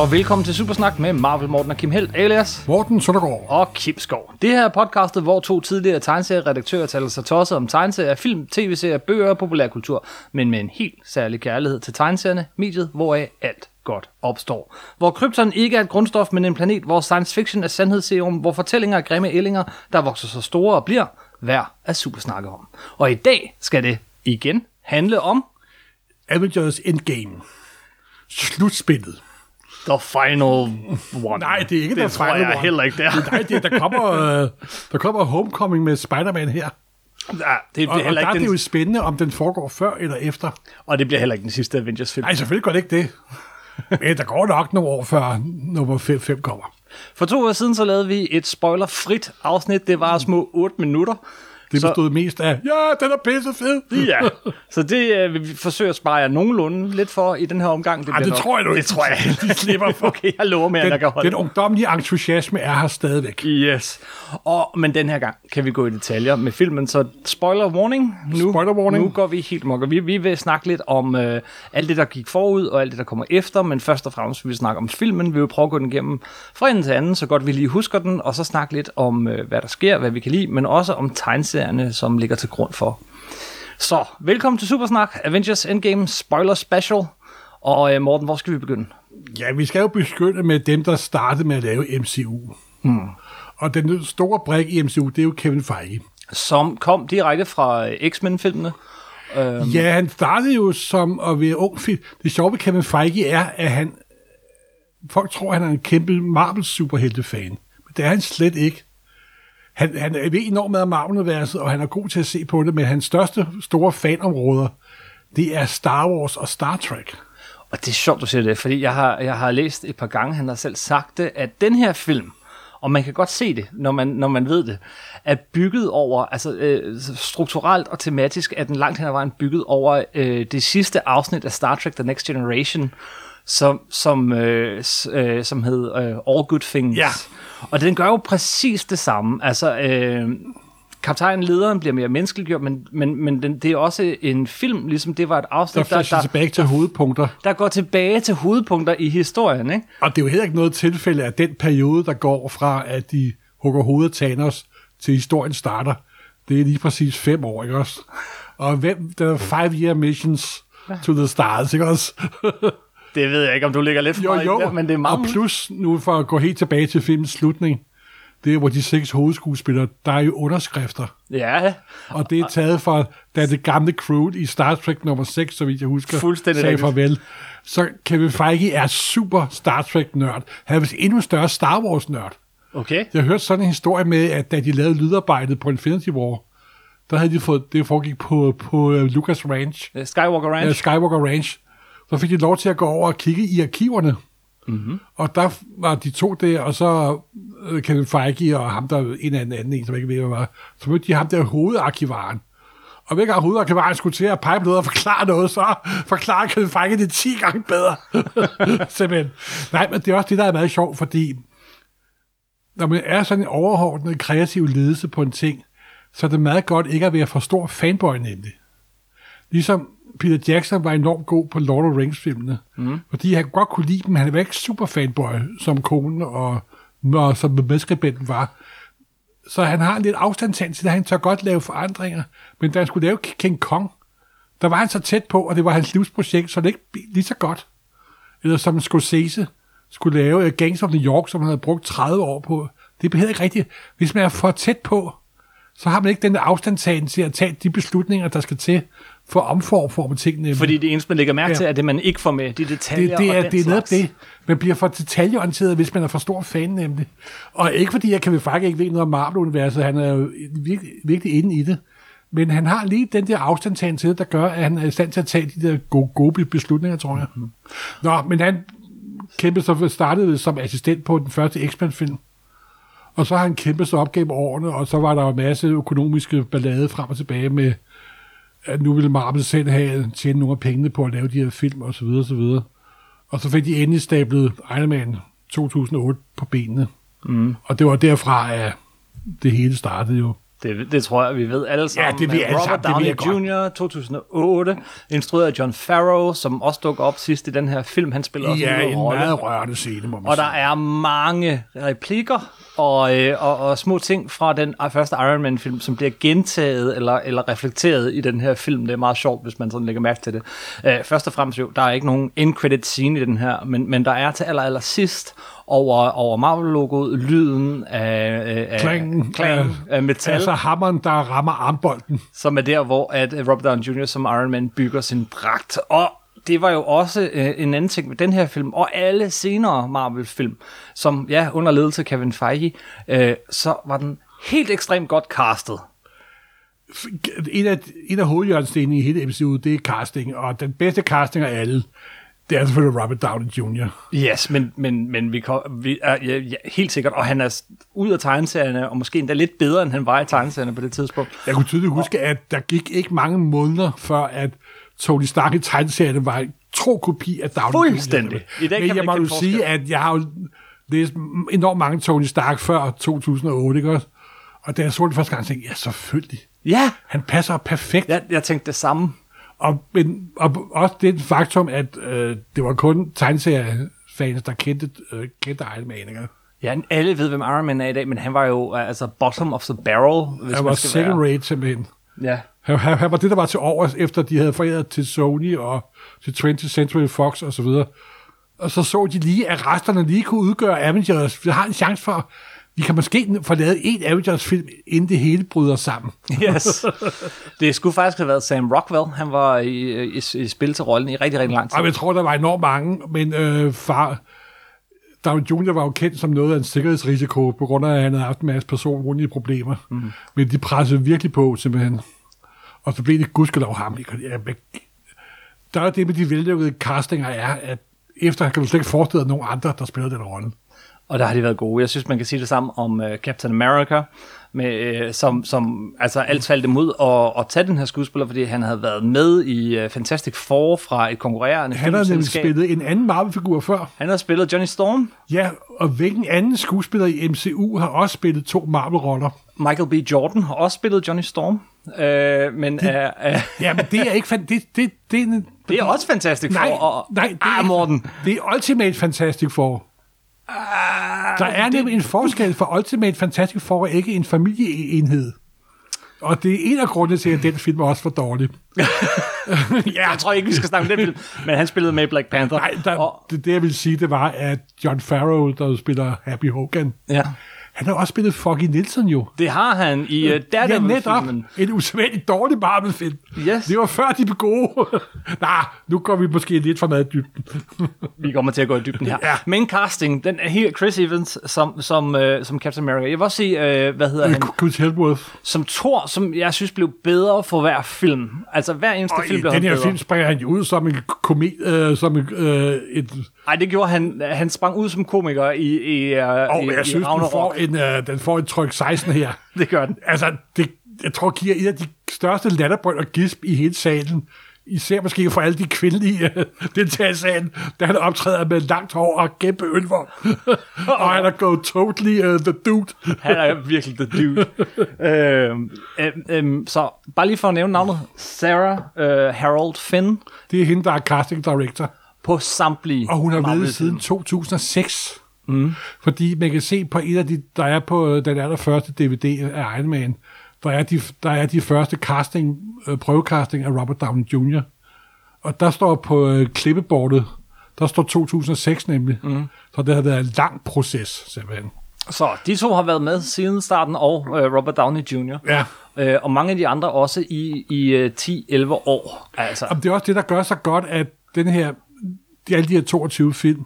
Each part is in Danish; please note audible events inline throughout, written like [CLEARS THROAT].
Og velkommen til Supersnak med Marvel Morten og Kim Helt, alias Morten Søndergaard. og Kim Skov. Det her er podcastet, hvor to tidligere tegneserieredaktører taler sig tosset om tegneserier, film, tv-serier, bøger og populærkultur, men med en helt særlig kærlighed til tegneserierne, mediet, hvoraf alt godt opstår. Hvor krypton ikke er et grundstof, men en planet, hvor science fiction er sandhedsserum, hvor fortællinger er grimme ællinger, der vokser så store og bliver værd at supersnakke om. Og i dag skal det igen handle om Avengers Endgame. Slutspillet. The Final One. Nej, det er ikke det The tror Final jeg One. heller ikke, der. Nej, det, der, kommer, øh, der kommer Homecoming med Spider-Man her. Ja, det Og, og heller der er det jo den, spændende, om den foregår før eller efter. og det bliver heller ikke den sidste Avengers-film. Nej, selvfølgelig gør det ikke det. Men der går nok nogle år før nummer 5, 5 kommer. For to år siden så lavede vi et spoilerfrit afsnit. Det var små 8 minutter. Det Så- bestod mest af, ja, den er pisse fed. Ja, [LAUGHS] så det øh, vi forsøge at spare jer nogenlunde lidt for i den her omgang. Ej, bliver det nok- tror jeg nu Det ikke. tror jeg. [LAUGHS] De slipper for. [LAUGHS] Okay, jeg lover mere, end jeg kan Den, holde. den ungdomlige entusiasme er her stadigvæk. Yes. Og, men den her gang kan vi gå i detaljer med filmen, så spoiler warning. Nu, Spoiler warning. Nu går vi helt mok, og vi, vi vil snakke lidt om øh, alt det, der gik forud, og alt det, der kommer efter, men først og fremmest vil vi snakke om filmen. Vi vil prøve at gå den igennem fra ende til anden, så godt vi lige husker den, og så snakke lidt om, øh, hvad der sker, hvad vi kan lide, men også om tegneserierne, som ligger til grund for. Så, velkommen til Supersnak, Avengers Endgame Spoiler Special. Og øh, Morten, hvor skal vi begynde? Ja, vi skal jo begynde med dem, der startede med at lave MCU. Hmm. Og den store brik i MCU, det er jo Kevin Feige. Som kom direkte fra øh, X-Men-filmene. Øhm. Ja, han startede jo som at være ung film. Det sjove ved Kevin Feige er, at han... Folk tror, han er en kæmpe Marvel-superhelte-fan. Men det er han slet ikke. Han, han ved enormt meget om Marvel-universet, og han er god til at se på det, men hans største store fanområder, det er Star Wars og Star Trek. Og det er sjovt, du siger det, fordi jeg har, jeg har læst et par gange, han har selv sagt det, at den her film, og man kan godt se det, når man, når man ved det, er bygget over, altså øh, strukturelt og tematisk er den langt hen ad vejen bygget over øh, det sidste afsnit af Star Trek The Next Generation, som, som, øh, øh, som hed øh, All Good Things. Ja. Og den gør jo præcis det samme. Altså, øh, kaptajnen, lederen bliver mere menneskeliggjort, men, men, men den, det er også en film, ligesom det var et Der afsnit, der, flasher der, tilbage til hovedpunkter. der går tilbage til hovedpunkter i historien, ikke? Og det er jo heller ikke noget tilfælde, at den periode, der går fra, at de hugger hovedet af Thanos, til historien starter, det er lige præcis fem år, ikke også? Og hvem, der er five year missions to the stars, ikke også? [LAUGHS] Det ved jeg ikke, om du ligger lidt for jo, jo. det, men det er meget... Og plus, nu for at gå helt tilbage til filmens slutning, det er, hvor de seks hovedskuespillere, der er jo underskrifter. Ja, Og det er taget fra, da det gamle crew i Star Trek nummer 6, så vidt jeg husker, Fuldstændig sagde farvel. Så Kevin Feige er super Star Trek-nørd. Han er vist endnu større Star Wars-nørd. okay. Jeg har hørt sådan en historie med, at da de lavede lydarbejdet på Infinity War, der havde de fået, det foregik på, på uh, Lucas Ranch, Øh, Skywalker Ranch. Skywalker Ranch, så fik de lov til at gå over og kigge i arkiverne. Mm-hmm. Og der var de to der, og så uh, Kevin Feige og ham der, en anden anden, en, som ikke ved, hvad var, så mødte de ham der hovedarkivaren. Og hver gang hovedarkivaren skulle til at pege på noget og forklare noget, så forklarer Kevin Feige det 10 gange bedre. [LAUGHS] Simpelthen. Nej, men det er også det, der er meget sjovt, fordi når man er sådan en overordnet kreativ ledelse på en ting, så er det meget godt ikke at være for stor fanboy nemlig. Ligesom Peter Jackson var enormt god på Lord of the Rings-filmene, mm. fordi han godt kunne lide dem, men han var ikke super fanboy, som konen og, og som medskribenten var. Så han har en lidt afstandtagen til det, han tør godt lave forandringer, men da han skulle lave King Kong, der var han så tæt på, og det var hans livsprojekt, så det ikke blev lige så godt. Eller som Scorsese skulle lave uh, Gangs of New York, som han havde brugt 30 år på. Det blev heller ikke rigtigt. Hvis man er for tæt på, så har man ikke den afstandtagen til at tage de beslutninger, der skal til for at omforme tingene. Fordi det eneste, man lægger mærke Ja. til, er det, man ikke får med, de detaljer det, det, og er, den det er det. Man bliver for detaljeorienteret, hvis man er for stor fan nemlig. Og ikke fordi jeg kan faktisk ikke ved noget om Marvel-universet, han er jo virkelig, virkelig inde i det. Men han har lige den der afstandtagen til det, der gør, at han er i stand til at tage de der gode, gode beslutninger, tror jeg. Mm-hmm. Nå, men han kæmpede så startede som assistent på den første X-Men-film. Og så har han kæmpet sig op gennem årene, og så var der jo en masse økonomiske ballade frem og tilbage med, at nu ville Marvel selv have tjene nogle af pengene på at lave de her film, og så videre, og så videre. Og så fik de endelig stablet Iron Man 2008 på benene. Mm. Og det var derfra, at det hele startede jo. Det, det tror jeg, vi ved alle sammen. det ved Men alle Robert sammen, det Downey godt. Jr., 2008, instrueret af John Farrow, som også dukker op sidst i den her film. Han spiller også Ja, en en rolle. meget rørende scene, må man Og der sige. er mange replikker og, øh, og, og små ting fra den første Iron Man-film, som bliver gentaget eller, eller reflekteret i den her film. Det er meget sjovt, hvis man sådan lægger mærke til det. Øh, først og fremmest jo, der er ikke nogen end-credit scene i den her, men, men der er til aller, aller sidst over, over Marvel-logoet lyden af, af, Klangen klang, af- af metal, Altså hammeren, der rammer armbolden. som er der, hvor at øh, Robert Downey Jr. som Iron Man bygger sin dragt. Og det var jo også øh, en anden ting med den her film, og alle senere Marvel-film, som ja, under ledelse af Kevin Feige, øh, så var den helt ekstremt godt castet. En af, en af hovedhjørnstenene i hele MCU, det er casting, og den bedste casting af alle, det er selvfølgelig Robert Downey Jr. Yes, men, men, men vi, kom, vi er ja, ja, helt sikkert, og han er ud af tegneserierne, og måske endda lidt bedre, end han var i tegneserierne på det tidspunkt. Jeg kunne tydeligt huske, at der gik ikke mange måneder, før at Tony Stark i tegneserierne var en tro kopi af Downey Fuldstændig. Jr. I dag kan Men man jeg må jo sige, at jeg har jo læst enormt mange Tony Stark før 2008, ikke også? Og da jeg så det første gang, tænkte jeg, ja, selvfølgelig. Ja, Han passer perfekt. jeg, jeg tænkte det samme. Og, men, og også det faktum, at øh, det var kun tegneseriefans, der kendte, øh, kendte Iron Man. Ikke? Ja, alle ved, hvem Iron Man er i dag, men han var jo altså bottom of the barrel, hvis Han var skal second være. rate simpelthen. Ja. Han, han, han var det, der var til overs, efter de havde foræret til Sony og til 20th Century Fox og så videre. Og så så de lige, at resterne lige kunne udgøre Avengers. Vi har en chance for, vi kan måske få lavet en Avengers-film, inden det hele bryder sammen. Yes. [LAUGHS] Det skulle faktisk have været Sam Rockwell. Han var i, i, i spil til rollen i rigtig, rigtig lang tid. Og jeg tror, der var enormt mange, men øh, far, Downey Jr. var jo kendt som noget af en sikkerhedsrisiko, på grund af, at han havde haft en masse personlige problemer. Mm. Men de pressede virkelig på, simpelthen. Og så blev det gudskelov ham. Der er det med de vellykkede castinger er, at efter kan du slet ikke forestille dig nogen andre, der spiller den rolle. Og der har de været gode. Jeg synes, man kan sige det samme om uh, Captain America, med, uh, som, som altså alt faldt imod at, at tage den her skuespiller, fordi han havde været med i uh, Fantastic Four fra et konkurrerende Han har nemlig spillet en anden Marvel-figur før. Han har spillet Johnny Storm, Ja, og hvilken anden skuespiller i MCU har også spillet to Marvel-roller? Michael B. Jordan har også spillet Johnny Storm, uh, men uh, uh, [LAUGHS] Ja, men det er ikke... Fan- det, det, det, det, det er også Fantastic Nej, Four. Og, nej, det er ah, Morten. Det er Ultimate Fantastic Four. Der er nemlig en forskel, for Ultimate Fantastic Four er ikke en familieenhed. Og det er en af grundene til, at den film er også for dårlig. [LAUGHS] Ja, jeg tror ikke, vi skal snakke om den film, men han spillede med Black Panther. Nej, der, og, det, det jeg vil sige, det var, at John Farrell, der spiller Happy Hogan, ja. Han har også spillet Foggy Nielsen jo. Det har han i uh, Ja, Daredevil-filmen. netop. En usædvanligt dårlig Marvel-film. Yes. Det var før, de blev gode. [LAUGHS] Nej, nu går vi måske lidt for meget i dybden. Vi kommer til at gå i dybden her. Ja. Men casting, den er helt Chris Evans som, som, øh, som Captain America. Jeg vil også sige, øh, hvad hedder han? Chris Hemsworth. Som Thor, som jeg synes blev bedre for hver film. Altså hver eneste Og film blev den her bedre. film springer han jo ud som en komet, øh, som en, øh, et... Ej, det gjorde han. Han sprang ud som komiker i, i, uh, Og i, jeg i synes, den Ragnarok. får, en, øh, den får en tryk 16 her. [LAUGHS] Det gør den. Altså, det, jeg tror, giver en af de største latterbrøl og gisp i hele salen. Især måske for alle de kvindelige øh, [LAUGHS] deltagere i salen, da han optræder med langt hår og kæmpe ølvogn. [LAUGHS] og han er gået totally uh, the dude. Han er virkelig the dude. øhm, øhm, øhm, så bare lige for at nævne navnet. Sarah øh, Harold Finn Det er hende, der er casting director. På samtlige Og hun har været siden 2006. Mm. Fordi man kan se på en af de, der er på øh, den allerførste DVD af Iron Man, der er de, der er de første casting, øh, prøvecasting af Robert Downey Jr. Og der står på øh, klippebordet, der står 2006 nemlig. Mm. Så det har været en lang proces, simpelthen. Så de to har været med siden starten, og øh, Robert Downey Jr. Ja. Øh, og mange af de andre også i, i øh, 10-11 år. Altså, Og det er også det, der gør så godt, at den her, de, alle de her 22 film,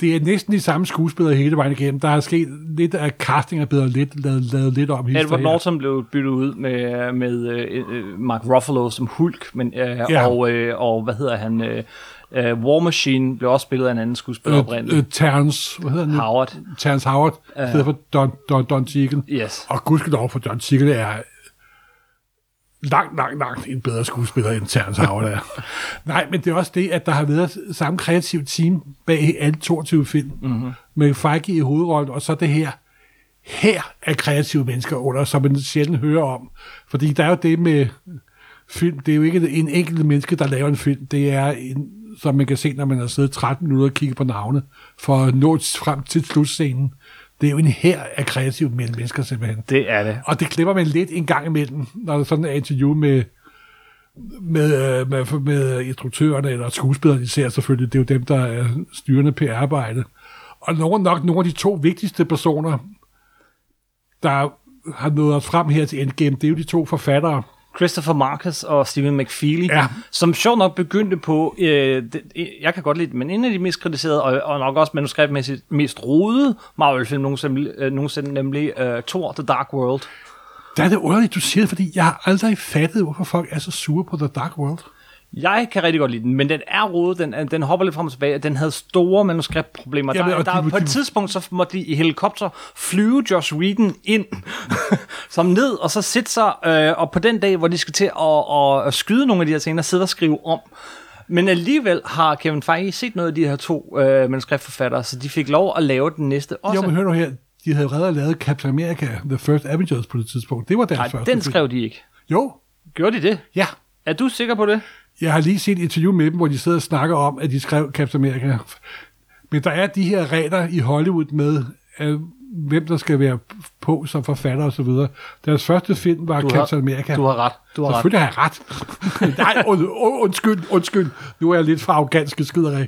det er næsten de samme skuespillere hele vejen igennem. Der er sket lidt af casting er blevet lidt, lavet, lavet lidt om. Edward. Norton blev byttet ud med, med øh, øh, Mark Ruffalo som Hulk, men, øh, Ja. og, øh, og hvad hedder han? Øh, øh, War Machine blev også spillet af en anden skuespiller øh, oprindeligt. øh, Terrence, hvad hedder han? Howard. Terrence Howard, i stedet for Don, Don, Don Cheadle. Yes. Og gudskelov for Don Cheadle er langt, langt, langt en bedre skuespiller, end Terrence Howard er. [LAUGHS] Nej, men det er også det, at der har været samme kreativ team bag alle 22 film, Mhm. mm-hmm. med Feige i hovedrollen, og så det her her af kreative mennesker under, som man sjældent hører om. Fordi der er jo det med film, det er jo ikke en enkelt menneske, der laver en film, det er en, som man kan se, når man har siddet 13 minutter og kigget på navne, for at nå frem til slutscenen. Det er jo en her af kreative mennesker simpelthen. Det er det. Og det klipper man lidt en gang imellem, når der sådan er interview med, med, øh, med, med instruktørerne eller skuespillerne især selvfølgelig. Det er jo dem, der er styrende PR-arbejde. Og nogle, nok nogle af de to vigtigste personer, der har nået os frem her til Endgame, det er jo de to forfattere, Christopher Marcus og Stephen McFeely, Ja. som sjovt nok begyndte på, øh, det, jeg kan godt lide det, men en af de mest kritiserede, og, og nok også manuskriptmæssigt mest rodede Marvel-film nogensinde, øh, nogensinde nemlig øh, Thor, The Dark World. Der er det underligt, du siger det, fordi jeg har aldrig fattet, hvorfor folk er så sure på The Dark World. Jeg kan rigtig godt lide den, men den er rodet, den, den hopper lidt frem og tilbage, den havde store manuskriptproblemer. Jamen, der, der, de- på et tidspunkt, så måtte de i helikopter flyve Josh Whedon ind, [LAUGHS] som ned, og så sætte sig, øh, og på den dag, hvor de skal til at, at, at skyde nogle af de her ting, der sidder og skrive om. Men alligevel har Kevin Feige set noget af de her to øh, manuskriptforfattere, så de fik lov at lave den næste også. Jo, men hør nu her, de havde reddet lavet Captain America, The First Avengers på det tidspunkt. Det var deres Nej, første den skrev de ikke. Jo, Gjorde de det? ja. Er du sikker på det? Jeg har lige set et interview med dem, hvor de sidder og snakker om, at de skrev Captain America. Men der er de her regler i Hollywood med, hvem der skal være på som forfatter og så videre. Deres første film var Du Captain har, America. du har ret. Du har ret. Selvfølgelig har jeg ret. [LAUGHS] Nej, und, und, undskyld, undskyld. Nu er jeg lidt for arrogant skideri.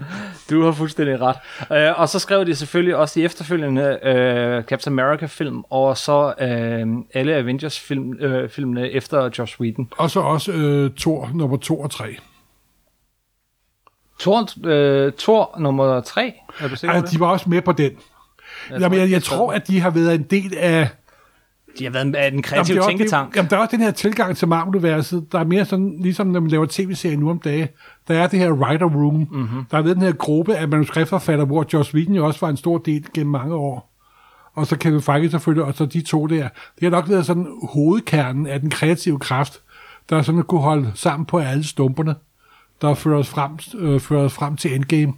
Du har fuldstændig ret. Øh, og så skrev de selvfølgelig også de efterfølgende øh, Captain America-film, og så øh, alle Avengers-filmene øh, filmene efter Josh Whedon. Og så også øh, Thor nummer 2 og 3. Thor, øh, Thor nummer 3, er du sikker det? de var også med på den. Jeg Jamen, jeg, jeg tror, at de har været en del af... De har været Jamen, kreative det er også- tænketank. Det, jamen, der er også den her tilgang til Marvel-universet, der er mere sådan, ligesom når man laver tv-serier nu om dagen, der er det her writer room. Mm-hmm. Der er ved den her gruppe af manuskriptforfatter, hvor Josh Whedon jo også var en stor del gennem mange år. Og så Kevin Feige selvfølgelig, og så de to der. Det har nok været sådan hovedkernen af den kreative kraft, der sådan kunne holde sammen på alle stumperne, der fører os frem, øh, fører os frem til Endgame.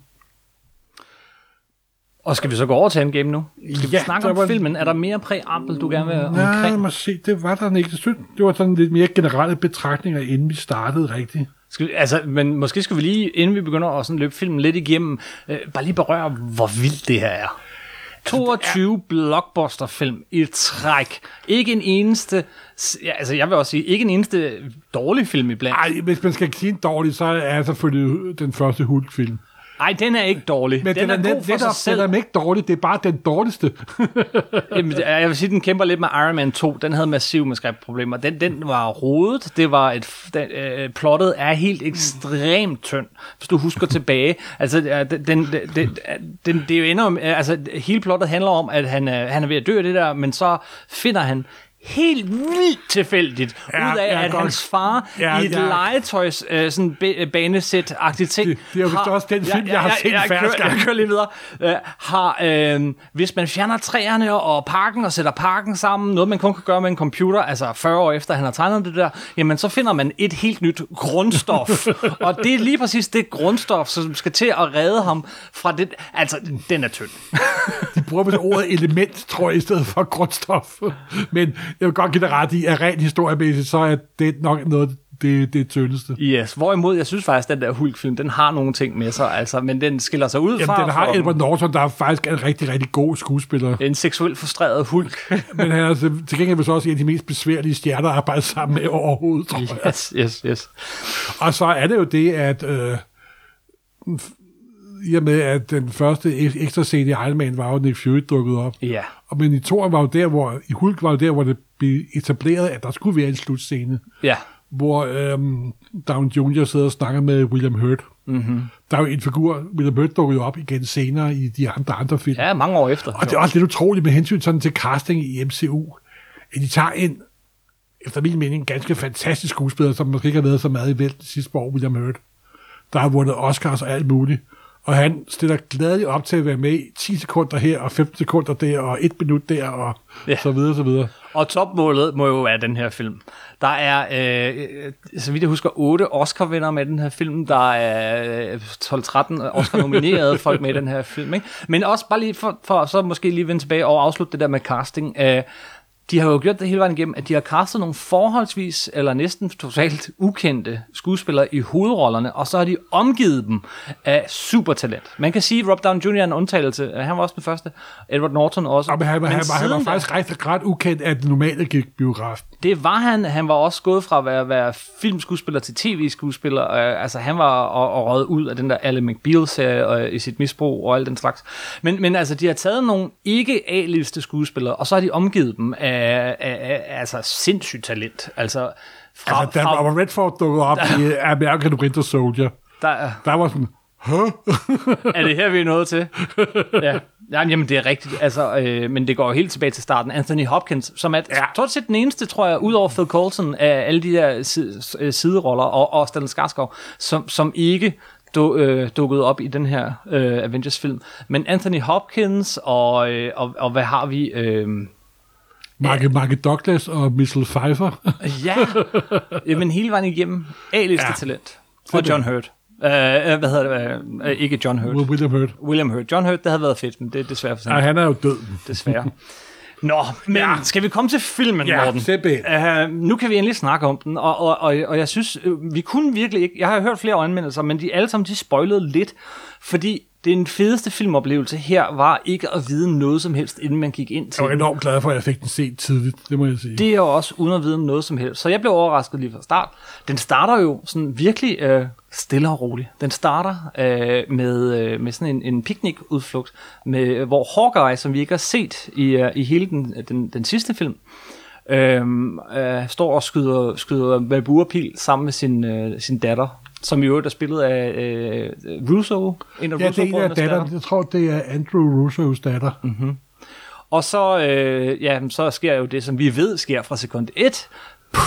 Og skal vi så gå over til Endgame nu? Skal vi Ja, snakke om var- filmen? Er der mere præambel, du gerne vil Nej, omkring? må se, det var der ikke. Jeg synes, Det var sådan lidt mere generelle betragtninger, inden vi startede rigtigt. Skal altså, men måske skal vi lige, inden vi begynder at sådan løbe filmen lidt igennem, øh, bare lige berøre, hvor vildt det her er. 22 blockbuster-film i træk. Ikke en eneste, ja, altså jeg vil også sige, ikke en eneste dårlig film iblandt. Ej, hvis man skal sige en dårlig, så er selvfølgelig den første Hulk-film. Nej, den er ikke dårlig. Men den, den, er, er, god for sig selv. den er ikke dårlig, det er bare den dårligste. [LAUGHS] Jamen, jeg vil sige, den kæmper lidt med Iron Man 2. Den havde massive manuskriptproblemer. Den, den var rodet. Det var et, den, øh, plottet er helt ekstremt tynd, hvis du husker [LAUGHS] tilbage. Altså, den, den, den, den, det er jo øh, altså, hele plottet handler om, at han, øh, han er ved at dø af det der, men så finder han helt vildt tilfældigt Ja, ud af, ja, at godt. hans far Ja, i et ja. legetøjs øh, sådan ba- banesæt-agtigt ting Det- det er jo vist også den film, jeg har set jeg, færre kører, gange. jeg kører lige videre. Øh, har, øh, hvis man fjerner træerne og parken og sætter parken sammen, noget man kun kan gøre med en computer, altså 40 år efter han har tegnet det der, jamen så finder man et helt nyt grundstof. [LAUGHS] og det er lige præcis det grundstof, som skal til at redde ham fra det. Altså, den er tynd. De bruger vel ordet element, tror jeg, i stedet for grundstof. Men jeg vil godt give dig ret i, at rent historiemæssigt, så er det nok noget det, det tyndeste. Yes, hvorimod jeg synes faktisk, at den der Hulk-film, den har nogle ting med sig, altså, men den skiller sig ud fra... Jamen, den har for- Edward Norton, der er faktisk en rigtig, rigtig god skuespiller. en seksuelt frustreret Hulk. [LAUGHS] Men han er altså, til gengæld vist også en af de mest besværlige stjerner at arbejde sammen med overhovedet, tror jeg. yes, yes, yes. Og så er det jo det, at øh, i og med, at den første ek- ekstra scene i Iron Man var jo, Nick Fury dukket op. Ja. Og men i Thor var jo der, hvor, i Hulk var jo der, hvor det blev etableret, at der skulle være en slutscene, Ja. hvor øhm, Down Jr. sidder og snakker med William Hurt. Mm-hmm. Der er jo en figur, William Hurt dukkede jo op igen senere i de andre, andre film. Ja, mange år efter. Og det er også lidt utroligt med hensyn sådan til casting i MCU, at de tager en, efter min mening, ganske fantastisk skuespiller, som måske ikke har været så meget i vel sidste år, William Hurt, der har vundet Oscars og alt muligt. Og han stiller gladeligt op til at være med i 10 sekunder her, og 15 sekunder der, og 1 minut der, og Ja. så videre, så videre. Og topmålet må jo være den her film. Der er, øh, øh, så vidt jeg husker, otte Oscar-vinder med den her film. Der er øh, 12-13 Oscar-nominerede [LAUGHS] folk med i den her film. Ikke? Men også bare lige for, for så måske lige vende tilbage og afslutte det der med casting. Øh, de har jo gjort det hele vejen igennem, at de har castet nogle forholdsvis, eller næsten totalt ukendte skuespillere i hovedrollerne, og så har de omgivet dem af supertalent. Man kan sige, at Rob Downey Jr. er en undtagelse. Han var også den første. Edward Norton også. Og men han, han, han, han var faktisk ret, ret ukendt af det normale gik biograf. det var han. Han var også gået fra at være, være filmskuespiller til tv-skuespiller. Øh, altså han var og, og røget ud af den der Ally McBeal-serie øh, i sit misbrug og alt den slags. Men, men altså, de har taget nogle ikke A-liste skuespillere, og så har de omgivet dem af, af, af altså sindssygt talent. Altså, fra, Altså, da fra, Robert Redford dukkede op i [LAUGHS] uh, American Winter Soldier, der, der var sådan, [LAUGHS] er det her, vi er nået til? ja. ja, jamen det er rigtigt, altså, øh, men det går jo helt tilbage til starten. Anthony Hopkins, som er ja. Stort set den eneste, tror jeg, udover Phil Coulson, af alle de der si- øh, sideroller, og, og Stellan Skarsgård, som, som ikke du, øh, dukkede op i den her øh, Avengers-film. Men Anthony Hopkins, og, øh, og, og hvad har vi... Øh, Marke, Marke Douglas og Michelle Pfeiffer. [LAUGHS] ja, jamen hele vejen igennem. A-liste Ja. talent. Og John Hurt. Øh, hvad hedder det? Øh, ikke John Hurt. William Hurt. William Hurt. John Hurt, det havde været fedt, men det er desværre for sent. Ja, han er jo død. desværre. [LAUGHS] Nå, men ja. Ja. skal vi komme til filmen, Ja, Morten? simpelthen. Uh, nu kan vi endelig snakke om den, og, og, og, og jeg synes, vi kunne virkelig ikke, jeg har hørt flere anmeldelser, men de alle sammen, de spoilede lidt, fordi den fedeste filmoplevelse her var ikke at vide noget som helst, inden man gik ind til Jeg var enormt glad for, at jeg fik den set tidligt, det må jeg sige. Det er også uden at vide noget som helst. Så jeg blev overrasket lige fra start. Den starter jo sådan virkelig øh, stille og roligt. Den starter øh, med, øh, med sådan en, en picnicudflugt, med, hvor Hawkeye, som vi ikke har set i, øh, i hele den, den, den sidste film, øh, øh, står og skyder, skyder med buerpil sammen med sin, øh, sin datter, som i øvrigt er spillet af øh, Russo, en af Ja, det er en af datteren. Jeg tror, det er Andrew Russos datter. Mm. Og så, øh, ja, så sker jo det, som vi ved sker fra sekund 1. Puh,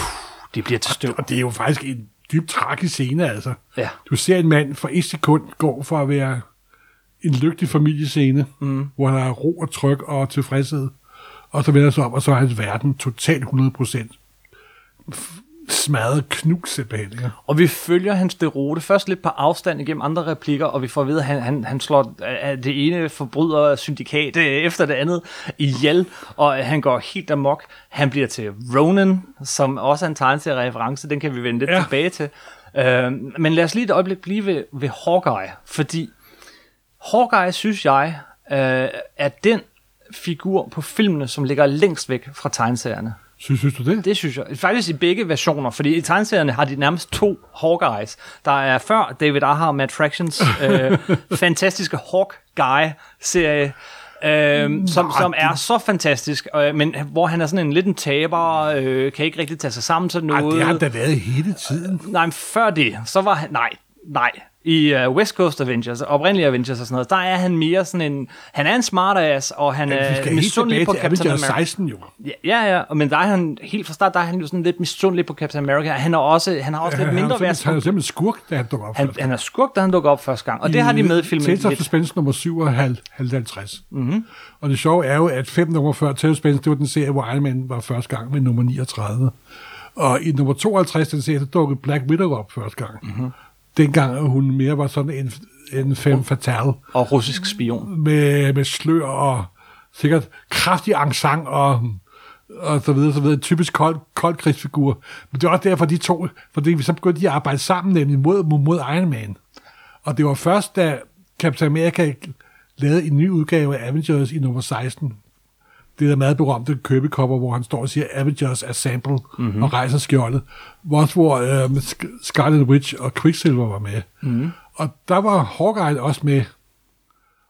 det bliver til støv. Og det er jo faktisk en dybt tragisk scene, altså. Ja. Du ser en mand for et sekund gå fra at være en lykkelig familiescene, mm. hvor der er ro og tryk og tilfredshed, og så vender sig om, og så er hans verden totalt 100% f- smadret. Ikke? Og vi følger hans deroute først lidt på afstand igennem andre replikker, og vi får at vide, at han, han, han slår det ene forbryder-syndikat øh, efter det andet ihjel, og han går helt amok. Han bliver til Ronan, som også er en tegneserie-reference, den kan vi vende lidt. Ja. tilbage til. Øh, men lad os lige et øjeblik blive ved, ved Hawkeye, fordi Hawkeye, synes jeg, øh, er den figur på filmene, som ligger længst væk fra tegneserierne. Synes, synes du det? Det synes jeg. Faktisk i begge versioner, fordi i tegneserierne har de nærmest to Hawkeyes. Der er før David Aher og Matt Fractions øh, [LAUGHS] fantastiske Hawkeye-serie, øh, som, som er så fantastisk, øh, men hvor han er sådan en lidt en taber, øh, kan ikke rigtig tage sig sammen til Ej, noget. det har han da været hele tiden. Nej, men før det, så var han... Nej, nej. I uh, West Coast Avengers, oprindelige Avengers og sådan noget, der er han mere sådan en... Han er en smartass, og han Vi er misundelig på Captain Avengers America. 16 jo. Ja, ja, ja, men der er han, helt fra start, der er han jo sådan lidt misundelig på Captain America. Han er også, han har også lidt Han er mindre værd. Han er simpelthen skurk, da han dukker op. Han, han er skurk, da han dukker op første gang, og det har de med i filmen Tales of lidt. Suspense nummer 57. Mm-hmm. Og det sjove er jo, at fem nummer før Tales of Suspense, det var den serie, hvor Iron Man var første gang med nummer 39. Og i nummer 52, den serie, så dukkede Black Widow op første gang. Mm-hmm. Dengang hun mere var sådan en, en femme fatale Og russisk spion. med, med slør og sikkert kraftig engsang og, og så videre, så videre. En typisk kold, kold krigsfigur. Men det er også derfor, de to, fordi vi så begyndte de at arbejde sammen nemlig mod, mod Iron Man. Og det var først, da Captain America lavede en ny udgave af Avengers i nummer 16, det der meget berømte købekopper, hvor han står og siger Avengers Assemble mm-hmm. og rejser skjoldet. Hvor også hvor øh, Scarlet Witch og Quicksilver var med. Mm-hmm. Og der var Hawkeye også med.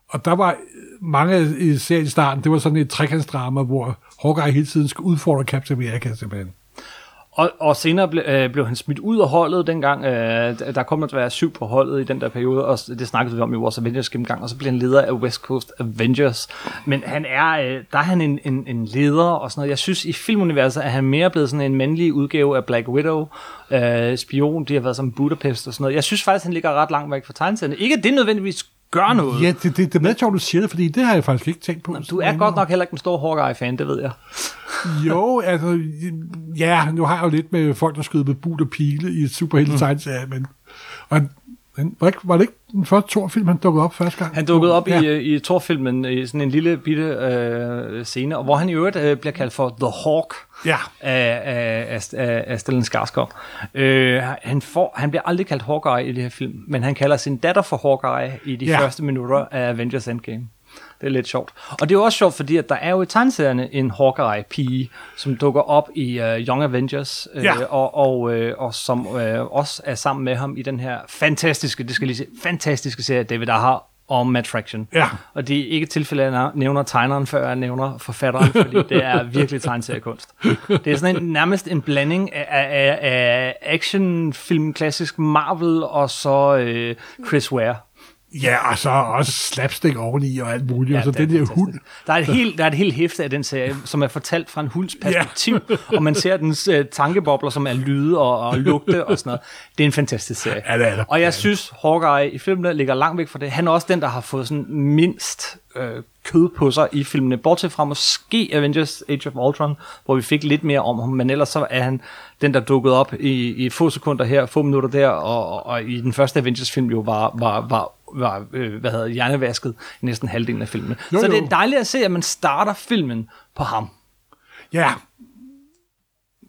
Og der var øh, mange i serien i starten, det var sådan et trekantsdrama, hvor Hawkeye hele tiden skulle udfordre Captain America simpelthen. Og, og senere ble, øh, blev han smidt ud af holdet dengang. Øh, der kom der til at være syv på holdet i den der periode, og det snakkede vi om i vores Avengers gennemgang, og så blev han leder af West Coast Avengers. Men han er, øh, der er han en, en, en leder og sådan noget. Jeg synes, i filmuniverset er han mere blevet sådan en mandlig udgave af Black Widow, øh, spion, de har været som Budapest og sådan noget. Jeg synes faktisk, han ligger ret langt væk fra tegneserierne. Ikke at det nødvendigvis gør noget. Ja, det, det, det er meget sjovt, du siger det, fordi det har jeg faktisk ikke tænkt på. Du er godt nok heller ikke en stor Hawkeye-fan, det ved jeg. [LAUGHS] Jo, altså, ja, nu har jeg jo lidt med folk, der skyder med bud og pile i et superhelte mm. men og han, var, ikke, var det ikke den første Thor-film, han dukkede op første gang? Han dukkede op ja. i, i Thor-filmen i sådan en lille bitte øh, scene, hvor han i øvrigt øh, bliver kaldt for The Hawk ja. af, af, af, af Stellan Skarsgård. Øh, han, får, han bliver aldrig kaldt Hawkeye i det her film, men han kalder sin datter for Hawkeye i de ja. første minutter af Avengers Endgame. Det er lidt sjovt. Og det er også sjovt, fordi at der er jo i tegneserierne en Hawkeye-pige, som dukker op i uh, Young Avengers, uh, ja. og, og, uh, og som uh, også er sammen med ham i den her fantastiske, det skal lige se, fantastiske serie, David har om Matt Fraction. Ja. Og det er ikke tilfælde, at jeg nævner tegneren, før jeg nævner forfatteren, fordi [LAUGHS] det er virkelig tegneseriekunst. Det er sådan en, nærmest en blanding af, af, af actionfilm, klassisk Marvel, og så øh, Chris Ware. Ja, og så også slapstick oveni og alt muligt. Ja, så den der hund. Der er, et helt, der er et helt hæfte af den serie, som er fortalt fra en hunds perspektiv, ja. og man ser dens uh, tankebobler, som er lyde og, og lugte og sådan noget. Det er en fantastisk serie. Ja, det er det. Og jeg synes, Hawkeye i filmene ligger langt væk fra det. Han er også den, der har fået sådan mindst øh, kød på sig i filmene, bortset fra måske Avengers Age of Ultron, hvor vi fik lidt mere om ham, men ellers så er han den, der dukkede op i, i få sekunder her, få minutter der, og, og, i den første Avengers-film jo var, var, var var øh, hvad hedder, hjernevasket i næsten halvdelen af filmen. Jo, så jo. det er dejligt at se, at man starter filmen på ham. Ja,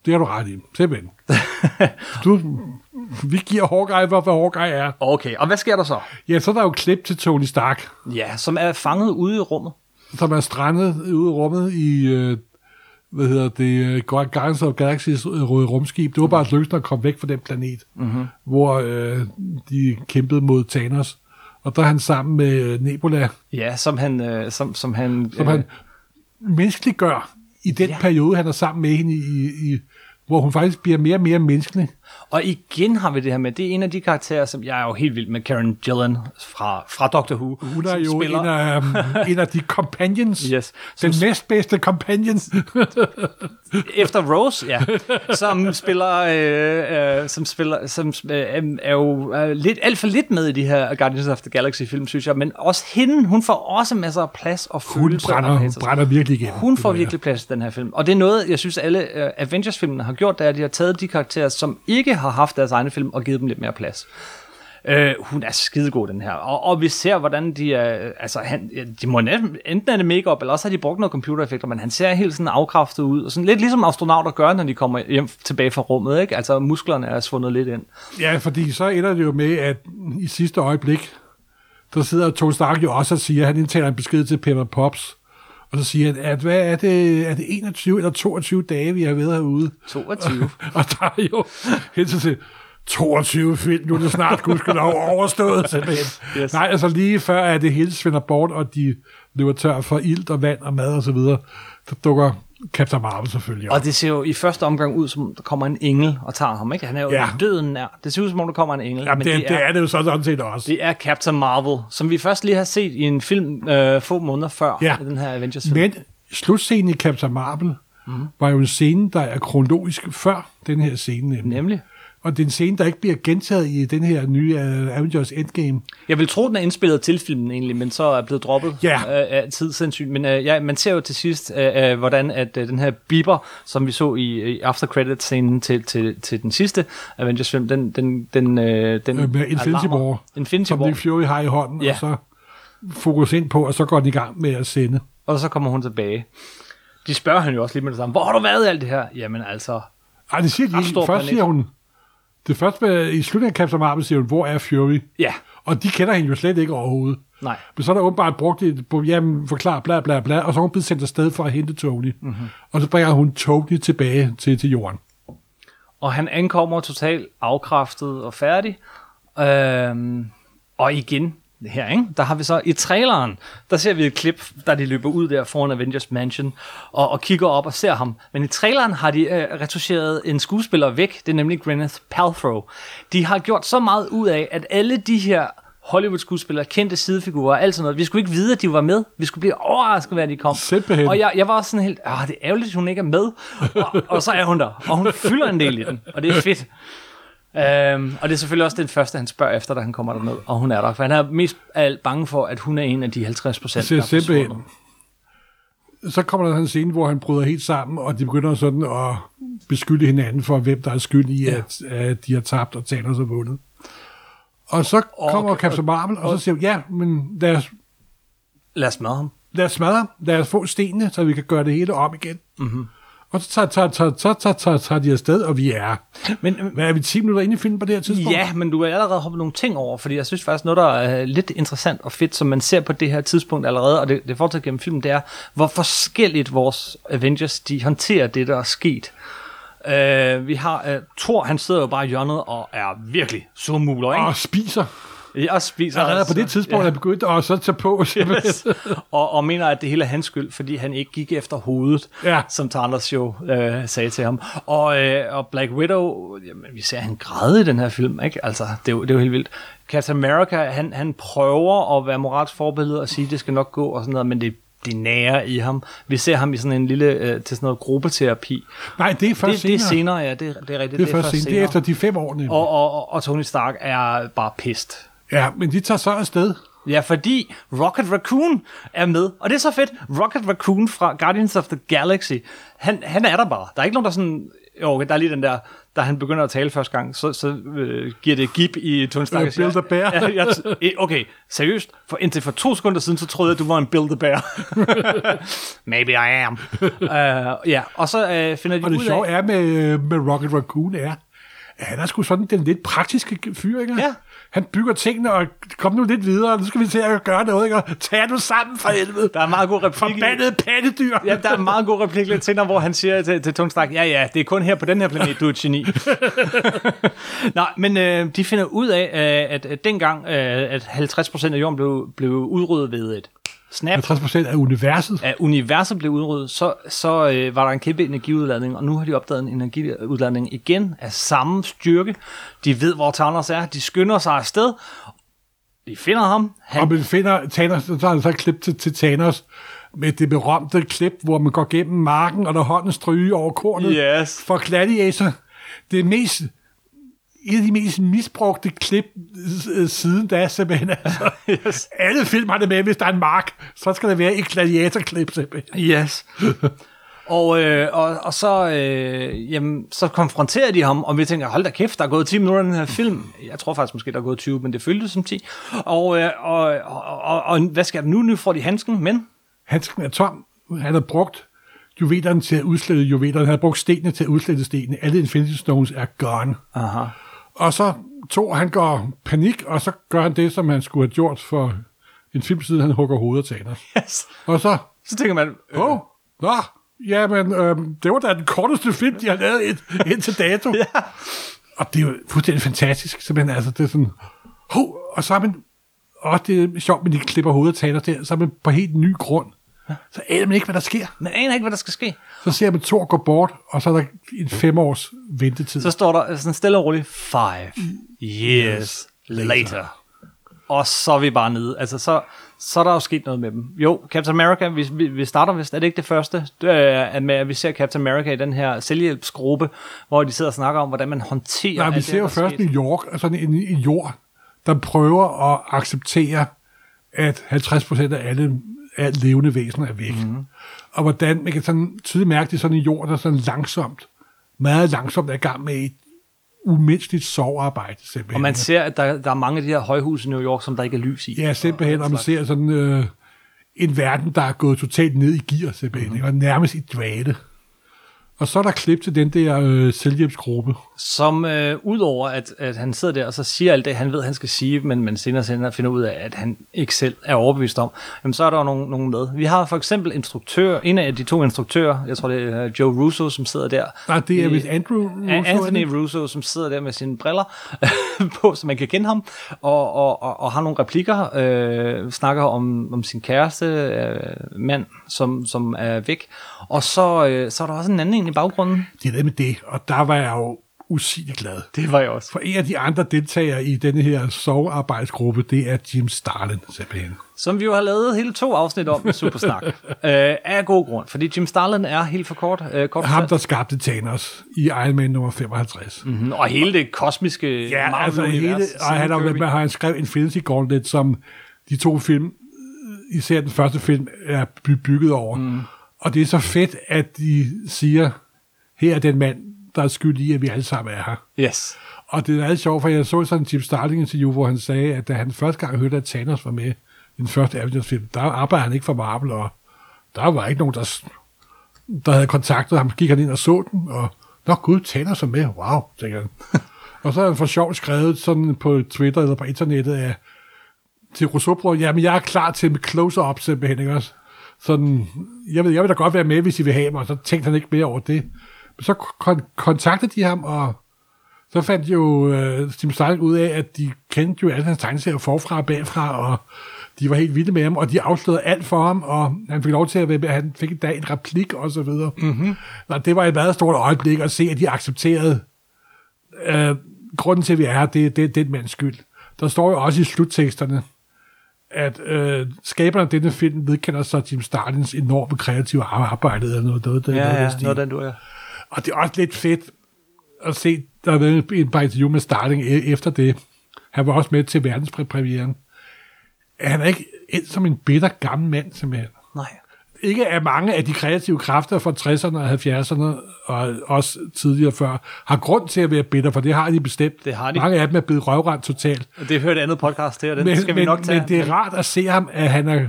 det har du ret i. Simpelthen. [LAUGHS] du, vi giver Hawkeye for, hvad Hawkeye er. Okay, og hvad sker der så? Ja, så er der jo klip til Tony Stark. Ja, som er fanget ude i rummet. Som er strandet ude i rummet i, øh, hvad hedder det, øh, Guardians of Galaxy's øh, røde rumskib. Det var bare et lykkes at komme væk fra den planet, mm-hmm. hvor øh, de kæmpede mod Thanos. Og der er han sammen med øh, Nebula. Ja, som han... Øh, som, som han, som øh, han menneskeliggør i den ja. periode, han er sammen med hende i, i, hvor hun faktisk bliver mere og mere menneskelig. Og igen har vi det her med, det er en af de karakterer, som jeg er jo helt vild med, Karen Gillan fra, fra Doctor Who. Hun er jo spiller... en, af, [LAUGHS] en af de companions. Yes. Den som... næstbedste companions. [LAUGHS] Efter Rose, ja. Som spiller, øh, øh, som spiller, som øh, er jo øh, lidt, alt for lidt med i de her Guardians of the Galaxy film, synes jeg. Men også hende, hun får også masser af plads og følelse. Hun brænder, hun brænder virkelig igen. Hun får virkelig plads i den her film. Og det er noget, jeg synes, alle uh, Avengers-filmene har gjort, det er, at de har taget de karakterer, som ikke har haft deres egne film, og givet dem lidt mere plads. Øh, hun er skidegod, den her. Og, og vi ser, hvordan de er... Altså, han, de må næsten, enten er det makeup eller også har de brugt noget computereffekter, men han ser helt sådan afkræftet ud. Og sådan lidt ligesom astronauter gør, når de kommer hjem tilbage fra rummet, ikke? Altså, musklerne er svundet lidt ind. Ja, fordi så ender det jo med, at i sidste øjeblik, der sidder Tony Stark jo også og siger, at han indtaler en besked til Pepper Pops, og så siger han, at hvad er det, er det 21 eller 22 dage, vi har været herude? 22. [LAUGHS] og der er jo helt til 22 film, nu er det snart gudskelov overstået [LAUGHS] simpelthen. Yes. Nej, altså lige før, at det hele svinder bort, og de løber tør for ilt og vand og mad og så videre, så dukker Captain Marvel selvfølgelig. Og det ser jo i første omgang ud, som der kommer en engel og tager ham, ikke? Han er jo ja. døden nær. Det ser ud som om, der kommer en engel. Ja, men det, det, er, det er det jo sådan set også. Det er Captain Marvel, som vi først lige har set i en film øh, få måneder før ja. den her Avengers-film. Men slutscenen i Captain Marvel mm. var jo en scene, der er kronologisk før den her scene. Nemlig. nemlig. Og det er en scene, der ikke bliver gentaget i den her nye uh, Avengers Endgame. Jeg vil tro, den er indspillet til filmen egentlig, men så er blevet droppet ja. uh, af tidssensyn. Men uh, ja, man ser jo til sidst, uh, uh, hvordan at uh, den her biber, som vi så i, i after credit scenen til, til, til den sidste Avengers film, den, den, den, uh, den uh, med Infinity War, Infinity som Nick Fury har i hånden, ja. og så fokus ind på, og så går den i gang med at sende. Og så kommer hun tilbage. De spørger han jo også lige med det samme. Hvor har du været i alt det her? Jamen altså... Ej, det siger de ikke. Først siger hun, det første i slutningen af Captain Marvel siger hun, hvor er Fury? Ja. Og de kender hende jo slet ikke overhovedet. Nej. Men så er der åbenbart brugt det på, jamen, forklar, bla bla bla, og så er hun blevet sendt afsted for at hente Tony. Mm-hmm. Og så bringer hun Tony tilbage til, til jorden. Og han ankommer totalt afkræftet og færdig. Øhm, og igen, her, ikke? der har vi så i traileren, der ser vi et klip, der de løber ud der foran Avengers Mansion, og, og kigger op og ser ham. Men i traileren har de øh, retuscheret en skuespiller væk, det er nemlig Gwyneth Paltrow. De har gjort så meget ud af, at alle de her Hollywood-skuespillere, kendte sidefigurer og alt sådan noget. Vi skulle ikke vide, at de var med. Vi skulle blive overrasket at de kom. Simpelthen. Og jeg, jeg var sådan helt, ah, det er ærgerligt, at hun ikke er med. Og, og så er hun der. Og hun fylder en del i den. Og det er fedt. Øhm, og det er selvfølgelig også den første, han spørger efter, da han kommer derned, og hun er der. For han er mest af alt bange for, at hun er en af de 50 procent, der er simpelthen. Så kommer der en scene, hvor han bryder helt sammen, og de begynder sådan at beskylde hinanden for, hvem der er skyld i, Ja. at, at de har tabt og Thanos har vundet. Og så Og- kommer og- Captain Marvel, og så siger ja, men lad os, Lad os smadre ham. lad os smadre, ham. lad os få stenene, så vi kan gøre det hele om igen. Mhm. Mm-hmm. Og så tager, tager, tager, tager, tager, tager, tager de afsted, og vi er, Men, hvad er vi, 10 minutter inde i filmen på det her tidspunkt? Ja, men du har allerede hoppet nogle ting over, fordi jeg synes faktisk noget, der er lidt interessant og fedt, som man ser på det her tidspunkt allerede, og det, det fortsætter gennem filmen, det er, hvor forskelligt vores Avengers, de håndterer det, der er sket. Uh, vi har uh, Thor, han sidder jo bare i hjørnet og er virkelig surmuler, ikke? Og spiser. Jeg spiser Allerede altså- på det tidspunkt ja. er begyndt at så tage på. Yes. og, og mener, at det hele er hans skyld, fordi han ikke gik efter hovedet, Ja. som Thanos Show øh, sagde til ham. Og, øh, og Black Widow, jamen, vi ser, at han græder i den her film, ikke? Altså, det er jo, det er jo helt vildt. Captain America, han, han prøver at være moralsk forbillede og sige, at det skal nok gå og sådan noget, men det, det nærer i ham. Vi ser ham i sådan en lille, øh, til sådan noget gruppeterapi. Nej, det er først Det, det er senere. senere, ja, det, det er rigtigt. Det er først senere. Det er efter de fem år. nemlig. Og, og, og, og Tony Stark er bare pist. Ja, men de tager så afsted. Ja, fordi Rocket Raccoon er med. Og det er så fedt. Rocket Raccoon fra Guardians of the Galaxy, han, han er der bare. Der er ikke nogen, der sådan... Jo, okay, der er lige den der, da han begynder at tale første gang, så, så øh, giver det gip i Tony Stark. Øh, Bill the Bear. Ja, jeg, eh, okay, seriøst. For indtil for to sekunder siden, så troede jeg, at du var en Bill the Bear. [LAUGHS] Maybe I am. Uh, [LAUGHS] ja, og så uh, finder de Og det ud sjove af... er med, med Rocket Raccoon er, han er sgu sådan den lidt praktiske fyr, ikke? Ja. Han bygger tingene, og kom nu lidt videre, nu skal vi til at gøre noget, ikke? Tag nu sammen for helvede. Der er meget god replik. Forbandet pattedyr. Ja, der er meget god replik lidt senere, hvor han siger til, til Stark, ja, ja, det er kun her på den her planet, du er et geni. [LAUGHS] Nej, men øh, de finder ud af, øh, at, at dengang, øh, at 50% af jorden blev, blev udryddet ved et snap, 50 procent af universet. at universet blev udryddet, så, så øh, var der en kæmpe energiudladning, og nu har de opdaget en energiudladning igen af samme styrke. De ved, hvor Thanos er, de skynder sig afsted, de finder ham, han Og man finder Thanos, så tager han så klip til, til Thanos, med det berømte klip, hvor man går gennem marken, og der hånden stryge over kornet. Yes. For Gladiator. Det er mest et af de mest misbrugte klip øh, siden da, simpelthen. [LAUGHS] Altså, Yes. Alle film har det med, hvis der er en mark, så skal der være et gladiatorklip, simpelthen. Yes. og, øh, og, og så, øh, jamen, så konfronterer de ham, og vi tænker, hold da kæft, der er gået 10 minutter i den her film. Jeg tror faktisk måske, der er gået 20, men det føltes som 10. Og, øh, og, og, og, og hvad skal der nu? Nu får de handsken, men... Handsken er tom. Han har brugt juvelerne til at udslette juvelerne. Han har brugt stenene til at udslette stenene. Alle Infinity Stones er gone. Aha. Og så Thor, han går panik, og så gør han det, som han skulle have gjort for en film siden, han hugger hovedet af Thanos. Yes. Og så, Så tænker man, øh, oh, nå, jamen, øhm, det var da den korteste film, de har lavet ind, indtil dato. [LAUGHS] ja. Og det er jo fuldstændig fantastisk, simpelthen, altså, det er sådan, hov, og så er man, og det er sjovt, men de klipper hovedet af Thanos der, så er man på helt ny grund. Så aner man ikke, hvad der sker. man aner ikke, hvad der skal ske. Så ser man Thor gå bort, og så er der en fem års ventetid. Så står der sådan stille og roligt, five years later. Og så er vi bare nede. Altså, så, så er der jo sket noget med dem. Jo, Captain America, vi, vi, vi starter vist, er det ikke det første, er, med, at vi ser Captain America i den her selvhjælpsgruppe, hvor de sidder og snakker om, hvordan man håndterer Nej, vi ser jo det, er først. New York, sådan en, en jord, der prøver at acceptere, at 50% af alle alt levende væsener er væk. Mm-hmm. Og hvordan man kan sådan tydeligt mærke, det sådan en jord, der sådan langsomt, meget langsomt er i gang med et umenneskeligt sovearbejde. Simpelthen. Og man ser, at der, der er mange af de her højhuse i New York, som der ikke er lys i. Ja, simpelthen, og man ser sådan øh, en verden, der er gået totalt ned i gear, simpelthen, mm-hmm. og nærmest i dvale. Og så er der klip til den der øh, selvhjælpsgruppe. Som øh, udover at, at han sidder der og så siger alt det, han ved, han skal sige, men, men senere senere finder ud af, at han ikke selv er overbevist om, jamen så er der jo nogen, nogen med. Vi har for eksempel instruktør, en af de to instruktører, jeg tror det er Joe Russo, som sidder der. Nej, det er vist Andrew Russo. Anthony? Russo, som sidder der med sine briller [LAUGHS] på, så man kan kende ham, og, og, og, og har nogle replikker, øh, snakker om, om sin kæreste, øh, mand, som, som er væk. Og så, øh, så er der også en anden en i baggrunden. det er det med det, og der var jeg jo usigeligt glad. Det var jeg også. For en af de andre deltagere i denne her sovearbejdsgruppe, det er Jim Starlin, simpelthen. Som vi jo har lavet hele to afsnit om i Supersnak. [LAUGHS] øh, af god grund, fordi Jim Starlin er helt for kort. Øh, kort Ham, der skabte Thanos i Iron Man nummer 55. Mm. mm, og hele det kosmiske Ja, altså hele, og han har, Kirby. har han skrevet Infinity Gauntlet, som de to film, især den første film, er by- bygget over. Mm. Og det er så fedt, at de siger, her er den mand, der er skyld i, at vi alle sammen er her. Yes. Og det er meget sjovt, for jeg så sådan en Jim Starling interview, hvor han sagde, at da han første gang hørte, at Thanos var med i den første Avengers-film, der arbejdede han ikke for Marvel, og der var ikke nogen, der, der havde kontaktet ham. Så gik han ind og så den, og Nå gud, Thanos er med. Wow, tænker han. [LAUGHS] og så har han for sjovt skrevet sådan på Twitter eller på internettet, at til Rousseau, jamen jeg er klar til med close-up simpelthen, ikke også? Sådan, jeg vil, jeg vil da godt være med, hvis I vil have mig, og så tænkte han ikke mere over det. Men så kon- kontaktede de ham, og så fandt jo øh, Tim Starling ud af, at de kendte jo alle hans tegneserier forfra og bagfra, og de var helt vilde med ham, og de afslørede alt for ham, og han fik lov til at være med, han fik en dag en replik og så videre. Mm-hmm. Og det var et meget stort øjeblik at se, at de accepterede øh, grunden til, at vi er her, det, det er den mands skyld. Der står jo også i slutteksterne, at øh, skaberne af denne film vedkender sig Jim Starlins enorme kreative arbejde, eller noget, noget, noget, Ja, noget, ja, stil. noget den du er. Og det er også lidt fedt at se, der har været en interview med Starling e- efter det. Han var også med til verdenspremieren. Han er ikke endt som en bitter gammel mand, simpelthen. Ikke af mange af de kreative kræfter fra 60'erne og 70'erne, og også tidligere før, har grund til at være bitter, for det har de bestemt. Det har de. Mange af dem er blevet røvrendt totalt. Det hørte andet podcast her, den Men, skal vi men, nok tage. men det er rart at se ham, at han er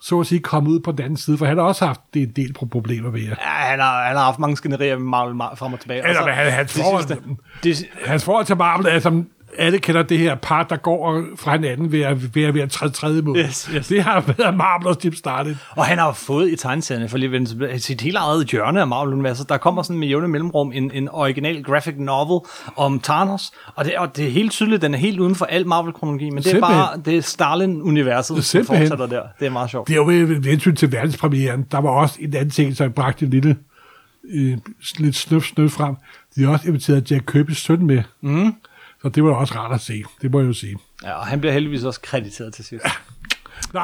så at sige kommet ud på den anden side, for han har også haft en del problemer ved jer. Ja, han har, han har haft mange skænderier med Marvel ma- frem og tilbage. Eller Og så- hvad, han- hans forhold- sidste- det, Hans forhold til Marvel er, som alle kender det her par, der går fra hinanden ved at, ved at, ved at træde tredje mod. Yes, yes. Det har været Marvel og Jim Starlin. Og han har fået i tegneserierne, for lige at sit helt eget hjørne af Marvel-universet. Der kommer sådan med jævne mellemrum en, en original graphic novel om Thanos, og det, og det er helt tydeligt, den er helt uden for al Marvel-kronologi, men det er Simpelthen. bare det er Stalin-universet, som fortsætter der. Det er meget sjovt. Det er jo ved hensyn til verdenspremieren. Der var også en anden ting, som bragte en lille øh, lidt snøf, snøf frem. De har også inviteret Jack Kirby's søn med. Mm. Så det var også rart at se. Det må jeg jo sige. Ja, og han bliver heldigvis også krediteret til sidst. Nå.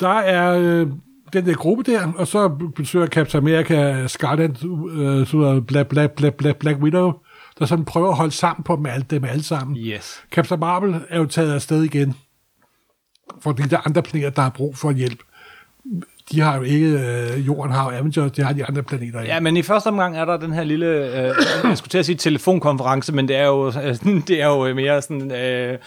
Der er øh, den der gruppe der, og så besøger Captain America Scarlet, øh, så Black, Black, Black, Black, Black Widow, der sådan prøver at holde sammen på dem alle, dem alle sammen. Yes. Captain Marvel er jo taget afsted igen, fordi der er andre planeter, der har brug for hjælp. De har jo ikke, øh, jorden har jo Avengers, de har de andre planeter ikke. Ja, men i første omgang er der den her lille, øh, jeg skulle til at sige telefonkonference, men det er jo, øh, [LAUGHS] det er jo mere sådan øh,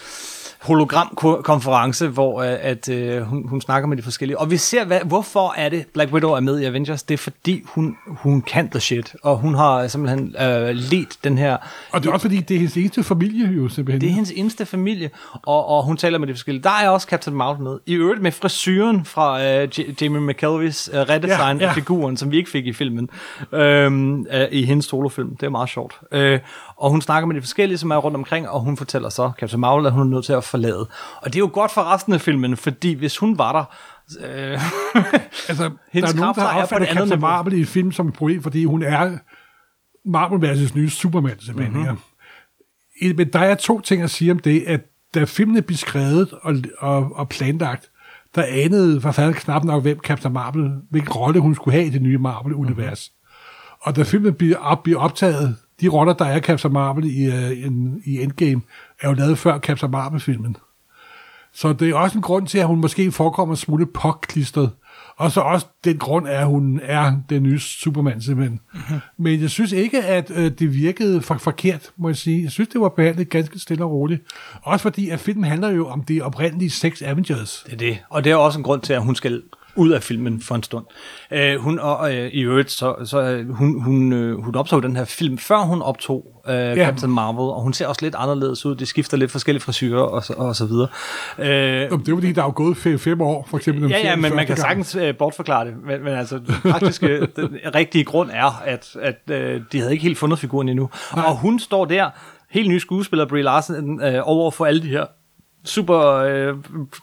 hologramkonference, hvor øh, at, øh, hun, hun snakker med de forskellige. Og vi ser, hvad, hvorfor er det, Black Widow er med i Avengers? Det er fordi, hun, hun kan the shit, og hun har simpelthen øh, ledt den her Og det er også fordi, det er hendes eneste familie jo simpelthen. det er hendes eneste familie, og, og hun taler med de forskellige. Der er også Captain Marvel med. I øvrigt med frisyren fra øh, Jamie McKelveys øh, redesign Ja, ja, af figuren, som vi ikke fik i filmen, øhm, øh, i hendes solofilm. Det er meget sjovt. Øh, og hun snakker med de forskellige, som er rundt omkring, og hun fortæller så Captain Marvel, at hun er nødt til at forlade. Og det er jo godt for resten af filmen, fordi hvis hun var der, øh, Altså, [LAUGHS] der er nogen, der er på opfatter et andet Captain. Marvel i film som et problem, fordi hun er Marvel versus nye Superman, simpelthen. Mhm. Mm-hmm. Ja. Men der er to ting at sige om det, at da filmene blev skrevet og, og, og planlagt, der anede forfatteren knap nok, hvem Captain Marvel, hvilken rolle hun skulle have i det nye Marvel-univers. Mm-hmm. Og da filmen bliver, op, bliver optaget, de roller, der er Captain Marvel i, uh, i Endgame, er jo lavet før Captain Marvel-filmen. Så det er også en grund til, at hun måske forekommer en smule påklistret. Og så også den grund er, at hun er den nye Superman simpelthen. Mm-hmm. Men jeg synes ikke, at øh, det virkede for, forkert, må jeg sige. Jeg synes, det var behandlet ganske stille og roligt. Også fordi, at filmen handler jo om det oprindelige seks Avengers. Det er det. Og det er også en grund til, at hun skal ud af filmen for en stund. Øh, hun, og øh, i øvrigt, så, så øh, hun, hun, øh, hun optog den her film, før hun optog øh, ja. Captain Marvel, og hun ser også lidt anderledes ud. Det skifter lidt forskellige frisyrer og, så- og så videre. Øh, Jamen, Det er fordi, der er jo gået fem, fem år, for eksempel. Ja, ja, men man kan gang. sagtens øh, bortforklare det. Men, men altså, den praktiske, [LAUGHS] den rigtige grund er, at, at øh, de havde ikke helt fundet figuren endnu. Nej. Og hun står der, helt ny skuespiller, Brie Larson, øh, over for alle de her super øh,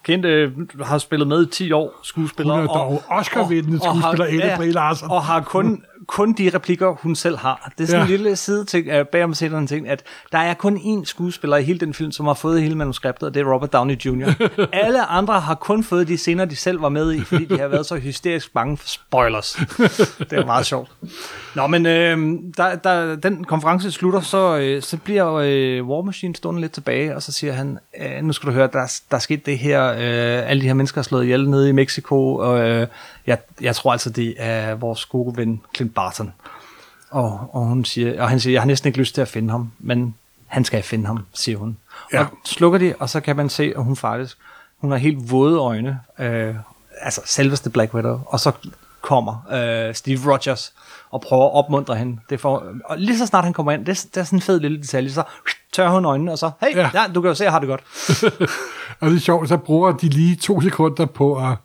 kendte, har spillet med i 10 år skuespillere. Hun er dog Oscar-vindende og har- skuespiller, Ellen ja, Brie Larson. Og har kun kun de replikker, hun selv har. Det er sådan Ja. en lille side til, uh, bag om scenen ting, at der er kun én skuespiller i hele den film, som har fået hele manuskriptet, og det er Robert Downey Jr. [LAUGHS] Alle andre har kun fået de scener, de selv var med i, fordi de har været så hysterisk bange for spoilers. det er meget sjovt. Nå, men øh, da, da den konference slutter, så, øh, så bliver øh, War Machine stående lidt tilbage, og så siger han, øh, nu skal du høre, der, der er sket det her, øh, alle de her mennesker er slået ihjel nede i Mexico, og øh, jeg, jeg tror altså, det er vores gode ven Clint Barton. Og, og, hun siger, og han siger, jeg har næsten ikke lyst til at finde ham, men han skal finde ham, siger hun. Ja. Og slukker de, og så kan man se, at hun faktisk, hun har helt våde øjne, øh, altså selveste Black Widow, og så kommer øh, Steve Rogers og prøver at opmuntre hende. Det får, og lige så snart han kommer ind, det, er- det er sådan en fed lille detalje, så tør hun øjnene, og så, hey. Ja. ja, du kan jo se, jeg har det godt. [LAUGHS] Og det er sjovt, så bruger de lige to sekunder på at,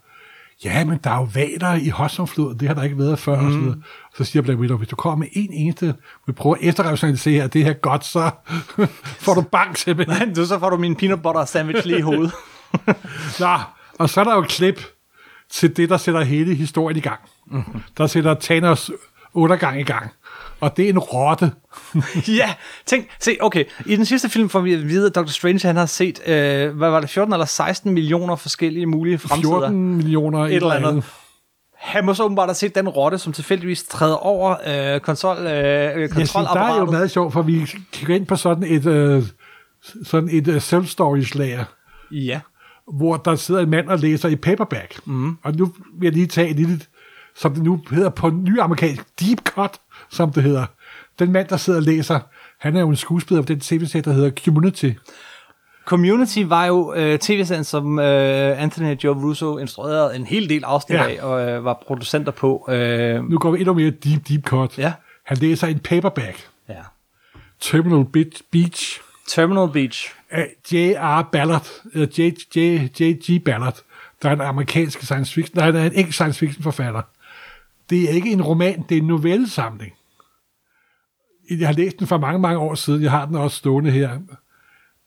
ja, men der er jo valer i Hudsonfloden, det har der ikke været før, mm. og så, videre. så siger Black Widow, hvis du kommer med en eneste, vi prøver at efterrationalisere, at det her er godt, så [LAUGHS] får du bank simpelthen. [LAUGHS] du, så får du min peanut butter sandwich lige i hovedet. [LAUGHS] Nå, og så er der jo et klip til det, der sætter hele historien i gang. Mm-hmm. Der sætter Thanos undergang i gang. Og det er en rotte. [LAUGHS] ja, tænk, se, okay, i den sidste film får vi at vide, at Dr. Strange han har set, øh, hvad var det, 14 eller 16 millioner forskellige mulige fremtider. 14 millioner et eller andet. Han må så åbenbart have set den rotte, som tilfældigvis træder over øh, konsol, øh, Jeg synes, der er jo kontrolapparatet. meget sjovt, for vi kigger ind på sådan et, øh, sådan et uh, self-storage lager, Ja. hvor der sidder en mand og læser i paperback. Mm. Og nu vil jeg lige tage et lille, som det nu hedder på ny amerikansk, deep cut, som det hedder. Den mand, der sidder og læser, han er jo en skuespiller på den tv-serie, der hedder Community. Community var jo øh, tv-serien, som øh, Anthony Joe Russo instruerede en hel del afsnit Ja. af, og øh, var producenter på. Øh, Nu går vi endnu mere deep, deep cut. Ja. Han læser en paperback. ja. Terminal Beach, Terminal Beach. af J.R. Ballard, eller J. J. J.G. Ballard, der er en amerikansk science fiction, nej, der er en engelsk science fiction forfatter. Det er ikke en roman, det er en novellesamling. Jeg har læst den for mange, mange år siden. Jeg har den også stående her.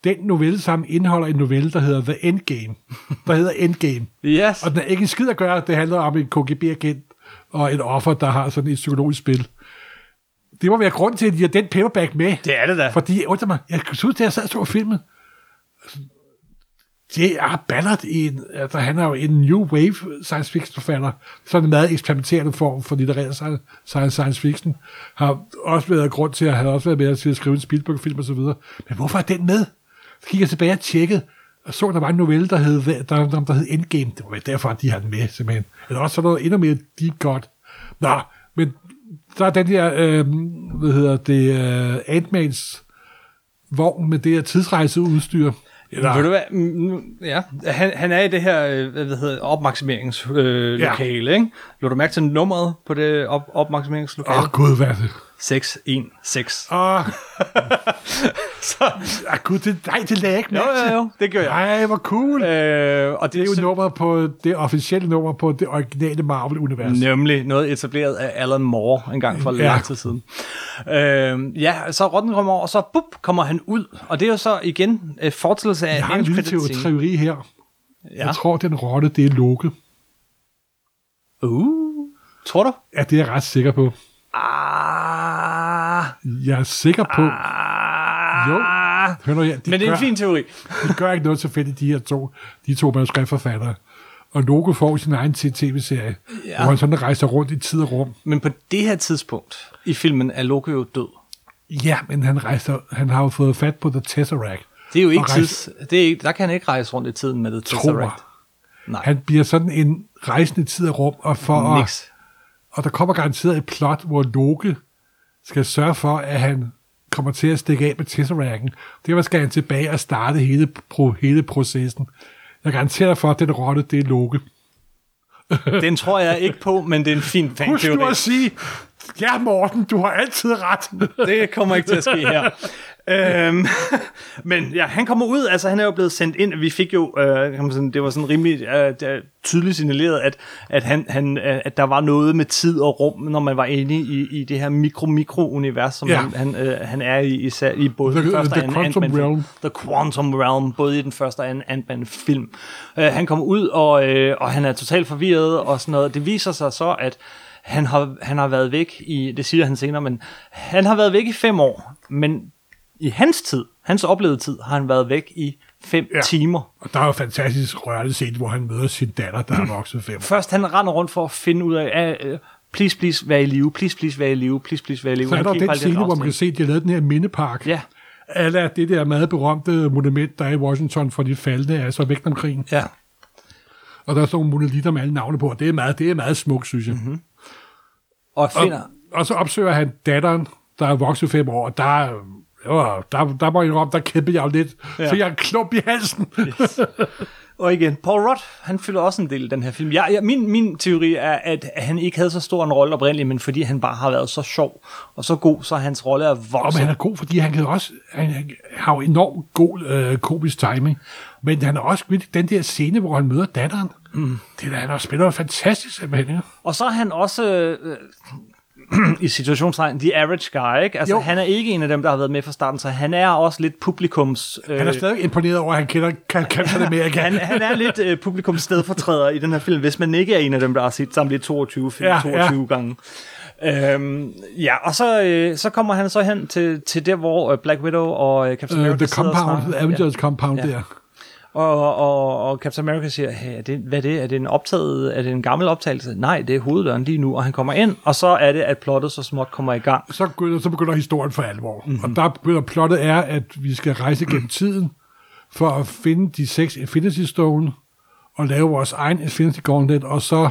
Den novellesamling indeholder en novelle, der hedder The Endgame. [LAUGHS] Der hedder Endgame. Yes. Og den er ikke en skid at gøre. Det handler om en KGB-agent og et offer, der har sådan et psykologisk spil. Det må være grund til, at de har den paperback med. Det er det da. Fordi, undrer mig, jeg huske, da jeg sad og så filmen, J.R. Ballard, i en, altså, han er jo en new wave science fiction forfatter, sådan en meget eksperimenterende form for litterær science, science fiction, har også været grund til at have også været med til at skrive en Spielberg-film og så videre. Men hvorfor er den med? Så gik jeg tilbage og tjekkede, og så, der var en novelle, der hed, der, der, der hed Endgame. Det var derfor, at de har den med, simpelthen. Eller også så noget endnu mere deep cut. Nå, men der er den her, øh, hvad hedder det, øh, Ant-Mans vogn med det her tidsrejseudstyr. Eller... Ved du hvad? Mm, Ja, han, han er i det her øh, hvad hedder, opmaksimeringslokale, øh, Ja. lokale, ikke? Lå du mærke til nummeret på det op, opmaksimeringslokale? Åh, oh, gud, hvad er det? 616. Åh, [LAUGHS] Så, ah, gud, det, nej, det lagde jeg ikke jo, mærke jo, til. jo, det gør jeg. Nej, hvor cool. Øh, og det er jo nummeret på det officielle nummer på det originale Marvel-univers. Nemlig noget etableret af Alan Moore en gang for ja. Lang tid siden. Øh, ja, så rotten kommer over, og så bup, kommer han ud. Og det er jo så igen øh, fortællelse af Jeg har en lille teori her. Ja. Jeg tror, den rotte, det er Loke. Uh, tror du? Ja, det er jeg ret sikker på. Ah, Jeg er sikker på... ah, Jo. Hør nu her, de Men det er gør, en fin teori. de gør ikke noget tilfældigt, de her to, de to manuskriptforfattere. Og Loke får sin egen tv-serie, Ja. ja. hvor han sådan rejser rundt i tid og rum. Men på det her tidspunkt i filmen er Loki jo død. Ja, men han, rejser, han har jo fået fat på The Tesseract. Det er jo ikke rejse- tids... Det er ikke, der kan han ikke rejse rundt i tiden med det Tror. Tesseract. Nej, Han bliver sådan en rejsende i tid og rum, og, for at, niks. og der kommer garanteret et plot, hvor Loke skal sørge for, at han kommer til at stikke af med Tesseracten. Det skal han tilbage og starte hele, pro, hele processen. Jeg garanterer for, at den rotte, det er Loke. Den tror jeg ikke på, men det er en fin Husk nu at sige, ja Morten, du har altid ret. [LAUGHS] Det kommer ikke til at ske her. øhm, [LAUGHS] men ja, han kommer ud, altså han er jo blevet sendt ind, vi fik jo, øh, det var sådan rimelig øh, tydeligt signaleret, at, at, han, han, øh, at der var noget med tid og rum, når man var inde i, i det her mikro-mikro-univers, som Ja. han, han, øh, han er i, især i både The- den første the og anden realm. The Quantum Realm, både i den første og anden Ant-Man-film. Øh, han kommer ud, og, øh, og han er totalt forvirret og sådan noget. Det viser sig så, at han har, han har været væk i, det siger han senere, men han har været væk i fem år, men i hans tid, hans oplevede tid, har han været væk i fem ja. timer. Og der er jo fantastisk rørende set, hvor han møder sin datter, der er [CLEARS THROAT] vokset fem år. Først han render rundt for at finde ud af, uh, please, please, vær i live, please, please, vær i live, please, please, vær i live. Så er der den scene, hvor man kan se, at de har lavet den her mindepark. Ja, Alle det der meget berømte monument, der er i Washington for de faldende, altså væk omkring. ja. Og der er sådan nogle monolitter med alle navne på, og det er meget, det er meget smukt, synes jeg. Mhm. Mm-hmm. Og finder, Og, og så opsøger han datteren, der er vokset fem år, og der, jo, der, der må jeg indrømme, der kæmper jeg jo lidt, Ja. så jeg en klump i halsen. [LAUGHS] Og igen, Paul Rudd, han fylder også en del i den her film. Jeg, jeg, min, min teori er, at han ikke havde så stor en rolle oprindeligt, men fordi han bare har været så sjov og så god, så hans rolle er Og men vokset. han er god, fordi han kan også, han, han har jo enormt god øh, komisk timing, men han er også den der scene, hvor han møder datteren. Mm. Det er da, han har spiller fantastisk simpelthen. ikke? Og så er han også øh, [CLEARS THROAT] i situationstegn the average guy, ikke? Altså, Jo. han er ikke en af dem, der har været med fra starten, så han er også lidt publikums... Øh, Han er stadig imponeret over, at han kender kan, Captain America. han, han er lidt øh, publikums stedfortræder i den her film, hvis man ikke er en af dem, der har set samtlige 22 film Ja, 22 ja. gange. Øhm, ja, og så, øh, så kommer han så hen til, til der, hvor øh, Black Widow og øh, Captain Uh, America the sidder og compound, snakker. the Avengers compound Ja. der. Og, og, og Captain America siger, hey, er det, hvad er det? Er det en optaget, er det en gammel optagelse? Nej, det er hoveddøren lige nu, og han kommer ind, og så er det, at plottet så småt kommer i gang. Så begynder, så begynder historien for alvor. Mhm. Mm-hmm. Og der begynder plottet er, at vi skal rejse gennem tiden for at finde de seks Infinity Stone og lave vores egen Infinity Gauntlet, og så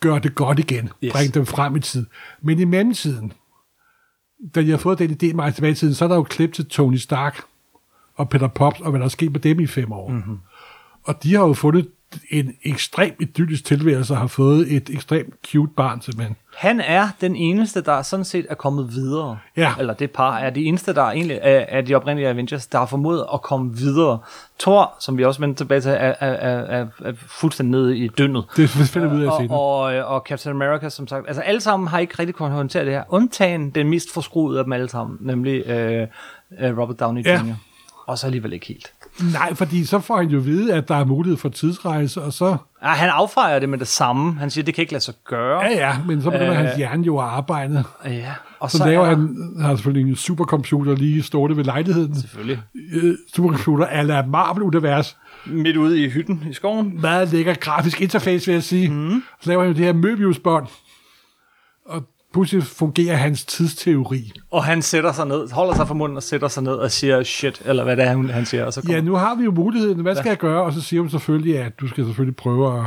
gøre det godt igen. Yes. Bringe dem frem i tid. Men i mellemtiden, da jeg har fået den idé meget tilbage i tiden, så er der jo klip til Tony Stark Peter Pops, og hvad der er sket med dem i fem år. Mhm. Mm-hmm. Og de har jo fundet en ekstrem idyllisk tilværelse og har fået et ekstremt cute barn simpelthen. Han er den eneste, der sådan set er kommet videre. Ja. Eller det par er de eneste, der egentlig er, er de oprindelige Avengers, der har formået at komme videre. Thor, som vi også vendte tilbage til, er, er, er, er, er fuldstændig nede i dyndet. Det finder vi ud af og, senere. og, og Captain America, som sagt. Altså alle sammen har ikke rigtig kunnet håndtere det her. Undtagen den mest forskruede af dem alle sammen, nemlig øh, øh, Robert Downey Jr. Ja. Og så alligevel ikke helt. Nej, fordi så får han jo vide, at der er mulighed for tidsrejse, og så... Ja, han affejer det med det samme. Han siger, det kan ikke lade sig gøre. Ja, ja, men så begynder Øh. hans hjerne jo at arbejde. ja. Og Så, så, laver er der- han, har selvfølgelig en supercomputer lige stående ved lejligheden. Selvfølgelig. Øh, supercomputer ala Marvel-univers. Midt ude i hytten i skoven. Meget lækker grafisk interface, vil jeg sige. Mm. Så laver han jo det her Möbius-bånd. Og pludselig fungerer hans tidsteori. Og han sætter sig ned, holder sig for munden og sætter sig ned og siger shit, eller hvad det er, han- han siger. Og, så kommer. Ja, nu har vi jo muligheden. Hvad skal jeg gøre? Og så siger hun selvfølgelig, at du skal selvfølgelig prøve at...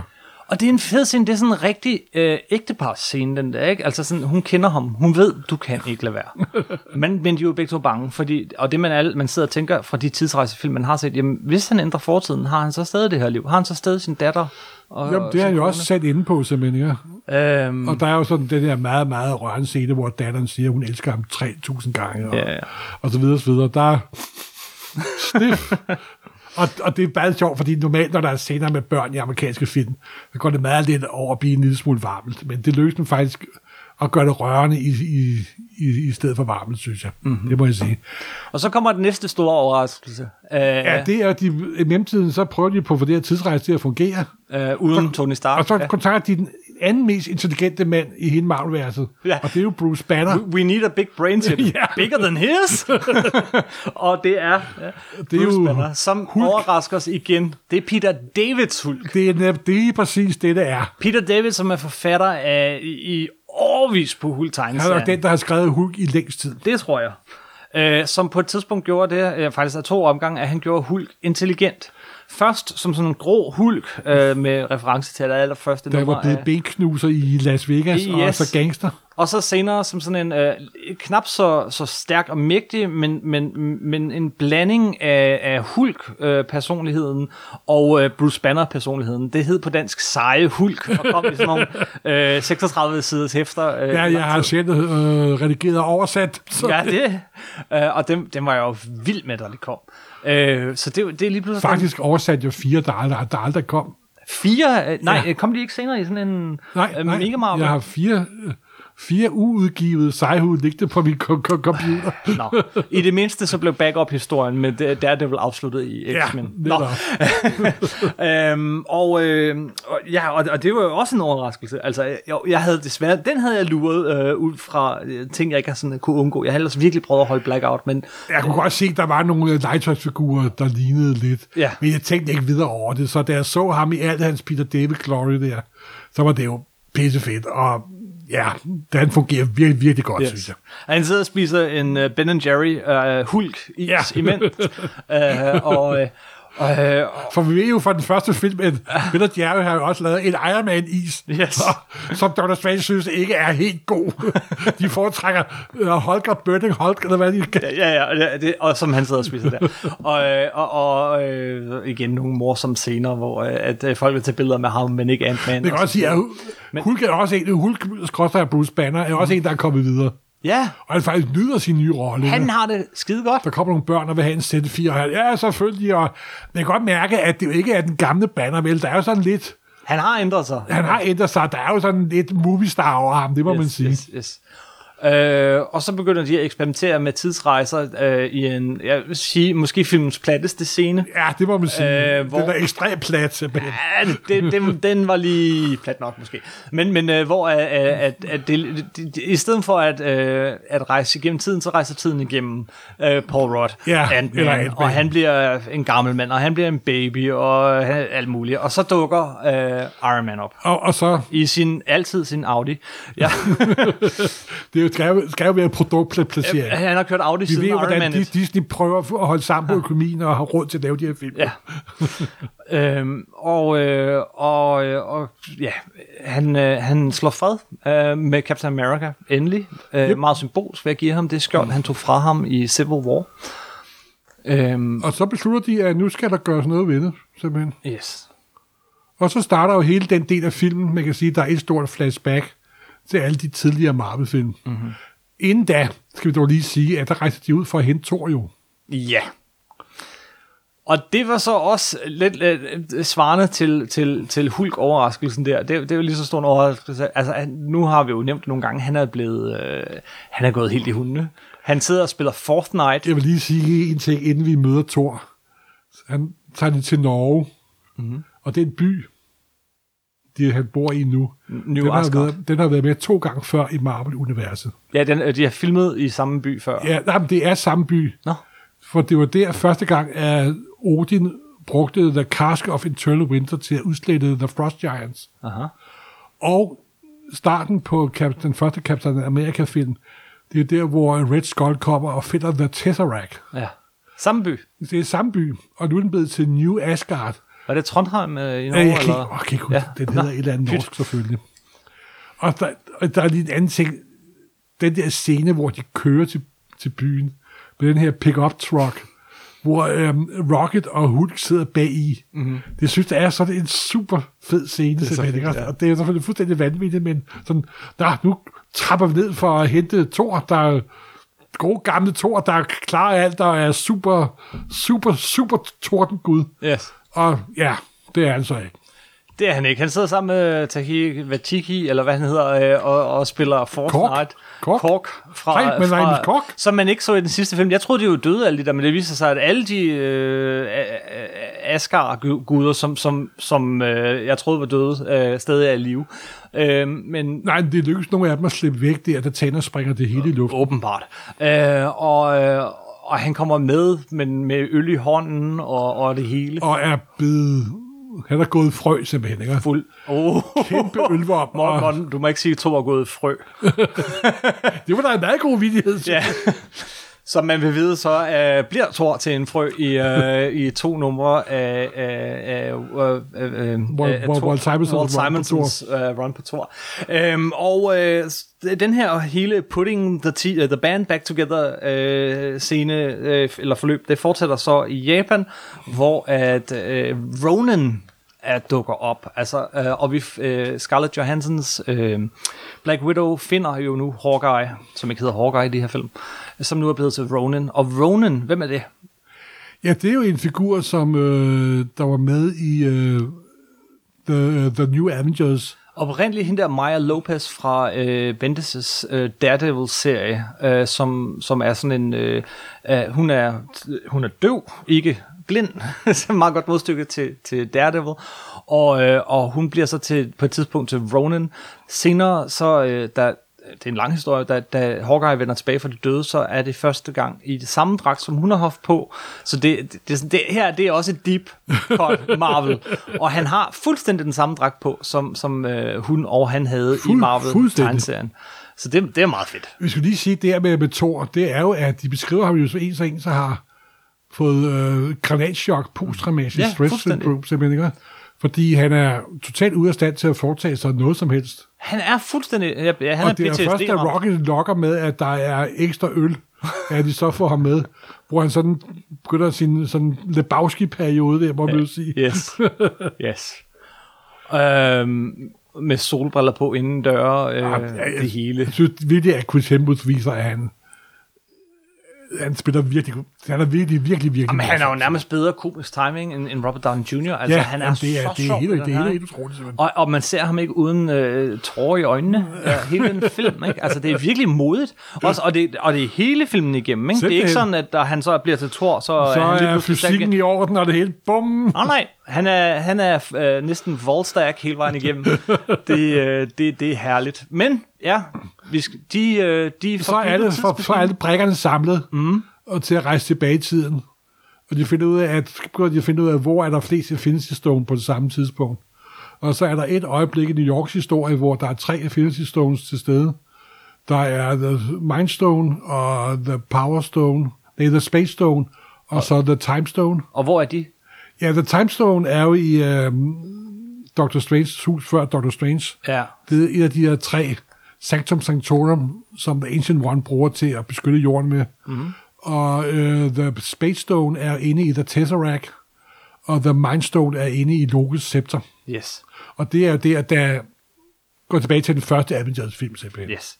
og det er en fed scene, det er sådan en rigtig øh, ægtepars-scene, den der, ikke? Altså sådan, hun kender ham, hun ved, du kan ikke lade være. [LAUGHS] men, men de er jo begge to bange, fordi, og det man, alle, man sidder og tænker fra de tidsrejsefilm, man har set, jamen hvis han ændrer fortiden, har han så stadig det her liv? Har han så stadig sin datter? Og, Jamen, det har han jo også sat inde på, simpelthen. Ja. Øhm, Og der er jo sådan den der meget, meget rørende scene, hvor datteren siger, at hun elsker ham 3.000 gange, og, Ja, ja. og så videre, så videre. Der er [LAUGHS] stiff. Og, og det er bare sjovt, fordi normalt, når der er scener med børn i amerikanske film, så går det meget lidt over at blive en lille smule varmt. Men det lykkes dem faktisk at gøre det rørende i, i, i, i stedet for varmt, synes jeg. Mhm. Mm-hmm. Det må jeg sige. og så kommer den næste store overraskelse. Øh, Ja, det er, at de, i mellemtiden, så prøver de på at få det her tidsrejse til at fungere. øh, uden Tony Stark. Og så ja. kontakter de den anden mest intelligente mand i hele Marvel-værelset. Ja. Og det er jo Bruce Banner. We need a big brain det. [LAUGHS] Ja. Bigger than his. [LAUGHS] og det er, ja, det er jo Banner, som Hulk. overrasker os igen. Det er Peter Davids Hulk. Det er, net- det er præcis det, det er. Peter David, som er forfatter af i, årvis på hulk Han er den, der har skrevet Hulk i længst tid. Det tror jeg. Øh, som på et tidspunkt gjorde det, øh, faktisk af to omgange, at han gjorde Hulk intelligent. Først som sådan en grå Hulk, øh, med reference til det allerførste Der nummer. var blevet benknuser i Las Vegas, Yes. og så gangster. Og så senere som sådan en øh, knap så, så stærk og mægtig, men, men, men en blanding af, af Hulk-personligheden og øh, Bruce Banner-personligheden. Det hed på dansk seje Hulk, og kom i sådan nogle [LAUGHS] øh, 36 siders hæfter. Øh, Ja, jeg har selv øh, redigeret og oversat. Så Ja, det. Øh, og dem, dem var jeg jo vild med, da det kom. Øh, så det, det er lige pludselig... Faktisk oversat jo fire, der aldrig, der aldrig kom. Fire... Øh, nej, Ja. ja. kom de ikke senere i sådan en Nej, øh, nej Mega Marvel? jeg har fire, øh, fire uudgivede sejhud liggende på min co- co- computer. Nå. I det mindste så blev backup-historien med det- Daredevil afsluttet i Ja, X-Men. det er [LAUGHS] øhm, og, øh, og, ja, og, og det var jo også en overraskelse. Altså, jeg, jeg havde desværre, den havde jeg luret øh, ud fra øh, ting, jeg ikke har sådan kunne undgå. Jeg havde ellers virkelig prøvet at holde blackout, men Jeg kunne godt se, at der var nogle øh, legetøjsfigurer, der lignede lidt. Ja. Men jeg tænkte ikke videre over det. Så da jeg så ham i alt hans Peter David Glory der, så var det jo pissefedt. Og ja, den fungerer virkelig, virkelig godt, yes. synes jeg. Og han sidder og spiser en uh, Ben Jerry uh, hulk is ja. Imens. [LAUGHS] uh, og, uh, uh, For vi ved jo fra den første film, at Peter Jerry har jo også lavet en Iron Man-is, Yes. [LAUGHS] som Dr. Strange synes ikke er helt god. [LAUGHS] De foretrækker uh, Holger Burning Hulk, eller hvad de kan. Ja, ja, og det, det, og som han sidder og spiser der. [LAUGHS] og, øh, og, og øh, igen nogle morsomme scener, hvor øh, at, øh, folk vil tage billeder med ham, men ikke Ant-Man. Det kan også sige, at Hulk er også en, Hulk, Bruce Banner, er også en, der er kommet videre. Ja, Og han faktisk nyder sin nye rolle. han har det skide godt. Der kommer nogle børn og vil have en Z4. Og han, ja, selvfølgelig. Og man kan godt mærke, at det jo ikke er den gamle banner, vel? Der er jo sådan lidt... Han har ændret sig. Han har ændret sig. Der er jo sådan lidt movie star over ham, det må yes, man sige. Yes, yes. Øh, og så begynder de at eksperimentere med tidsrejser øh, i en, jeg vil sige, måske filmens platteste scene. Ja, det må man sige. Øh, hvor- Den er ekstremt plat, simpelthen. Ja, den, den, den var lige plat nok måske. Men, men øh, hvor øh, at, at det, det, det, i stedet for at, øh, at rejse igennem tiden, så rejser tiden igennem øh, Paul Rudd, Ja, Ant-Man, eller Ant-Man. og han bliver en gammel mand, og han bliver en baby, og øh, alt muligt. Og så dukker øh, Iron Man op. Og, og så, I sin, altid sin Audi. Ja, [LAUGHS] det er jo- skal jo, skal jo være produktplacering. han har kørt Audi Vi siden ved jo, Iron hvordan 1. Disney prøver at holde sammen på økonomien og har råd til at lave de her film. Ja. [LAUGHS] øhm, og, øh, og, øh, og ja, han, øh, han slår fred øh, med Captain America, endelig. Øh, Yep. Meget symbolsk ved at give ham det skjold, han tog fra ham i Civil War. Øhm, Og så beslutter de, at nu skal der gøres noget ved det, simpelthen. yes. Og så starter jo hele den del af filmen, man kan sige, der er et stort flashback til alle de tidligere Marvel-film. Mm-hmm. Inden da, skal vi dog lige sige, at der rejser de ud for at hente Thor jo. Ja. Og det var så også lidt, lidt svarende til, til, til Hulk-overraskelsen der. Det, det er jo lige så stor en overraskelse. Altså, han, nu har vi jo nævnt nogle gange, han er blevet, øh, han er gået helt i hundene. Han sidder og spiller Fortnite. Jeg vil lige sige en ting, inden vi møder Thor. Han tager det til Norge, mm-hmm. og det er en by, de, han bor i nu. New Den har, været, den har været med to gange før i Marvel-universet. Ja, den, øh, de har filmet i samme by før. Ja, nej, men det er samme by. Nå. For det var der første gang, at Odin brugte The Cask of Eternal Winter til at udslette The Frost Giants. Aha. Og starten på Cap- den første Captain America-film, det er der, hvor Red Skull kommer og finder The Tesseract. Ja. Samme by. Det er samme by, og nu er den blevet til New Asgard. Var det Trondheim øh, i Ja, Norge? jeg kan eller? åh, kan ikke huske, Ja. ja. den Nå, hedder et eller andet norsk selvfølgelig. Og der, og der er lige en anden ting. Den der scene, hvor de kører til, til byen med den her pick-up truck, hvor øhm, Rocket og Hulk sidder bag i. Mm-hmm. Det synes jeg er sådan en super fed scene. Det så er, fedt, ja. ja. Og det er selvfølgelig fuldstændig vanvittigt, men sådan, der, nu trapper vi ned for at hente Thor, der er gode gamle Thor, der klarer alt, der er super, super, super tordengud. Yes. Og ja, det er han så ikke. Det er han ikke. Han sidder sammen med Tahi Vatiki, eller hvad han hedder, øh, og, og spiller Fortnite. Kork. Kork fra, Hej, men fra, Kork. som man ikke så i den sidste film. Jeg troede, de var døde alle de der, men det viser sig, at alle de øh, Asgard-guder, som, som, som øh, jeg troede var døde, øh, stadig er i live. Øh, men Nej, det lykkedes nogle af dem at slippe væk der, da Thanos springer det hele i luften. åbenbart. Øh, og, øh, og han kommer med, men med øl i hånden og, og det hele. Og er blevet... Han er gået frø simpelthen, ikke? Fuld. Oh. Kæmpe ølvop. Morten, Morten, du må ikke sige, at to er gået frø. [LAUGHS] det var da en meget god vidighed. Ja. Som man vil vide, så uh, bliver Thor til en frø i, uh, i to numre af, af, af, uh, uh, uh, Walt- af Simonsons run på Thor. Um, og s- den her hele putting the, t- uh, the band back together uh, scene, uh, eller forløb, det fortsætter så i Japan, hvor at uh, Ronan er dukker op. Altså, øh, og vi, øh, Scarlett Johanssons øh, Black Widow finder jo nu Hawkeye, som ikke hedder Hawkeye i de her film, som nu er blevet til Ronan. Og Ronan, hvem er det? Ja, det er jo en figur, som øh, der var med i øh, the, the New Avengers. oprindeligt hende der Maya Lopez fra øh, Bendis' øh, Daredevil-serie, øh, som, som er sådan en... Øh, øh, hun, er, hun er døv, ikke blind, [LAUGHS] så meget godt modstykke til, til Daredevil, og, øh, og hun bliver så til, på et tidspunkt til Ronin. Senere, så øh, der, det er en lang historie, da, da Hawkeye vender tilbage fra de døde, så er det første gang i det samme dragt, som hun har haft på. Så det, det, det, det her det er også et deep cut [LAUGHS] Marvel. Og han har fuldstændig den samme dragt på, som, som øh, hun og han havde Fuld- i Marvel fuldstændig. tegneserien. Så det, det er meget fedt. Vi skulle lige sige, det her med, med Thor, det er jo, at de beskriver ham jo så en så en, så har fået øh, granatschok, posttraumatisk Ja, stress syndrome, simpelthen, ikke? Fordi han er totalt ude af stand til at foretage sig noget som helst. Han er fuldstændig... Ja, han og det er først, da. Rocket lokker med, at der er ekstra øl, at de så får ham med, hvor han sådan begynder sin sådan Lebowski-periode, der, må man jo sige. Yes. yes. Øhm, med solbriller på inden døre, øh, Ja, ja, det hele. Jeg synes virkelig, at Chris Hemsworth viser, at han, han spiller virkelig, han er virkelig, virkelig, virkelig Men han er jo nærmest bedre komisk timing end, end Robert Downey Jr. Altså, ja, han er, jamen, det er, så det er sjov helt, i det er helt, utroligt. simpelthen. Og, og man ser ham ikke uden øh, tårer i øjnene. Ja, hele den film, ikke? Altså, det er virkelig modigt. Også, og, det, og det er hele filmen igennem, ikke? Det er ikke sådan, at da han så bliver til Thor, så, Så er han er fysikken i orden, og det hele, bum! Oh, nej, han er, han er øh, næsten voldstærk hele vejen igennem. [LAUGHS] det, øh, det, det er herligt. Men, ja, vi skal, de, øh, de Så er, det, for, så er alle brækkerne samlet, mm. og til at rejse tilbage i tiden. Og de finder ud af, at, de at finde ud af, hvor er der flest Infinity Stone på det samme tidspunkt. Og så er der et øjeblik i New Yorks historie, hvor der er tre Infinity Stones til stede. Der er The Mind Stone, og The Power Stone, nej, The Space Stone, og så The Time Stone. Og hvor er de? Ja, The Time Stone er jo i øhm, Dr. Stranges hus før Dr. Strange. Ja. Det er et af de her tre Sanctum Sanctorum, som The Ancient One bruger til at beskytte jorden med. Mm-hmm. Og øh, The Space Stone er inde i The Tesseract, og The Mind Stone er inde i Lokes scepter. Yes. Og det er der, der går tilbage til den første Avengers-film, simpelthen. Yes.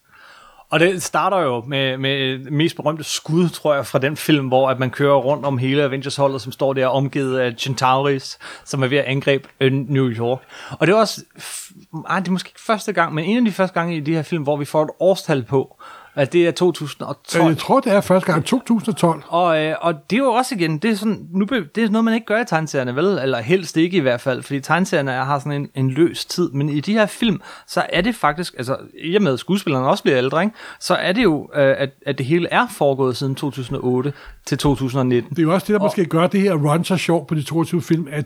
Og det starter jo med, med det mest berømte skud, tror jeg, fra den film, hvor at man kører rundt om hele Avengers-holdet, som står der omgivet af Centauris, som er ved at angribe øh, New York. Og det er også, f- ej, det er måske ikke første gang, men en af de første gange i de her film, hvor vi får et årstal på, at det er 2012. Øh, Jeg tror, det er første gang 2012. Og, øh, og det er jo også igen, det er, sådan, nu, det er noget, man ikke gør i tegneserierne, vel? Eller helst ikke i hvert fald, fordi tegneserierne er- har sådan en, en løs tid. Men i de her film, så er det faktisk, altså i og med at skuespillerne også bliver ældre, ikke? så er det jo, øh, at, at det hele er foregået siden 2008 til 2019. Det er jo også det, der måske gør det her run så sjovt på de 22 film, at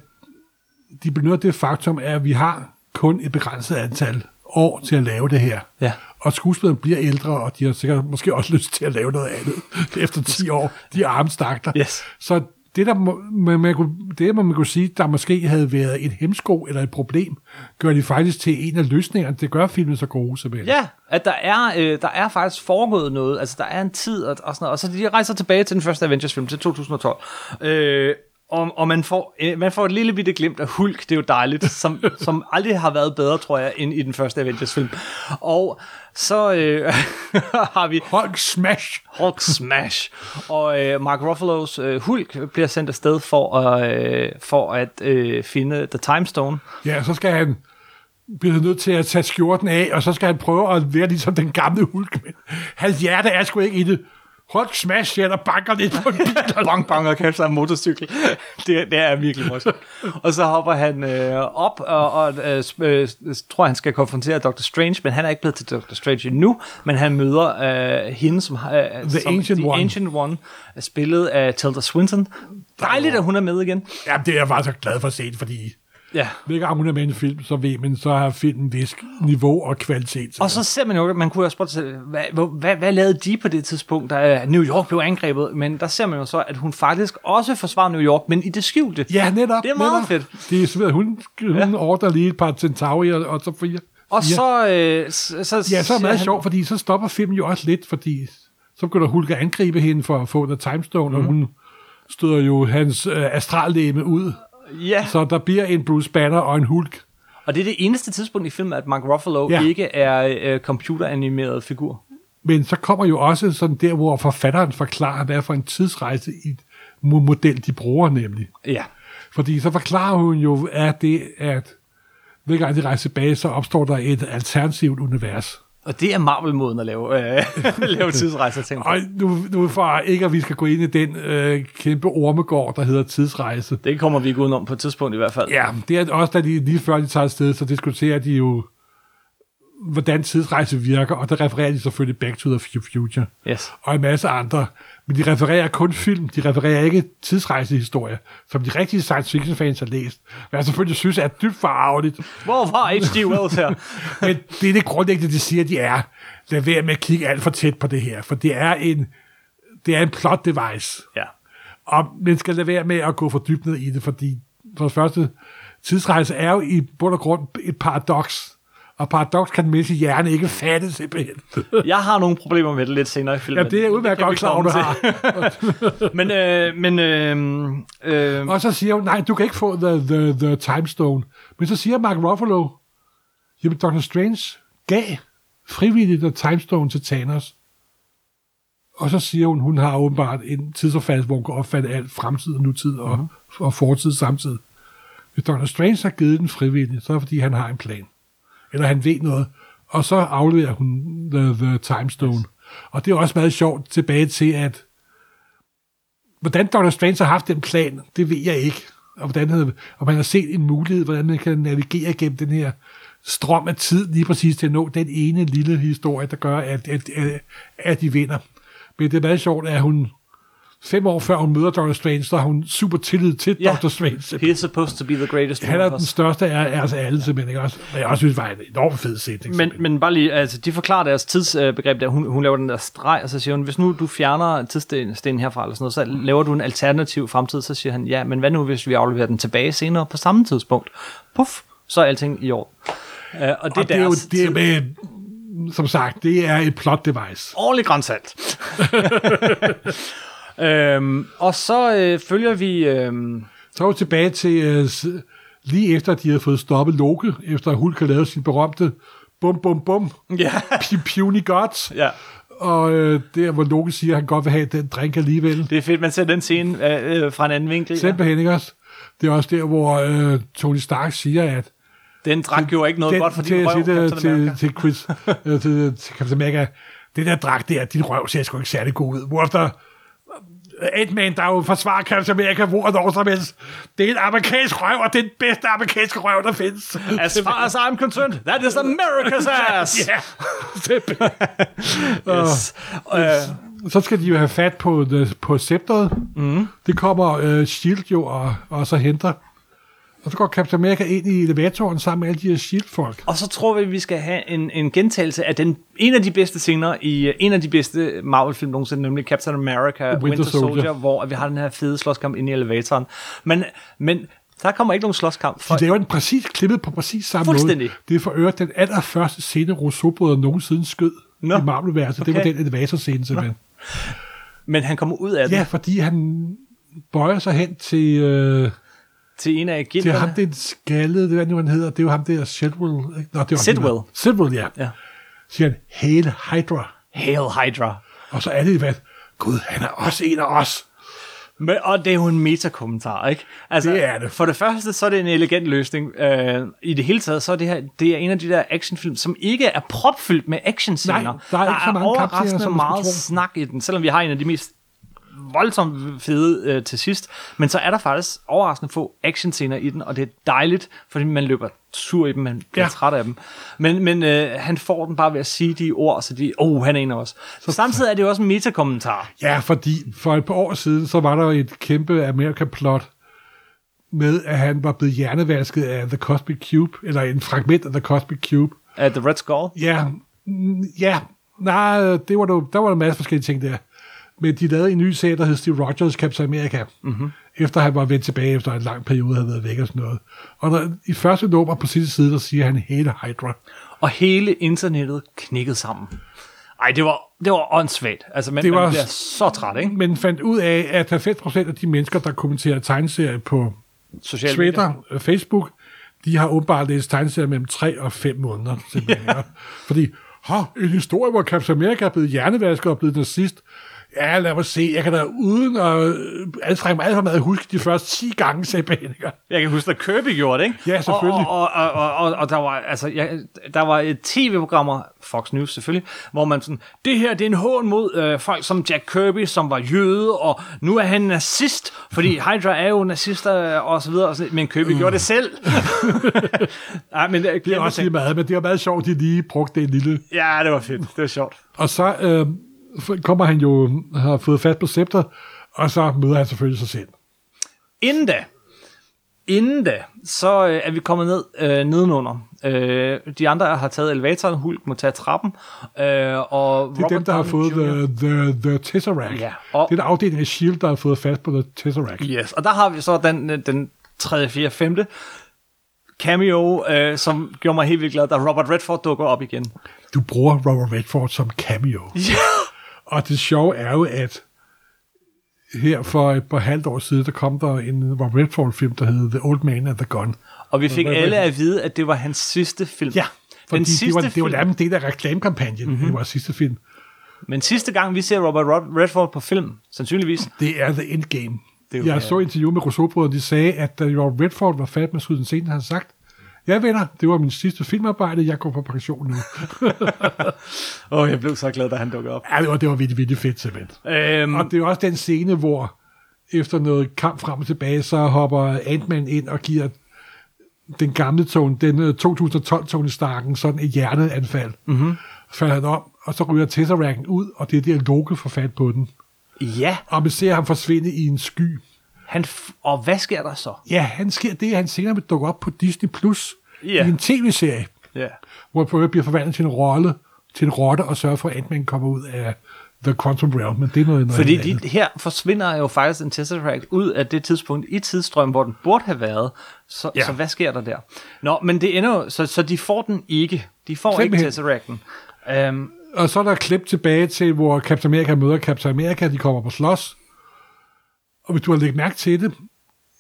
de benytter det faktum, at vi har kun et begrænset antal år til at lave det her. Ja. Og skuespillerne bliver ældre, og de har sikkert måske også lyst til at lave noget andet [LAUGHS] efter 10 år. De er armstakler. Yes. Så det, der man, man kunne, det, man kunne sige, der måske havde været et hemsko eller et problem, gør de faktisk til en af løsningerne. Det gør filmen så gode, simpelthen. Ja, at der er, øh, der er faktisk foregået noget, altså der er en tid og, og sådan noget, og så de rejser tilbage til den første Avengers-film, til 2012. Øh, og, og man, får, øh, man får et lille bitte glimt af Hulk, det er jo dejligt, [LAUGHS] som, som aldrig har været bedre, tror jeg, end i den første Avengers-film. Og så øh, [LAUGHS] har vi Hulk smash! Hulk Smash, og øh, Mark Ruffalo's øh, Hulk bliver sendt afsted for at, øh, for at øh, finde The Time Stone. Ja, så skal han bliver nødt til at tage skjorten af, og så skal han prøve at være ligesom den gamle Hulk. Men hans hjerte er sgu ikke i det. Hulk smash, ja, der banker lidt på en bil. [LAUGHS] bang bang og kaster en motorcykel. [LAUGHS] Det, det er virkelig morsomt. Og så hopper han øh, op og, og øh, øh, tror, han skal konfrontere Dr. Strange, men han er ikke blevet til Dr. Strange endnu, men han møder øh, hende, som, øh, The som Ancient The One. Ancient One, spillet af Tilda Swinton. Dejligt, at hun er med igen. Ja, det er jeg bare så glad for at se, fordi Ja. hver gang hun er med i en film, så ved man, så har filmen vis niveau og kvalitet. Og så ser man jo, man kunne have spurgt sig, hvad, hvad, hvad, hvad lavede de på det tidspunkt, da New York blev angrebet? Men der ser man jo så, at hun faktisk også forsvarer New York, men i det skjulte. Ja, netop. Det er meget netop. fedt. Det er simpelthen, hun, hun ja. ordrer lige et par Centauri og, og så fire. Og så... Øh, så, så Ja, så er det meget han- sjovt, fordi så stopper filmen jo også lidt, fordi så begynder Hulk at angribe hende for at få The Time Stone, mm. og hun støder jo hans øh, astrallæme ud. Ja, Så der bliver en Bruce Banner og en Hulk. og det er det eneste tidspunkt i filmen, at Mark Ruffalo Ja. ikke er øh, computeranimeret figur. Men så kommer jo også sådan der, hvor forfatteren forklarer, hvad for en tidsrejse i model de bruger nemlig. Ja. Fordi så forklarer hun jo, at det, at hver gang de rejser tilbage, så opstår der et alternativt univers. Og det er Marvel-måden at lave, øh, [LAUGHS] lave tidsrejser til. Og nu, nu for ikke, at vi skal gå ind i den øh, kæmpe ormegård, der hedder tidsrejse. Det kommer vi ikke udenom på et tidspunkt i hvert fald. Ja, det er også, da de, lige før de tager afsted, så diskuterer de jo, hvordan tidsrejse virker, og der refererer de selvfølgelig Back to the Future, Yes. og en masse andre. Men de refererer kun film, de refererer ikke tidsrejsehistorier, som de rigtige science fiction fans har læst. Hvad jeg selvfølgelig synes er dybt forarveligt. Hvor var H.G. Wells her? [LAUGHS] Men det er det grundlæggende, de siger, de er. Lad være med at kigge alt for tæt på det her, for det er en, det er en plot device. ja. Og man skal lade være med at gå for dybt ned i det, fordi for det første, tidsrejse er jo i bund og grund et paradoks. Og paradoks kan den menneskelige hjerne ikke fatte simpelthen. [LAUGHS] Jeg har nogle problemer med det lidt senere i filmen. Ja, det er udmærket godt klar du har. [LAUGHS] men, øh, men, øh, øh, Og så siger hun, nej, du kan ikke få the, the, the Time Stone. Men så siger Mark Ruffalo, jamen Dr. Strange gav frivilligt The Time Stone til Thanos. Og så siger hun, hun har åbenbart en tidsopfattelse, hvor hun kan opfatte alt fremtid og nutid og, uh-huh. og fortid samtidig. Hvis Dr. Strange har givet den frivilligt, så er det fordi, han har en plan. Eller han ved noget. Og så afleverer hun The, the Time Stone. Og det er også meget sjovt tilbage til, at hvordan Dr. Strange har haft den plan, det ved jeg ikke. Og hvordan havde, om man har set en mulighed, hvordan man kan navigere gennem den her strøm af tid, lige præcis til at nå den ene lille historie, der gør, at, at, at, at de vinder. Men det er meget sjovt, at hun fem år før hun møder Dr. Strange, så har hun super tillid til Ja. Dr. Strange. he is supposed to be the greatest Han er den største af af os alle, simpelthen. Ikke? Også, jeg også synes, det var en enormt fed sætning. Men, men bare lige, altså, de forklarer deres tidsbegreb der. Hun, hun laver den der streg, og så siger hun, hvis nu du fjerner tidsstenen herfra, eller sådan noget, så laver du en alternativ fremtid. Så siger han, ja, men hvad nu, hvis vi afleverer den tilbage senere på samme tidspunkt? Puff, så er alting i år. Uh, og det og det er jo, det med, som sagt, det er et plot device. Årlig grænsalt. [LAUGHS] [LAUGHS] øhm, og så øh, følger vi... øhm, Så er vi tilbage til øh, lige efter, at de havde fået stoppet Loke, efter at Hulk havde lavet sin berømte bum bum bum, ja, puny gods, ja, og øh, der hvor Loke siger, at han godt vil have den drink alligevel. det er fedt, man ser den scene øh, øh, fra en anden vinkel. Simpelthen ikke også? Det er også der, hvor øh, Tony Stark siger, at Den drak jo ikke noget den, godt for din røv, til, til, til, Chris, øh, til, til Captain America, det der dragt der, din røv ser sgu ikke særlig god ud. Hvorefter Ant-Man, der jo forsvarer Captain America, hvor og som helst. Det er en amerikansk røv, og det er den bedste amerikanske røv, der findes. As far as I'm concerned, that is America's [LAUGHS] ass! Ja, simpelthen. [LAUGHS] Yes. Øh, Så skal de jo have fat på, the, på scepteret. Mm. Det kommer uh, S.H.I.E.L.D. jo og, og så henter. Og så går Captain America ind i elevatoren sammen med alle de her S.H.I.E.L.D.-folk. og så tror vi, at vi skal have en, en gentagelse af den, en af de bedste scener i øh, en af de bedste Marvel-film nogensinde, nemlig Captain America Winter, Winter Soldier, Soldier. Hvor vi har den her fede slåskamp inde i elevatoren. Men, men der kommer ikke nogen slåskamp. For, De laver den præcis klippet på præcis samme Fuldstændig. måde. Det er for øvrigt den allerførste scene, rousseau nogensinde skød Nå. i Marvel-værelset. Det var Okay. den elevatorscene simpelthen. men han kommer ud af den Ja, fordi han bøjer sig hen til, øh, til en af til ham, agenterne. den skaldede, det er nu han hedder, det er jo ham der, Sidwell. ikke? Nå, det var Sidwell. Sidwell, ja. Ja. Siger han, Hail Hydra. Hail Hydra. Og så er det, hvad? Gud, han er også en af os. Men, og det er jo en metakommentar, ikke? Altså, Det er det. For det første, så er det en elegant løsning. Øh, I det hele taget, så er det her det er en af de der actionfilm, som ikke er propfyldt med actionscener. Nej, der er ikke så mange overraskende skulle meget snak i den, selvom vi har en af de mest voldsomt fede øh, til sidst. Men så er der faktisk overraskende få actionscener i den, og det er dejligt, fordi man løber sur i dem, man bliver ja. Træt af dem. Men, men øh, han får den bare ved at sige de ord, så de, oh, han er en af os. Så samtidig er det jo også en metakommentar. Ja, fordi for et par år siden, så var der et kæmpe America-plot med, at han var blevet hjernevasket af The Cosmic Cube, eller en fragment af The Cosmic Cube. At The Red Skull. Ja, mm, ja, nej, det var der, der var en masse forskellige ting der. Men de lavede en ny serie, der hed Steve Rogers Captain America. Mm-hmm. Efter han var vendt tilbage efter en lang periode, havde været væk og sådan noget. Og der, i første nummer på sidste side, der siger han hele Hydra. og hele internettet knækkede sammen. Ej, det var, det var åndssvagt. Altså, man, Det var- man bliver så træt, ikke? Men fandt ud af, at 90% af de mennesker, der kommenterer tegneserier på Sociale Twitter, øh, Facebook, de har åbenbart læst tegneserier mellem 3 og 5 måneder. Simpelthen. ja. Fordi, ha, en historie, hvor Captain America er blevet hjernevasket og blevet nazist. Ja, lad mig se. Jeg kan da uden at øh, anstrenge mig alt for meget at huske de første 10 gange, sagde Benninger. Jeg kan huske, at Kirby gjorde det, ikke? Ja, selvfølgelig. Og, og, og, og, og der var, altså, ja, der var et tv-programmer, Fox News selvfølgelig, hvor man sådan, det her det er en hån mod øh, folk som Jack Kirby, som var jøde, og nu er han nazist, fordi [LAUGHS] Hydra er jo nazister, og så videre, og så, men Kirby uh. gjorde det selv. [LAUGHS] Nej, men det, Det er også lige meget, men det var meget sjovt, de lige brugte det lille. Ja, det var fedt. Det var sjovt. Og så øh, kommer han jo, har fået fat på scepter, og så møder han selvfølgelig sig selv. Inden da, inden da, så øh, er vi kommet ned øh, nedenunder. Øh, de andre har taget elevatoren, Hulk må tage trappen, øh, og Det er Robert dem, der har fået Jr. the, the, the Tesseract. Ja, og- Det er en afdeling af S.H.I.E.L.D., der har fået fat på The Tesseract. Yes, og der har vi så den, den 3., 4., 5. cameo, øh, som gjorde mig helt vildt glad, da Robert Redford dukker op igen. Du bruger Robert Redford som cameo. Ja. Og det sjove er jo, at her for et par halvt år siden, der kom der en Robert Redford-film, der hed The Old Man and the Gun. Og vi fik alle at vide, at det var hans sidste film. Ja, fordi den det sidste var, det var film. Mhm. nærmest en del af reklamekampagnen, mm-hmm. det var sidste film. Men sidste gang, vi ser Robert Redford på film, sandsynligvis, Det er The Endgame. Det er Jeg så interview med rousseau de sagde, at da Robert Redford var fat med at skyde den scene, han sagt, ja venner, det var min sidste filmarbejde, jeg går på pension nu. [LAUGHS] åh, oh, jeg blev så glad, da han dukkede op. ja, det var, det var virkelig, virkelig fedt simpelthen. Øhm, Og det er også den scene, hvor efter noget kamp frem og tilbage, så hopper Ant-Man ind og giver den gamle Tony, den øh, 2012 Tony Starken, sådan et hjerteanfald. Mm-hmm. Falder han om, og så ryger Tesseracten ud, og det er der Loke får fat på den. ja, Og man ser ham forsvinde i en sky. Han f- og hvad sker der så? Ja, han sker det, at han senere vil dukke op på Disney Plus Ja. i en tv-serie, Ja. hvor han øvrigt bliver forvandlet til en rolle, til en rotte, og sørger for, at Ant-Man kommer ud af The Quantum Realm, men det er noget, noget Fordi andet. de, her forsvinder jo faktisk en Tesseract ud af det tidspunkt i tidsstrøm, hvor den burde have været. Så, ja. Ja. så hvad sker der der? Nå, men det ender jo, så, så de får den ikke. De får Simpelthen. ikke Tesseracten. Um, Og så er der klip tilbage til, hvor Captain America møder Captain America, de kommer på slås. Og hvis du har lægget mærke til det,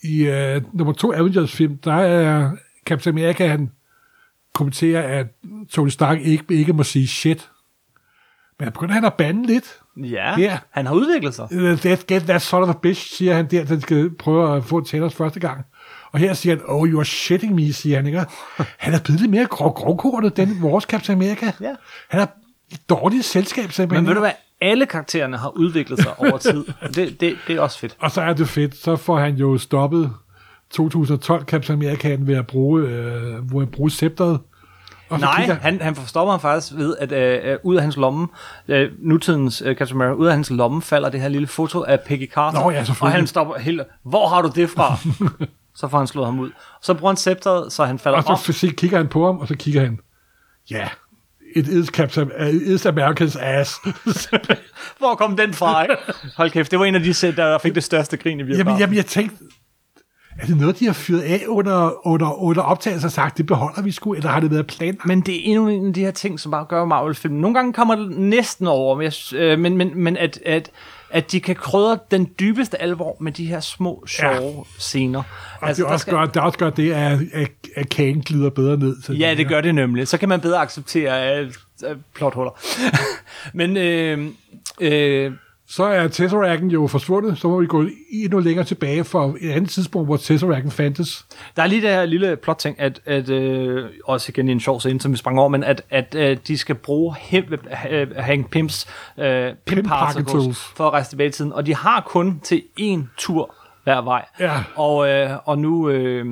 i uh, nummer to Avengers-film, der er Captain America, han kommenterer, at Tony Stark ikke, ikke må sige shit. Men han begynder han at bande lidt. ja, Ja. han har udviklet sig. Uh, That, get that son of a bitch, siger han der, den skal prøve at få Thanos første gang. Og her siger han, oh, you are shitting me, siger han, ikke? [LAUGHS] Han er blevet lidt mere grov, grovkortet, den vores Captain America. Ja. Han er dårligt selskab, simpelthen. Men ved du hvad? Alle karaktererne har udviklet sig over [LAUGHS] tid. Og det, det, det er også fedt. Og så er det fedt, så får han jo stoppet 2012 Captain America ved at bruge, øh, hvor han bruger scepteret. Og så Nej, kigger- han, han forstår mig faktisk ved, at øh, øh, ud af hans lomme, øh, nutidens øh, Captain America, ud af hans lomme falder det her lille foto af Peggy Carter. Nå ja. Og han stopper helt, hvor har du det fra? [LAUGHS] så får han slået ham ud. Så bruger han scepteret, så han falder og op. så se, kigger han på ham, og så kigger han, ja, it is, Captain, uh, it is Americans ass. [LAUGHS] Hvor kom den fra? Ikke? Hold kæft, det var en af de sæt, der fik det største grin i virkeligheden. jamen, jamen, jeg tænkte, er det noget, de har fyret af under, under, under optagelsen og sagt, det beholder vi sgu, eller har det været plan? Men det er endnu en af de her ting, som bare gør Marvel-film. Nogle gange kommer det næsten over, men, jeg, øh, men, men, men at, at, at de kan krydre den dybeste alvor med de her små, sjove ja. scener. Og altså, det, også gør, det også gør det, at, at, at kagen glider bedre ned. Så Ja, det gør det nemlig. Så kan man bedre acceptere øh, øh, plothuller. [LAUGHS] Men øh, øh, Så er Tesseracten jo forsvundet, så må vi gå endnu længere tilbage for et andet tidspunkt, hvor Tesseracten fandtes. der er lige det her lille plotting, at, at øh, også igen i en sjov scene, som vi sprang over, men at, at øh, de skal bruge Hank, øh, Hank Pimps øh, Pimp, for at rejse tilbage i tiden. Og de har kun til én tur hver vej. Ja. Og, øh, og nu... Øh,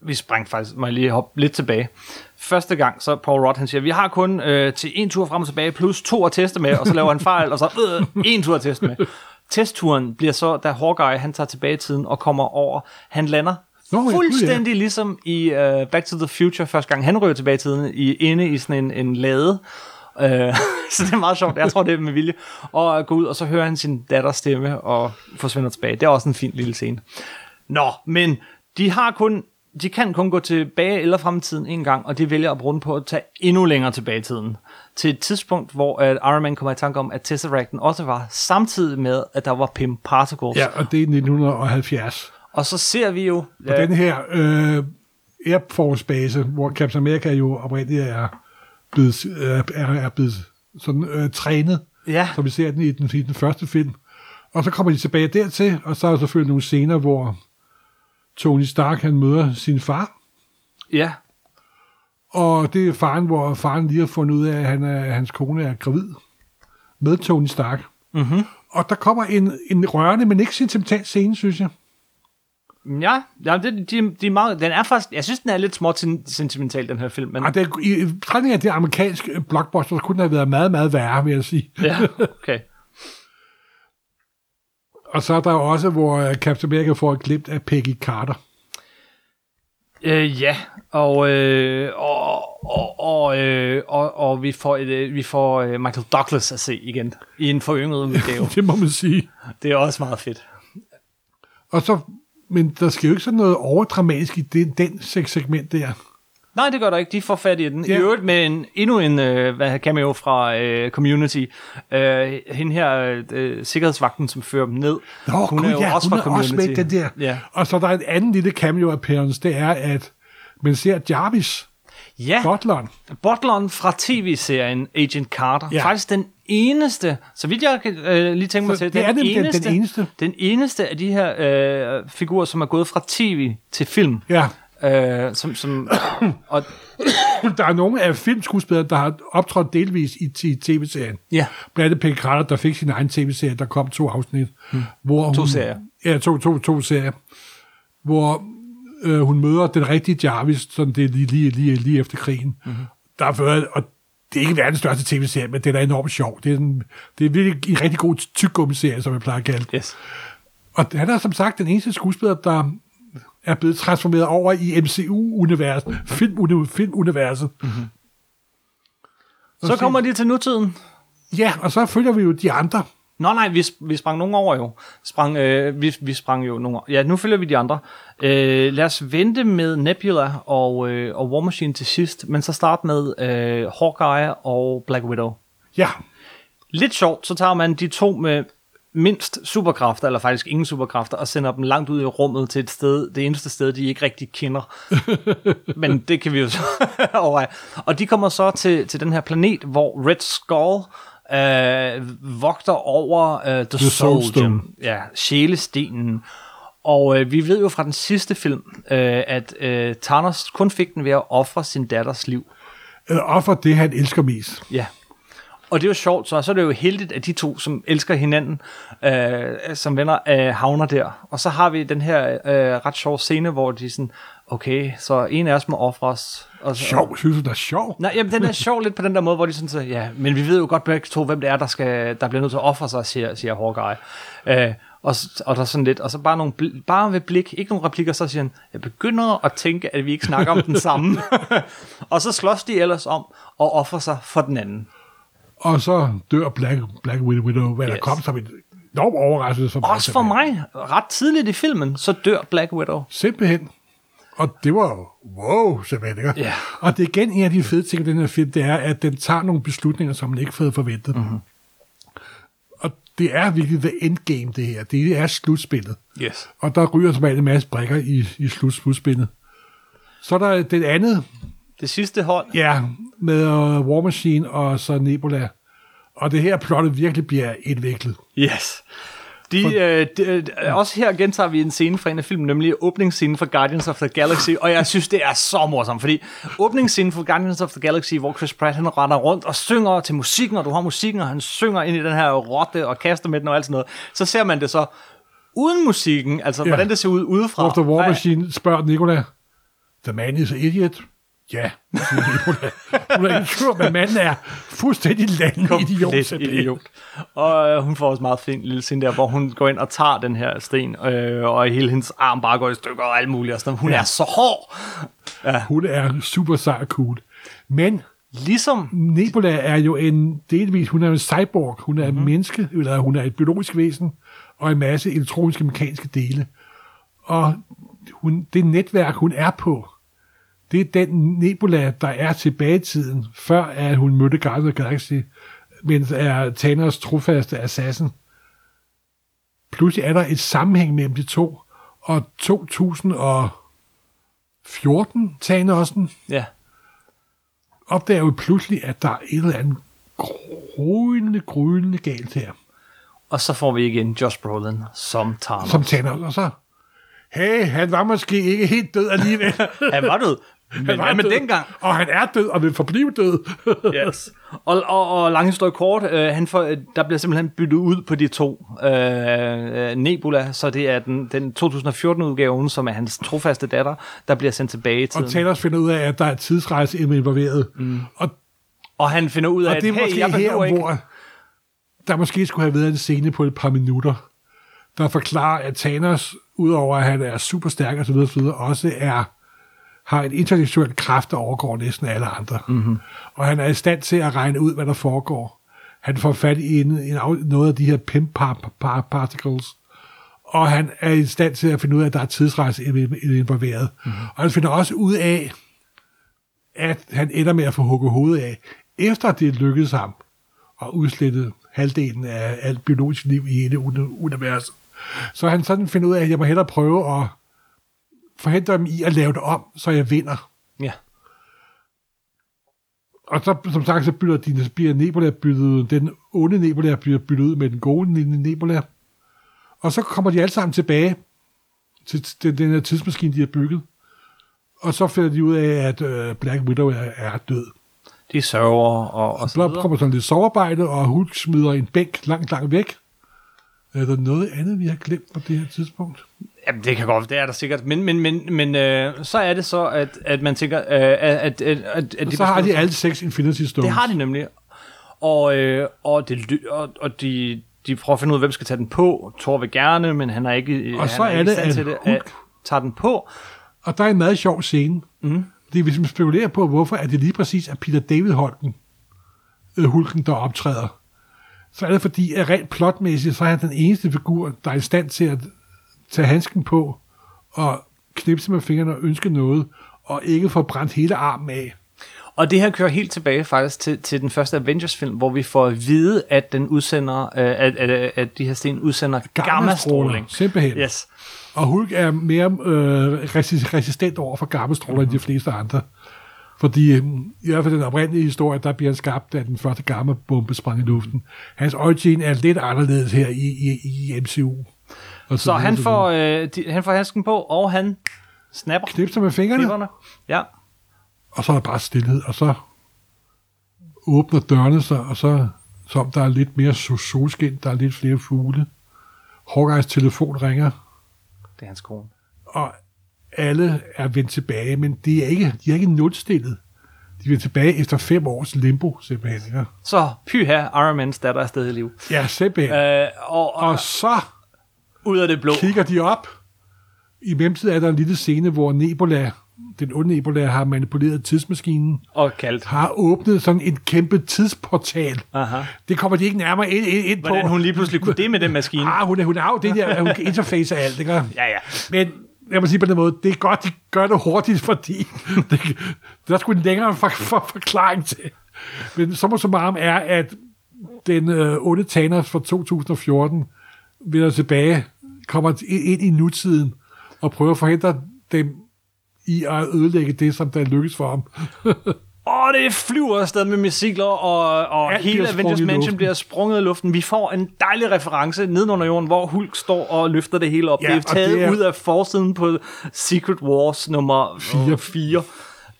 vi sprang faktisk, må jeg lige hoppe lidt tilbage. Første gang, så Paul Rudd, han siger, vi har kun øh, til en tur frem og tilbage, plus to at teste med, og så laver han fejl, og så øh, en tur at teste med. [LAUGHS] Testturen bliver så, da Hawkeye, han tager tilbage i tiden og kommer over, han lander Nå, gud, ja. fuldstændig ligesom i uh, Back to the Future, første gang han rører tilbage i tiden, i, inde i sådan en, en lade. Uh, [LAUGHS] så det er meget sjovt, jeg tror det er med vilje. Og gå ud, og så hører han sin datters stemme, og forsvinder tilbage. Det er også en fin lille scene. Nå, men de har kun de kan kun gå tilbage eller frem i tiden en gang, og de vælger at bruge på at tage endnu længere tilbage i tiden. Til et tidspunkt, hvor at Iron Man kommer i tanke om, at Tesseracten også var samtidig med, at der var Pim Particles. Ja, og det er 1970. Og så ser vi jo... Og den her øh, Air Force base, hvor Captain America jo oprindeligt er blevet, øh, er, er blevet sådan, øh, trænet, Ja. som vi ser den i den, i den første film. Og så kommer de tilbage dertil, og så er der selvfølgelig nogle scener, hvor Tony Stark han møder sin far, Ja. og det er faren, hvor faren lige har fundet ud af, at han er, hans kone er gravid med Tony Stark. Mm-hmm. Og der kommer en, en rørende, men ikke sentimental scene, synes jeg. Ja, ja det, de, de er meget, den er faktisk, jeg synes, den er lidt småt sentimental, den her film. Men, Og det, er- i betragtning af det amerikanske blockbuster, så kunne den have været meget, meget værre, vil jeg sige. ja, okay. [LAUGHS] Og så er der også, hvor øh, Captain America får et glimt af Peggy Carter. Øh, ja, og, øh, og, og, og, øh, og, og vi får, øh, vi får øh, Michael Douglas at se igen i en forynget udgave. [LAUGHS] Det må man sige. det er også meget fedt. Og så, men der sker jo ikke sådan noget overdramatisk i den sek- segment der. Nej, det gør der ikke. De får fat i den. Ja. I øvrigt med en, endnu en øh, hvad cameo fra øh, Community. Øh, hende her, øh, sikkerhedsvagten, som fører dem ned. Nå, hun er jo ja, også, hun er også med den der. Ja. Og så er der en anden lille cameo appearance, det er, at man ser Jarvis, Ja, butleren. butleren fra tv-serien Agent Carter. Ja. Faktisk den eneste, så vidt jeg kan øh, lige tænke mig Så til, det er nemlig den- den eneste. den eneste af de her øh, figurer, som er gået fra tv til film. Ja, Øh, som, som, [COUGHS] og, der er nogle af filmskuespillere, der har optrådt delvis i, i tv-serien. ja, Blandt andet Peggy Carter, der fik sin egen tv-serie, der kom to afsnit. Hmm. Hvor hun, To serier. Ja, to, to, to serier. Hvor øh, hun møder den rigtige Jarvis, sådan det lige, lige, lige, lige efter krigen. Mhm. Mm-hmm. Der er ført, og det er ikke verdens største tv-serie, men det er enormt sjov. Det er, en, det er virkelig en rigtig god tyggegummi-serie, som jeg plejer at kalde det. yes. Og han er som sagt den eneste skuespiller, der er blevet transformeret over i MCU-universet, film, filmuniverset. Mm-hmm. Så kommer de til nutiden. Ja, og så følger vi jo de andre. Nå nej, vi, vi sprang nogen over jo. Sprang, øh, vi, vi sprang jo nogen over. Ja, nu følger vi de andre. Øh, lad os vente med Nebula og, øh, og War Machine til sidst, men så start med øh, Hawkeye og Black Widow. Ja, Lidt sjovt, så tager man de to med mindst superkræfter, eller faktisk ingen superkræfter, og sender dem langt ud i rummet til et sted, det eneste sted, de ikke rigtig kender. [LAUGHS] Men det kan vi jo så [LAUGHS] overveje. Og de kommer så til, til den her planet, hvor Red Skull øh, vogter over øh, The, The Soul. Gem. Ja, sjælestenen. Og øh, vi ved jo fra den sidste film, øh, at øh, Thanos kun fik den ved at ofre sin datters liv. øh, offer det, han elsker mest. Ja. Og det er jo sjovt, så, så er det jo heldigt, at de to, som elsker hinanden, øh, som venner, øh, havner der. Og så har vi den her øh, ret sjove scene, hvor de sådan, okay, så en af os må ofres. Og så, Sjov, synes du, det er sjov? Nej, jamen, den er sjov lidt på den der måde, hvor de sådan, så, ja, men vi ved jo godt begge to, hvem det er, der, skal, der bliver nødt til at ofre sig, siger, siger Hawkeye. Øh, og, og der er sådan lidt, og så bare, nogle, bare ved blik, ikke nogen replikker, så siger han, jeg begynder at tænke, at vi ikke snakker om den samme. [LAUGHS] og så slås de ellers om og offer sig for den anden. Og så dør Black, Black Widow, hvad yes. der kom som en enorm overraskelse for mig. Også for mig, ret tidligt i filmen, så dør Black Widow. Simpelthen. Og det var jo, wow, simpelthen. Ikke? Ja. Og det er igen en af de fede ting i den her film, det er, at den tager nogle beslutninger, som man ikke havde forventet. Mhm. Mm-hmm. Og det er virkelig the endgame, det her. Det er slutspillet. Yes. Og der ryger som en masse brækker i, i slut, slutspillet. Så er der den andet, Det sidste hold. ja, med uh, War Machine og så Nebula. Og det her plottet virkelig bliver indviklet. Yes. De, øh, de, øh, også her gentager vi en scene fra en af filmen, nemlig åbningsscenen for Guardians of the Galaxy, og jeg synes, det er så morsomt, fordi åbningsscenen for Guardians of the Galaxy, hvor Chris Pratt han render rundt og synger til musikken, og du har musikken, og han synger ind i den her rotte og kaster med den og alt sådan noget, så ser man det så uden musikken, altså Ja. hvordan det ser ud udefra. The War Machine spørger Nicola, The man is an idiot. Ja. Hun er ikke tvivl, men manden er fuldstændig landet idiot. Og øh, hun får også meget fin lille scene der, hvor hun går ind og tager den her sten, øh, og hele hendes arm bare går i stykker og alt muligt. Og sådan. Hun ja. er så hård. Hun er super sej cool. Men Ligesom Nebula er jo en delvis, hun er en cyborg, hun er mm-hmm. et menneske, eller hun er et biologisk væsen, og en masse elektroniske mekaniske dele. Og hun, det netværk, hun er på, det er den Nebula, der er tilbage i tiden, før at hun mødte Guardians of the Galaxy, mens er Thanos trofaste assassin. Pludselig er der et sammenhæng mellem de to, og 2014 Thanosen Ja. opdager jo pludselig, at der er et eller andet grønende, grønende galt her. Og så får vi igen Josh Brolin som Thanos. Som tænder, og så... Hey, han var måske ikke helt død alligevel. [LAUGHS] Han var død. Men Han var med død, dengang? Og han er død, og vil forblive død. [LAUGHS] Yes. Og, og, og lang historie kort, øh, han får, der bliver simpelthen byttet ud på de to øh, øh, Nebula, så det er den, den 2014-udgaven, som er hans trofaste datter, der bliver sendt tilbage tiden. og Thanos finder ud af, at der er tidsrejse involveret. Mm. Og, Og han finder ud af, at det er hey, måske jeg her, ikke... hvor der måske skulle have været en scene på et par minutter, der forklarer, at Thanos, udover at han er super stærk og så videre også er har en intellektuel kraft, der overgår næsten alle andre. Mm-hmm. Og han er i stand til at regne ud, hvad der foregår. Han får fat i en, en, noget af de her pimp par, par, particles, og han er i stand til at finde ud af, at der er tidsrejse involveret. Mm-hmm. Og han finder også ud af, at han ender med at få hugget hovedet af, efter det lykkedes ham at udslette halvdelen af alt biologisk liv i hele uni- universet. Så han sådan finder ud af, at jeg må hellere prøve at forhindre dem i at lave det om, så jeg vinder. Ja. Og så, som sagt, så bytter de, bliver Nebula byttet. Den onde Nebula bliver byttet ud med den gode Nebula. Og så kommer de alle sammen tilbage til den, den her tidsmaskine, de har bygget. Og så finder de ud af, at øh, Black Widow er, er død. De sørger og, og så videre. kommer sådan lidt sovearbejde, og Hulk smider en bænk langt, langt væk. Er der noget andet, vi har glemt på det her tidspunkt? Jamen, det kan godt, det er der sikkert. Men, men, men, men øh, så er det så, at, at man tænker, øh, at, at, at, at, at Og så har de alle seks Infinity Stones. Det har de nemlig. Og, øh, og, det, og, og de, de prøver at finde ud af, hvem skal tage den på. Thor vil gerne, men han er ikke, Og han så er er det, at til det. Hulk- At, tager den på. Og der er en meget sjov scene. Mm. Det er, hvis man spekulerer på, hvorfor er det lige præcis er Peter David Holten, øh, Hulken, der optræder. Så er det fordi, at rent plotmæssigt, så er han den eneste figur, der er i stand til at tage handsken på og knipse med fingrene og ønske noget, og ikke få brændt hele armen af. Og det her kører helt tilbage faktisk til, til den første Avengers-film, hvor vi får at vide, at den udsender, øh, at, at, at de her sten udsender gammastråling. Simpelthen. Yes. Og Hulk er mere øh, resi- resistent over for gammastråler mm-hmm. end de fleste andre. Fordi øh, i hvert fald den oprindelige historie, der bliver han skabt, da den første gammabombe sprang i luften. Hans origin er lidt anderledes her i, i, i MCU. Og Så han videre, får, øh, de, han får handsken på, og han snapper knipser med fingrene, knipperne. Ja. og så er der bare stillhed, og så åbner dørene sig, og så som der er lidt mere so- solskin, der er lidt flere fugle. Hawkeyes telefon ringer, Det er hans kone. og alle er vendt tilbage, men de er ikke, de er ikke nulstillet. De er tilbage efter fem års limbo, simpelthen. Ja, Så pyha, Iron Mans datter er stadig i liv. ja simpelthen. Øh, og, og, Og så ud af det blå. kigger de op. I mellemtiden er der en lille scene, hvor Nebula, den onde Nebula, har manipuleret tidsmaskinen, Og kaldt. har åbnet sådan en kæmpe tidsportal. Aha. Det kommer de ikke nærmere ind, ind, ind på. Hvordan hun lige pludselig kunne det med den maskine. Ah, hun, hun har jo det der, hun kan interface af alt, ikke? Ja, ja. Men jeg må sige på den måde, det er godt, de gør det hurtigt, fordi [LAUGHS] det, der er sgu en længere for, for, forklaring til. Men som og som arm er, at den øh, onde Thanos fra 2014 vender tilbage, kommer ind i nutiden og prøver at forhindre dem i at ødelægge det, som der lykkes for ham. [LAUGHS] Og det flyver afsted med missiler, og, og Alt hele Avengers Mansion bliver sprunget i luften. Vi får en dejlig reference nedenunder jorden, hvor Hulk står og løfter det hele op. Ja, det er taget det er- ud af forsiden på Secret Wars nummer Fire. 4.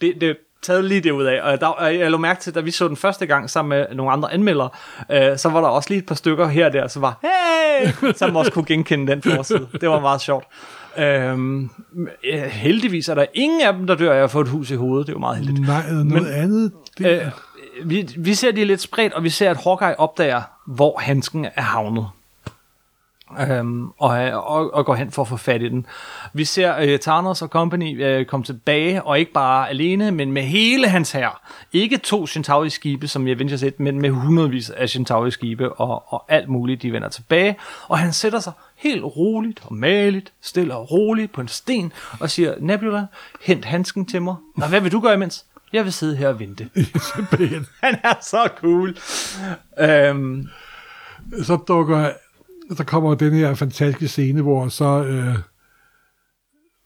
Det, det taget lige det ud af. Og der, jeg lå mærke til, da vi så den første gang sammen med nogle andre anmeldere, øh, så var der også lige et par stykker her og der, som var, hey! [LAUGHS] Som også kunne genkende den forside. Det var meget sjovt. Øhm, øh, heldigvis er der ingen af dem, der dør af at få et hus i hovedet. Det er jo meget heldigt. Nej, noget Men, andet. Det, Øh, vi, vi ser de er lidt spredt, og vi ser, at Hawkeye opdager, hvor handsken er havnet. Øhm, og, og, og går hen for at få fat i den. Vi ser uh, Thanos og company uh, komme tilbage, og ikke bare alene, men med hele hans hær. Ikke to Centauri-skibe, som i Avengers 1, men med hundredvis af Centauri-skibe og, og alt muligt, de vender tilbage. Og han sætter sig helt roligt og maligt, stille og roligt på en sten, og siger, Nebula, hent handsken til mig. Nå, hvad vil du gøre imens? Jeg vil sidde her og vente. [LAUGHS] Han er så cool. Øhm, så dukker, så kommer den her fantastiske scene, hvor så øh,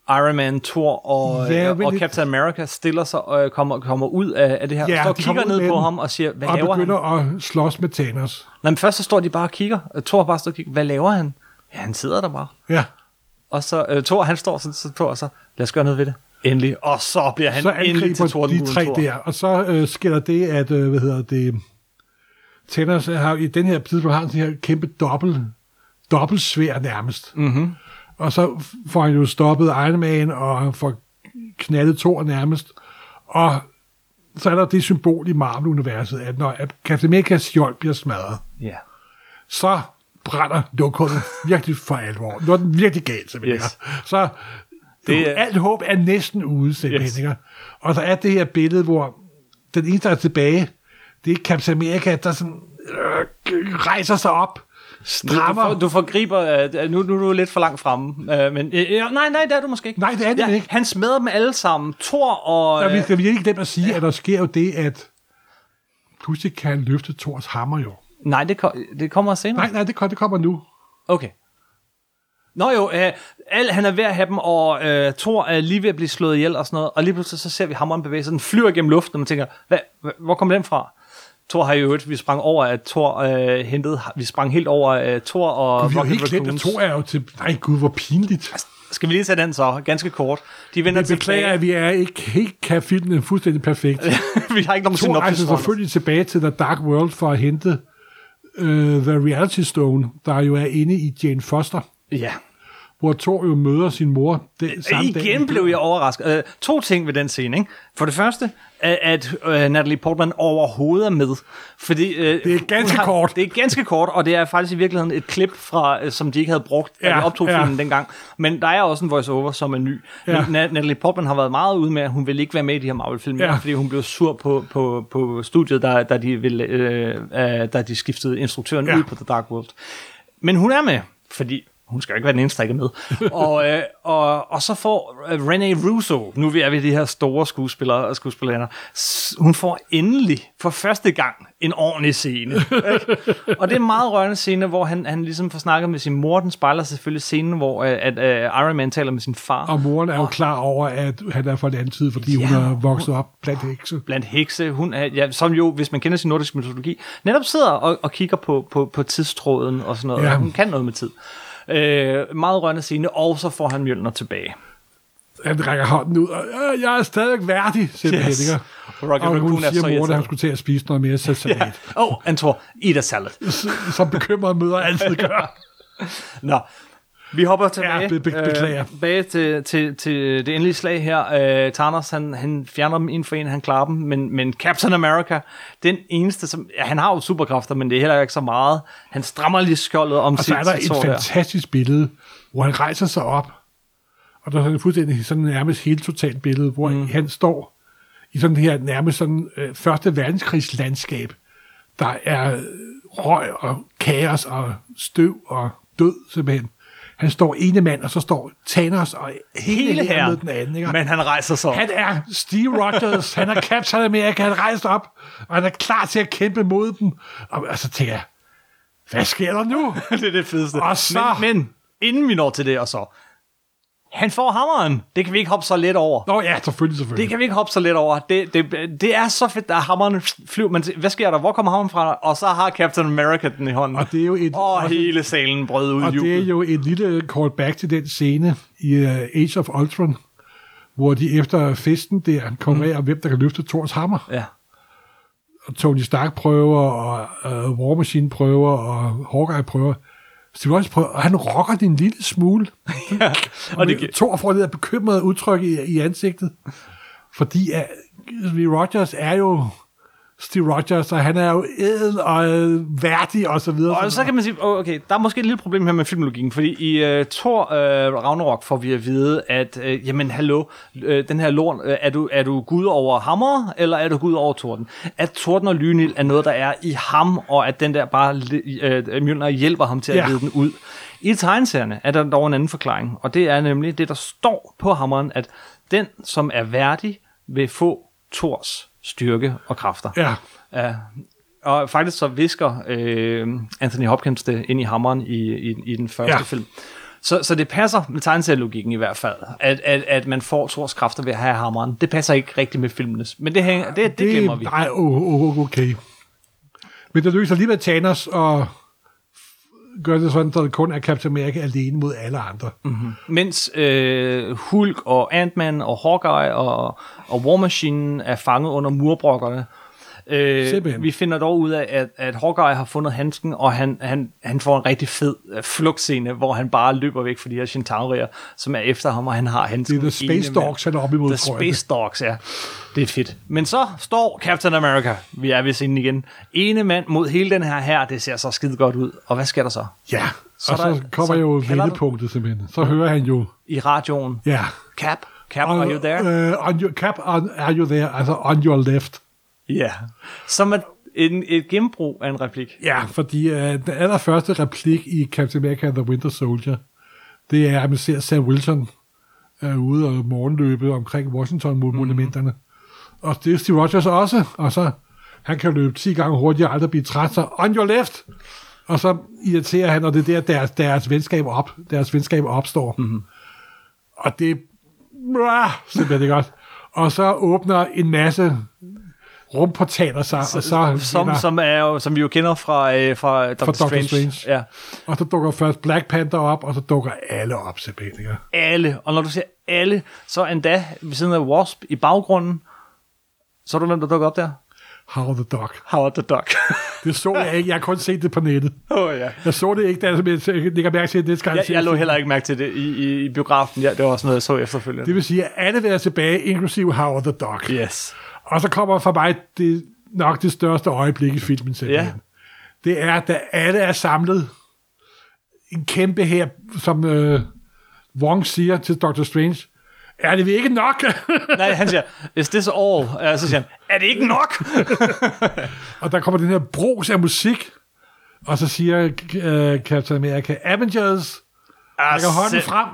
Iron Man, Thor og, Ja, men og Captain America stiller sig og kommer, kommer ud af, af det her, Ja, står og kigger ned på ham og siger, hvad og laver han? begynder at slås med Thanos. Nej, men først så står de bare og kigger. Øh, Thor bare står og kigger. Hvad laver han? Ja, han sidder der bare. Ja. Og så uh, Thor, han står så, så Thor, og så, lad os gøre noget ved det. Endelig. Og så bliver han så endelig til de Tordenbuen tre Thor. der, og så øh, sker der det, at, øh, hvad hedder det, Thanos har i den her tidspunkt har han sådan her kæmpe dobbelt, dobbelt svær nærmest. Mm-hmm. Og så får han jo stoppet Iron Man, og han får knaldet Thor nærmest. Og så er der det symbol i Marvel-universet, at når Captain America's skjold bliver smadret, Ja. så brænder lokummet virkelig for alvor. Nu er den virkelig galt, simpelthen. Yes. Så Det det er- alt håb er næsten ude, simpelthen. Yes. Og så er det her billede, hvor den eneste, der er tilbage, det er Captain America, der sådan, øh, rejser sig op, Du, strammer. for, du forgriber, uh, nu, nu er du lidt for langt fremme, uh, men uh, nej, nej, det er du måske ikke. Nej, det er det ikke. Han smadrer dem alle sammen. Thor og... Der, vi øh, skal virkelig glemme at sige, ja. at der sker jo det, at pludselig kan han løfte Thors hammer jo. Nej, det, kom, det kommer senere. Nej, nej, det, kom- det kommer nu. Okay. Nå jo, øh, al, han er ved at have dem, og øh, Thor er lige ved at blive slået ihjel og sådan noget, og lige pludselig så ser vi hammeren bevæge sig, den flyver gennem luften, og man tænker, hvad, hvor kom den fra? Thor har jo øvrigt, vi sprang over, at Thor øh, hentede, vi sprang helt over øh, Thor og Vi har jo Rocket helt glemt, at. Thor er jo til... Nej, gud, hvor pinligt. Skal vi lige tage den så, ganske kort. De vender Jeg beklager, tilbage. at vi er ikke helt kan filmen fuldstændig perfekt. [LAUGHS] vi har ikke nogen Thor rejser selvfølgelig tilbage til The Dark World for at hente uh, The Reality Stone, der jo er inde i Jane Foster, Ja hvor Thor jo møder sin mor den samme dag. Igen blev jeg overrasket. Uh, to ting ved den scene. Ikke? For det første, at, uh, Natalie Portman overhovedet er med. Fordi, uh, Det er ganske har, kort. Det er ganske kort, og det er faktisk i virkeligheden et klip, fra, uh, som de ikke havde brugt, da Ja, de optog ja. filmen dengang. Men der er også en voice-over, som er ny. Ja. Natalie Portman har været meget ude med, at hun vil ikke være med i de her Marvel-film, Ja. fordi hun blev sur på, på, på studiet, da, da, de ville, øh, uh, da de skiftede instruktøren ja. ud på The Dark World. Men hun er med, fordi hun skal jo ikke være den eneste, der ikke er med. [LAUGHS] og, øh, og, og så får øh, René Russo, nu er vi de her store skuespillere og skuespillere, hun får endelig for første gang en ordentlig scene. ikke? og det er en meget rørende scene, hvor han, han ligesom får snakket med sin mor. Den spejler selvfølgelig scenen, hvor øh, at, øh, Iron Man taler med sin far. Og moren er jo klar over, at han er fra en anden tid, fordi ja, hun er vokset op blandt hekse. blandt hekse, hun er, ja, som jo, hvis man kender sin nordiske mytologi, netop sidder og, og kigger på, på, på tidstråden og sådan noget. Ja. Hun kan noget med tid. Øh, meget rørende scene, og så får han Mjølner tilbage. Han rækker hånden ud, og øh, jeg er stadig værdig, simpelthen. Yes. Yes. Rocket Og hun er siger mor, at han skulle til at spise noget mere salat. Åh, oh, Antor, eat a salad. Som bekymrede møder altid gør. Nå, vi hopper tilbage, Ja, be- be- beklager. øh, tilbage til, til, til det endelige slag her. Øh, Thanos, han, han fjerner dem en for en, han klarer dem, men, men Captain America, den eneste, som, ja, han har jo superkræfter, men det er heller ikke så meget. Han strammer lige skjoldet om Og så sit, er der sit et sår fantastisk billede, hvor han rejser sig op, og der er sådan fuldstændig sådan nærmest helt totalt billede, hvor mm. han står i sådan det her nærmest sådan øh, første verdenskrigslandskab, der er øh, røg og kaos og støv og død simpelthen. Han står ene mand, og så står Thanos og hele, Hele her her, med den anden. Ikke? men han rejser sig op. Han er Steve Rogers, han er Captain America, han rejser op, og han er klar til at kæmpe mod dem. Og, og så tænker jeg, hvad sker der nu? [LAUGHS] det er det fedeste. Og så- Men, men, inden vi når til det, og så, han får hammeren. Det kan vi ikke hoppe så let over. Nå ja, selvfølgelig, selvfølgelig. Det kan vi ikke hoppe så let over. Det, det, det er så fedt, at hammeren flyver. Men hvad sker der? Hvor kommer hammeren fra? Og så har Captain America den i hånden. Og det er jo et, og også- hele salen brød ud og det er jubel. jo et lille callback til den scene i uh, Age of Ultron, hvor de efter festen der kommer af, om hvem der kan løfte Thors hammer. Ja. Og Tony Stark prøver, og uh, War Machine prøver, og Hawkeye prøver. Steve Rogers prøver, og han rocker en lille smule. [LAUGHS] ja. Og det, Thor får det der bekymrede udtryk i, i ansigtet. Fordi uh, Steve Rogers er jo Steve Rogers, og han er jo ædel og øh, værdig og så videre. og så kan man sige, oh, okay, der er måske et lille problem her med filmologikken, fordi i uh, Thor uh, Ragnarok får vi at vide, at, uh, jamen hallo, uh, den her lort, uh, er, du, er du gud over hammer, eller er du gud over torden? At torden og lynild er noget, der er i ham, og at den der bare, uh, Mjølner hjælper ham til at Ja. lede den ud. I tegneserierne er der dog en anden forklaring, og det er nemlig det, der står på hammeren, at den, som er værdig, vil få Thors styrke og kræfter. Ja, Ja, og faktisk så visker øh, Anthony Hopkins det ind i hammeren i, i, i den første Ja. film. Så, så det passer med tegneserielogikken i hvert fald, at, at, at man får Thors kræfter ved at have hammeren. Det passer ikke rigtigt med filmenes, men det, hænger, det, det glemmer vi. Nej, okay. Men det lykkes alligevel Thanos og gør det sådan, at det kun er Captain America alene mod alle andre. Mm. Mens øh, Hulk og Ant-Man og Hawkeye og, og War Machine er fanget under murbrokkerne. Øh, Simpelthen. vi finder dog ud af, at, at Hawkeye har fundet handsken, og han, han, han får en rigtig fed øh, flugtscene, hvor han bare løber væk fra de her Centaurier, som er efter ham, og han har Det handsken. er The Space. Dogs, han er op imod, The. Space Dogs, ja. Det er fedt. Men så står Captain America, vi er ved scenen igen, ene mand mod hele den her her, det ser så skide godt ud. Og hvad sker der så? Ja, Så og så der- kommer så jo vendepunktet simpelthen. Så hører han jo, I radioen, ja. Cap, Cap, are you there? Uh, on your, cap, on, are you there? Altså on your left. Ja. Som er en, et gennembrug af en replik. Ja, fordi uh, den allerførste replik i Captain America and the Winter Soldier, det er, at man ser Sam Wilson uh, ude og morgenløbe omkring Washington-monumenterne. Mhm. Mm. Og det er Steve Rogers også, og så han kan løbe 10 gange hurtigere og aldrig blive træt, så on your left! Og så irriterer han, og det er der, deres, deres venskab, op, deres venskab opstår. Mhm. Mm-hmm. Og det er simpelthen det godt. Og så åbner en masse rumportaler sig, og så Som, vinder- som, er jo, som vi jo kender fra, øh, fra Doctor, Doctor Strange. Strange. Ja. Og så dukker først Black Panther op, og så dukker alle op, simpelthen. Alle. Og når du siger alle, så endda ved siden af Wasp i baggrunden, så er du hvem, der dukker op der? How the Dog. Howard the Duck. [LAUGHS] Det så jeg ikke. Jeg har kun set det på nettet. Oh, ja. Jeg så det ikke, da jeg lægger mærke til, det skal Jeg, jeg lå heller ikke mærke til det i, i, i biografen. Ja, det var også noget, jeg så efterfølgende. Det vil sige, at alle vil tilbage, inklusive Howard the Dog. Yes. Og så kommer for mig det, nok det største øjeblik i filmen simpelthen. Ja. Det er, da alle er samlet. En kæmpe her, som øh, Wong siger til Doctor Strange. Er det ikke nok? [LAUGHS] Nej, han siger, is this all? Og så siger han, er det ikke nok? [LAUGHS] og der kommer den her brus af musik. Og så siger øh, Captain America, Avengers, rækker hånden frem.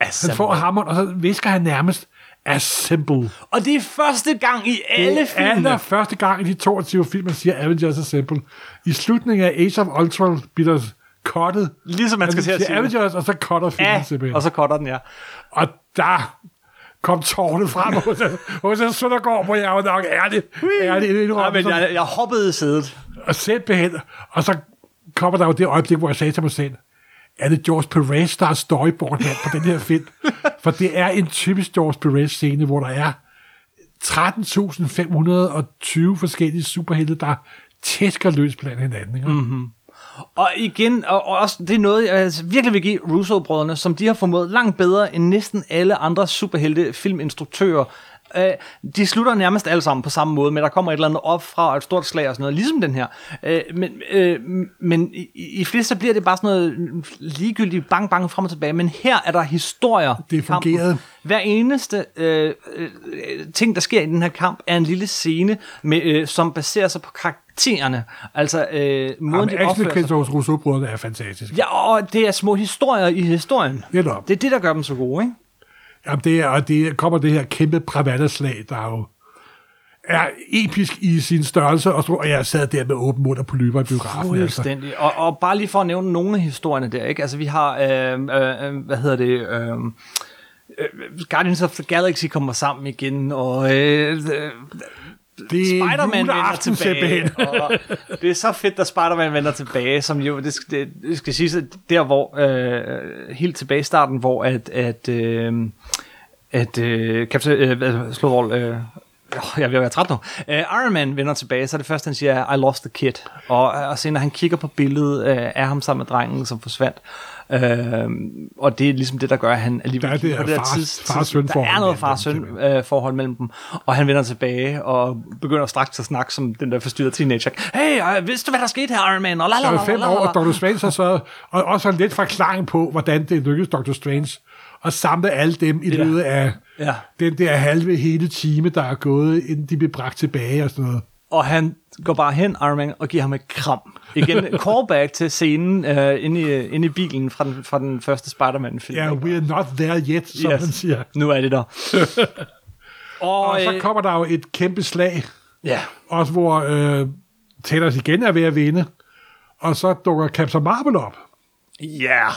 Han får hammeren, og så visker han nærmest, Assemble. Og det er første gang i alle Det er filmene. aller første gang i de 22 film, man siger Avengers Assemble. I slutningen af Age of Ultron bliver cuttet. Ligesom man skal til at sige det. Avengers, og så cutter filmen Ja, simpelthen. og så cutter den, ja. Og der kom tårnet frem hos, hos Søndergaard, hvor jeg var nok ærlig. ærlig Ja, indrømme, men som- jeg, jeg hoppede i sædet. og simpelthen, og så kommer der jo det øjeblik, hvor jeg sagde til mig selv, er det George Perez, der er storyboardmand på den her film? [LAUGHS] For det er en typisk George Perez-scene, hvor der er 13.520 forskellige superhelte, der tæsker løs blandt hinanden. Ikke? Mm-hmm. Og igen, og, og også, det er noget, jeg altså virkelig vil give Russo-brødrene, som de har formået langt bedre end næsten alle andre superhelte filminstruktører. Uh, de slutter nærmest alle sammen på samme måde, men der kommer et eller andet op fra et stort slag og sådan noget, ligesom den her. Uh, men uh, men i, i flest så bliver det bare sådan noget ligegyldigt bang bang frem og tilbage, men her er der historier. Det fungerede. Hver eneste øh, øh, ting, der sker i den her kamp, er en lille scene, med, øh, som baserer sig på karaktererne. Altså øh, måden, de Jamen, opfører sig Rousseau-brødrene er fantastisk. Ja, og det er små historier i historien. Netop. Det er det, der gør dem så gode, ikke? Jamen, det er, og det kommer det her kæmpe Bravada-slag, der jo er episk i sin størrelse, og, så, og jeg sad der med åben mund og polyper i biografen. Altså. Og, og bare lige for at nævne nogle af historierne der, ikke? Altså, vi har, øh, øh, øh hvad hedder det, øh, øh, Guardians of the Galaxy kommer sammen igen, og øh, øh, det er Spider-Man vender tilbage. og det er så fedt, at Spider-Man vender tilbage, som jo, det, det, det skal siges, der hvor, øh, helt tilbage i starten, hvor at, at, øh, at øh, Captain, øh, slå øh, jeg være træt nu. Uh, Iron Man vender tilbage, så er det første, han siger, I lost the kid. Og, og så når han kigger på billedet uh, af ham sammen med drengen, som forsvandt. Uh, og det er ligesom det, der gør, at han alligevel Der er det på der der far- tids- far-søn Der er noget mellem far-søn dem, øh, forhold mellem dem, og han vender tilbage og begynder straks at snakke som den der forstyrrede teenager. Hey, øh, vidste du, hvad der skete her, Iron Man? Og la, la, er fem år, og. Dr. Strange har så og også en lidt forklaring på, hvordan det lykkedes Dr. Strange at samle alle dem i Ja. løbet af Ja. den der halve hele time, der er gået, inden de blev bragt tilbage og sådan noget. Og han går bare hen, Iron Man, og giver ham et kram. Igen, [LAUGHS] callback til scenen øh, inde, i, inde i bilen fra den, fra den første Spider-Man-film. Ja, yeah, we're not there yet, som yes. man siger. Nu er det der. [LAUGHS] og, Og så øh, kommer der jo et kæmpe slag, ja, også hvor øh, Thanos igen er ved at vinde, og så dukker Captain Marvel op. ja.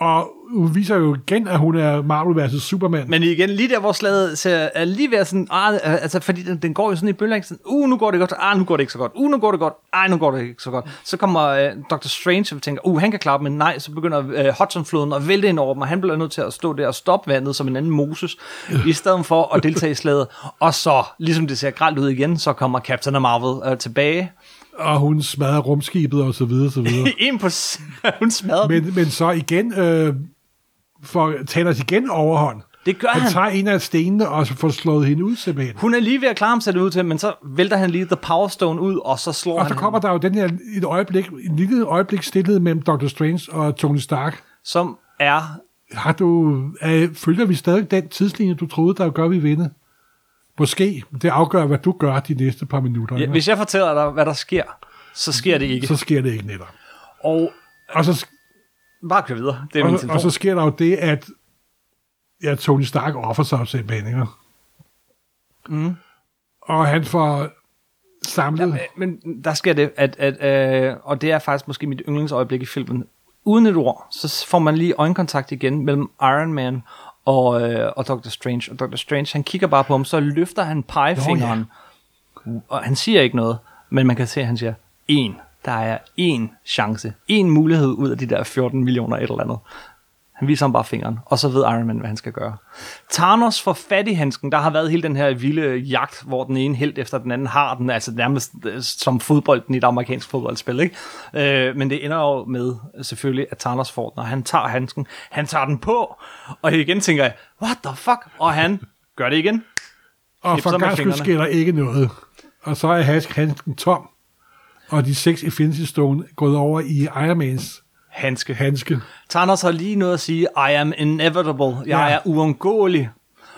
Og hun viser jo igen, at hun er Marvel vs. Superman. Men igen, lige der, hvor slaget ser, er lige ved sådan, ah, altså, fordi den, den, går jo sådan i bølger, sådan, uh, nu går det godt, ah, nu går det ikke så godt, uh, nu går det godt, ej, nu går det ikke så godt. Så kommer uh, Dr. Strange og tænker, uh, han kan klare men nej, så begynder uh, Hudson-floden at vælte ind over dem, og han bliver nødt til at stå der og stoppe vandet som en anden Moses, i stedet for at deltage i slaget. Og så, ligesom det ser gralt ud igen, så kommer Captain Marvel uh, tilbage, og hun smadrer rumskibet og så videre, så videre. [LAUGHS] en på hun smadrer men, men så igen, øh, for Thanos igen overhånd. Det gør han. Han tager en af stenene, og så får slået hende ud simpelthen. Hun er lige ved at klare ham sætte ud til, men så vælter han lige The Power Stone ud, og så slår Og han så kommer hende, der jo den her, et øjeblik, en lille øjeblik stillhed mellem Dr. Strange og Tony Stark. som er... Har du, er, følger vi stadig den tidslinje, du troede, der gør, vi vinde? Måske. Det afgør, hvad du gør de næste par minutter. Ja, ikke? hvis jeg fortæller dig, hvad der sker, så sker det ikke. Så sker det ikke netop. Og Og så, bare kør videre. Det er min og, telefon. og så sker der jo det, at ja, Tony Stark offer sig simpelthen, ikke? Mm. Og han får samlet... Ja, men der sker det, at, at øh, og det er faktisk måske mit yndlingsøjeblik i filmen, uden et ord, så får man lige øjenkontakt igen mellem Iron Man og, øh, og Dr. Strange. Og Dr. Strange, han kigger bare på ham, så løfter han pegefingeren, og han siger ikke noget, men man kan se, at han siger, en. Der er en chance, en mulighed ud af de der 14 millioner et eller andet. Han viser ham bare fingeren, og så ved Iron Man, hvad han skal gøre. Thanos får fat i handsken. Der har været hele den her vilde jagt, hvor den ene helt efter den anden har den, altså nærmest øh, som fodbolden i et amerikansk fodboldspil. Ikke? Øh, men det ender jo med selvfølgelig, at Thanos får den, og han tager handsken. Han tager den på, og igen tænker jeg, what the fuck? Og han gør det igen. Og for gang skyld sker der ikke noget. Og så er handsken tom, og de seks Infinity Stone gået over i Iron Mans Handske. handske. Thanos har lige noget at sige, I am inevitable. Jeg Ja. er uundgåelig.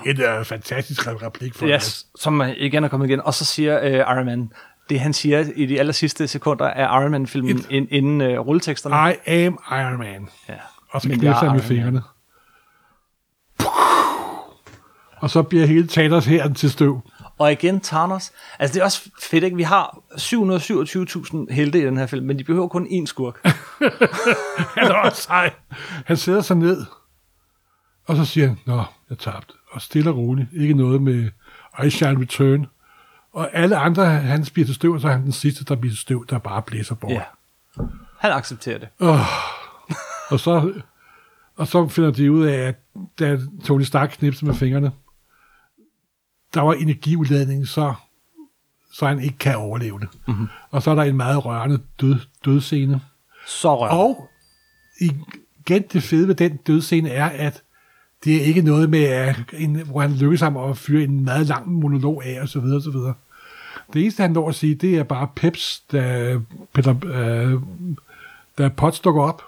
Et uh, fantastisk replik for Yes, som igen er kommet igen. Og så siger øh, Iron Man, det han siger i de aller sidste sekunder af Iron Man-filmen, ind, inden øh, rulleteksterne. I am Iron Man. Ja. Og så knipser er han med fingrene. Og så bliver hele Thanos her til støv. Og igen Thanos. Altså det er også fedt, ikke? Vi har 727.000 helte i den her film, men de behøver kun én skurk. [LAUGHS] Han er også sej. Han sætter sig ned, og så siger han, Nå, jeg tabte. Og stille og roligt. Ikke noget med, I shall return. Og alle andre, han bliver til støv, og så er han den sidste, der bliver til støv, der bare blæser bort. ja. Han accepterer det. Og så, og så finder de ud af, at da Tony Stark knipser med fingrene, der var energiudladning, så, så han ikke kan overleve det. Mhm. Mm-hmm. Og så er der en meget rørende død, dødscene. Så rør. Og igen, det fede ved den dødscene er, at det er ikke noget med, en, hvor han lykkes ham at fyre en meget lang monolog af, og så videre, og så videre. Det eneste, han når at sige, det er bare Peps, da, Peter, øh, Potts dukker op.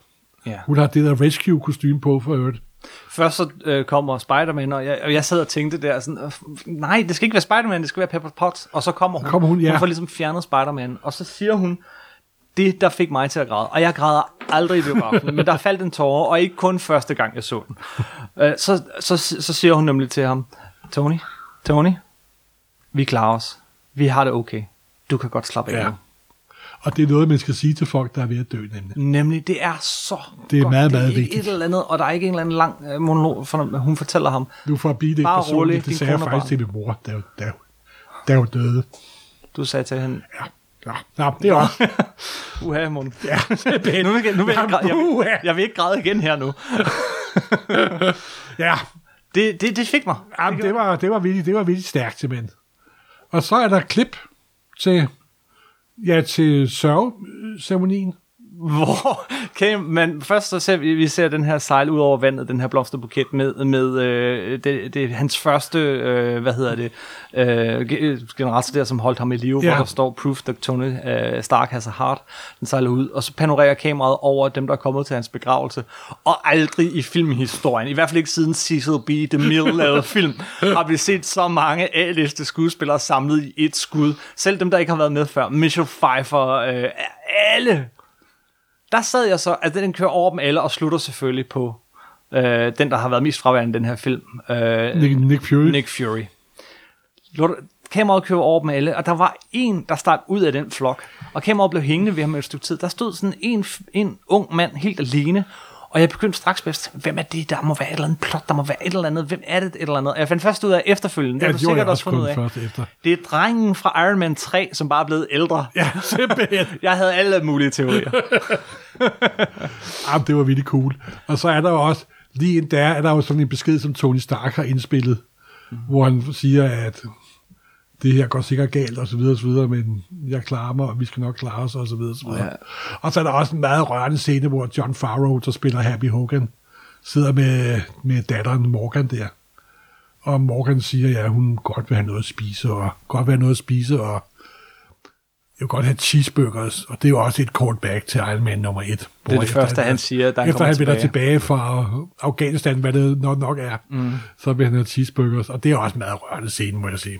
Ja. Hun har det der rescue-kostume på for øvrigt. Først så øh, kommer Spider-Man, og jeg, og jeg sad og tænkte der sådan, øh, nej, det skal ikke være Spider-Man, det skal være Pepper Potts. Og så kommer hun, kommer hun, ja. hun får ligesom fjernet Spider-Man, og så siger hun, det der fik mig til at græde. Og jeg græder aldrig i biografen, men der faldt en tårer, og ikke kun første gang, jeg så den. Øh, så, så, så siger hun nemlig til ham, Tony, Tony, vi klarer os. Vi har det okay. Du kan godt slappe af Ja. Nu. Og det er noget, man skal sige til folk, der er ved at dø, nemlig. Nemlig, det er så Det er godt. meget, det meget er vigtigt. et eller andet, og der er ikke en eller anden lang øh, monolog, for hun fortæller ham, Nu for at blive det Bare personligt, rolig, det sagde jeg faktisk til min mor, der er jo, der er der er jo døde. du sagde til hende, Ja, ja. Nå, det er også. [LAUGHS] uha, Mon. Ja, Nu vil, jeg- nu vil jeg, ikke jeg, jeg vil ikke græde igen her nu. [LAUGHS] ja. Det, det, det fik mig. Jamen, det var, det var virkelig, det var virkelig stærkt, simpelthen. Og så er der klip til, ja, til sørgeceremonien. Hvor kan man, først så ser vi, vi ser den her sejl ud over vandet, den her blomsterbuket med, med øh, det, det er hans første, øh, hvad hedder det, øh, ge- generalsekretær, som holdt ham i live, Ja. hvor der står proof that Tony øh, Stark has a heart. Den sejler ud, og så panorerer kameraet over dem, der er kommet til hans begravelse. Og aldrig i filmhistorien, i hvert fald ikke siden Cecil B. DeMille lavede [LAUGHS] film, har vi set så mange A-liste skuespillere samlet i et skud. Selv dem, der ikke har været med før. Michelle Pfeiffer, øh, alle der sad jeg så, altså den kører over dem alle, og slutter selvfølgelig på øh, den, der har været mest fraværende i den her film. Øh, Nick, Nick Fury. Nick Fury. Lort- Kameraet kører over dem alle, og der var en, der startede ud af den flok, og kameraet blev hængende ved ham et stykke tid. Der stod sådan en, en ung mand helt alene, Og jeg begyndte straks bedst, hvem er det, der må være et eller andet plot, der må være et eller andet, hvem er det et eller andet. Og jeg fandt først ud af efterfølgende, det Ja, har det du gjorde sikkert også fundet ud af. efter. Det er drengen fra Iron Man 3, som bare er blevet ældre. Ja, [LAUGHS] simpelthen. Jeg havde alle mulige teorier. [LAUGHS] Jamen, det var virkelig cool. Og så er der jo også, lige der, er der jo sådan en besked, som Tony Stark har indspillet, mm. hvor han siger, at det her går sikkert galt, og så videre, og så videre, men jeg klarer mig, og vi skal nok klare os, og så videre, og så videre. Ja. Og så er der også en meget rørende scene, hvor John Farrow, der spiller Happy Hogan, sidder med, med datteren Morgan der. Og Morgan siger, ja, hun godt vil have noget at spise, og godt vil have noget at spise, og jeg vil godt have cheeseburgers, og det er jo også et callback til Iron Man nummer 1. Det er det første, han siger, da han efter han vender tilbage. tilbage fra Afghanistan, hvad det nok, nok er, mm. så vil han have cheeseburgers, og det er også en meget rørende scene, må jeg sige.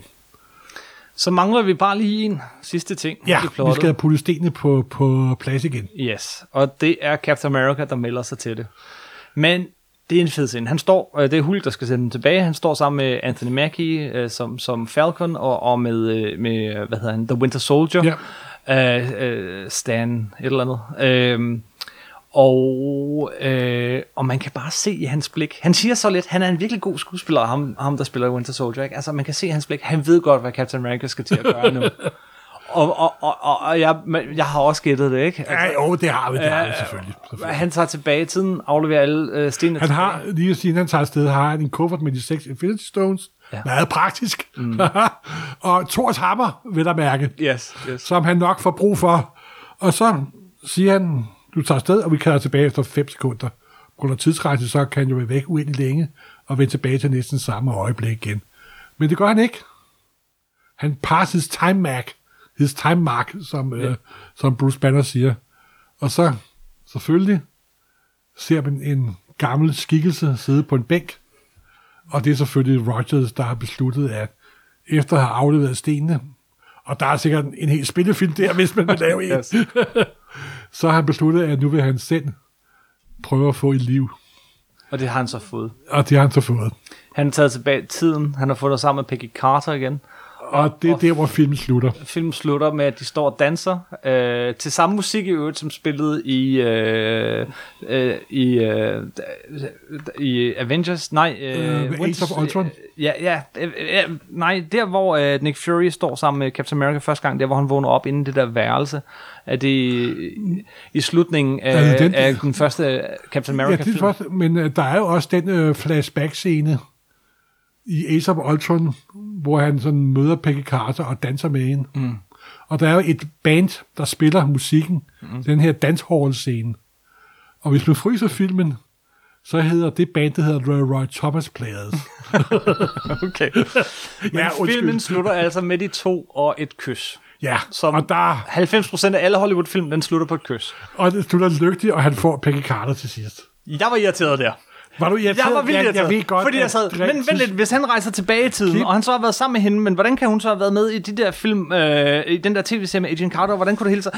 Så mangler vi bare lige en sidste ting. Ja, i vi plottet. skal have puttet stenene på, på plads igen. Yes, og det er Captain America, der melder sig til det. Men det er en fed scene. Han står, øh, det er Hulk, der skal sende dem tilbage. Han står sammen med Anthony Mackie øh, som, som Falcon, og, og med, øh, med, hvad hedder han, The Winter Soldier. Ja. Øh, øh, Stan, et eller andet. Øh, og, øh, og man kan bare se i hans blik. Han siger så lidt, han er en virkelig god skuespiller, ham, ham der spiller Winter Soldier. Ikke? Altså, man kan se i hans blik, han ved godt, hvad Captain America skal til at gøre nu. [LAUGHS] og, og, og, og, og jeg, jeg har også gættet det, ikke? Ja, jo, det har vi, det har vi Øh, selvfølgelig. selvfølgelig. Han tager tilbage i tiden, afleverer alle øh, stenene Han har, lige siden han tager afsted, har han en kuffert med de seks Infinity Stones. Ja. Meget praktisk. Mm. [LAUGHS] og Thors hammer, vil der mærke, Yes, yes. som han nok får brug for. Og så siger han, du tager afsted, og vi kalder tilbage efter 5 sekunder. På grund af tidsrejse, så kan han jo være væk uendelig længe, og vende tilbage til næsten samme øjeblik igen. Men det gør han ikke. Han passer his time mark, his time mark, som, ja. øh, som Bruce Banner siger. Og så, selvfølgelig, ser man en gammel skikkelse sidde på en bænk, og det er selvfølgelig Rogers, der har besluttet, at efter at have afleveret stenene, og der er sikkert en hel spillefilm der, hvis man vil lave en, [LAUGHS] Yes. Så har han besluttet, at nu vil han selv prøve at få et liv. Og det har han så fået. Og det har han så fået. Han er taget tilbage i tiden. Han har fået det sammen med Peggy Carter igen. Og det er der, hvor filmen slutter. Filmen slutter med, at de står og danser øh, til samme musik i øvrigt, som spillede i, øh, øh, i, øh, i Avengers. Nej, øh, Øh, Age of Ultron? Ja, ja, øh, ja, nej, der hvor øh, Nick Fury står sammen med Captain America første gang, der hvor han vågner op inden det der værelse, er det i, i slutningen af, Er det den- af den første Captain Ja, America det er men øh, der er jo også den øh, flashback-scene i Ace of Ultron, hvor han sådan møder Peggy Carter og danser med hende. Mm. Og der er jo et band, der spiller musikken, mm. den her dancehall-scene. Og hvis man fryser filmen, så hedder det band, der hedder The Roy Thomas Players. [LAUGHS] Okay. [LAUGHS] Men ja, undskyld. filmen slutter altså med de to og et kys. ja, Som og der 90% af alle Hollywood-film, den slutter på et kys. og det slutter lykkeligt, og han får Peggy Carter til sidst. Jeg var irriteret der. Var du irriteret? Jeg var vildt jeg, irriteret. jeg ved godt, fordi jeg sad, men vent lidt, hvis han rejser tilbage i tiden, Klip. og han så har været sammen med hende, men hvordan kan hun så have været med i de der film, øh, i den der tv-serie med Agent Carter, hvordan kunne det hele sig?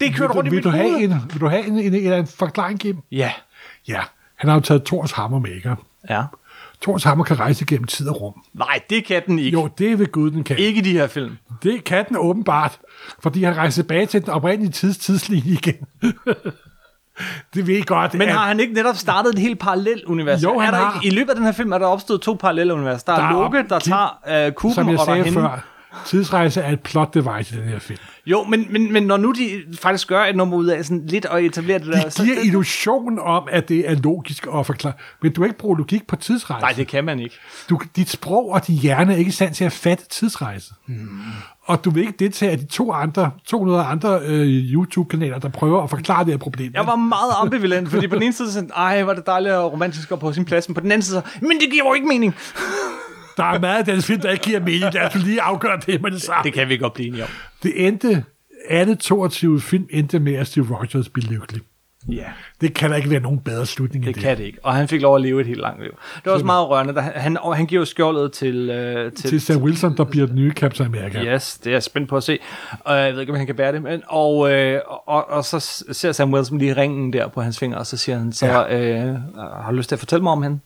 Det kørte rundt i mit hoved. en, vil du have en, en, en, en forklaring, Kim? Ja. Ja, han har jo taget Thors hammer med, ikke? Ja. Thors hammer kan rejse gennem tid og rum. Nej, det kan den ikke. Jo, det vil Gud, den kan. Ikke i de her film. Det kan den åbenbart, fordi han rejser tilbage til den oprindelige tids, tidslinje igen. [LAUGHS] [LAUGHS] det ved jeg godt. Men at- har han ikke netop startet et helt parallelt univers? Jo, er han der har. Ikke, I løbet af den her film er der opstået to parallelle universer. Der er, Der er Loke, der tager øh, kuben, som jeg og er sagde hende. før, tidsrejse er et plot device i den her film. Jo, men, men, men når nu de faktisk gør et nummer ud af sådan lidt at etablere det der... De giver illusion om, at det er logisk at forklare. Men du kan ikke bruge logik på tidsrejse. Nej, det kan man ikke. Du, dit sprog og din hjerne er ikke i stand til at fatte tidsrejse. Hmm. Og du vil ikke deltage af de to andre, 200 andre øh, YouTube-kanaler, der prøver at forklare det her problem. Jeg var meget ambivalent, fordi på den ene side sådan, ej, var det dejligt og romantisk og på sin plads, men på den anden side så, men det giver jo ikke mening. Der er meget af den film, der ikke giver mening. Lad os lige afgøre det med det samme. Det kan vi godt blive enige om. Det endte, alle 22 film endte med, at Steve Rogers blev lykkelig. Ja, Det kan der ikke være nogen bedre slutning det end det. kan det ikke. Og han fik lov at leve et helt langt liv. Det var også meget rørende. da Han, han, og han giver jo skjoldet til... Øh, til, Til Sam Wilson, der bliver den nye Captain America. Yes, det er jeg spændt på at se. Og jeg ved ikke, om han kan bære det. Men, og, øh, og, og så ser Sam Wilson lige ringen der på hans finger, og så siger han, så ja. øh, har du lyst til at fortælle mig om hende?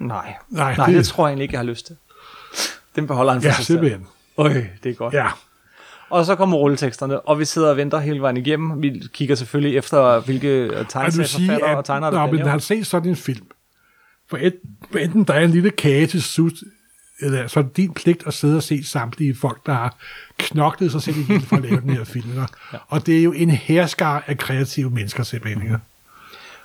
Nej, Nej, Nej det, det- det tror jeg egentlig ikke, jeg har lyst til. Den beholder han for Ja, sig selv. simpelthen. Øj, det er godt. Ja. Og så kommer rulleteksterne, og vi sidder og venter hele vejen igennem. Vi kigger selvfølgelig efter, hvilke øh, tegneserieforfattere og tegnere, når der man bliver har nævnt. set sådan en film, for, for enten der er en lille kage til slut, eller så er det din pligt at sidde og se samtlige folk, der har knoklet sig selv ihjel for at lave den her film. [LAUGHS] Ja. Og det er jo en herskar af kreative mennesker simpelthen.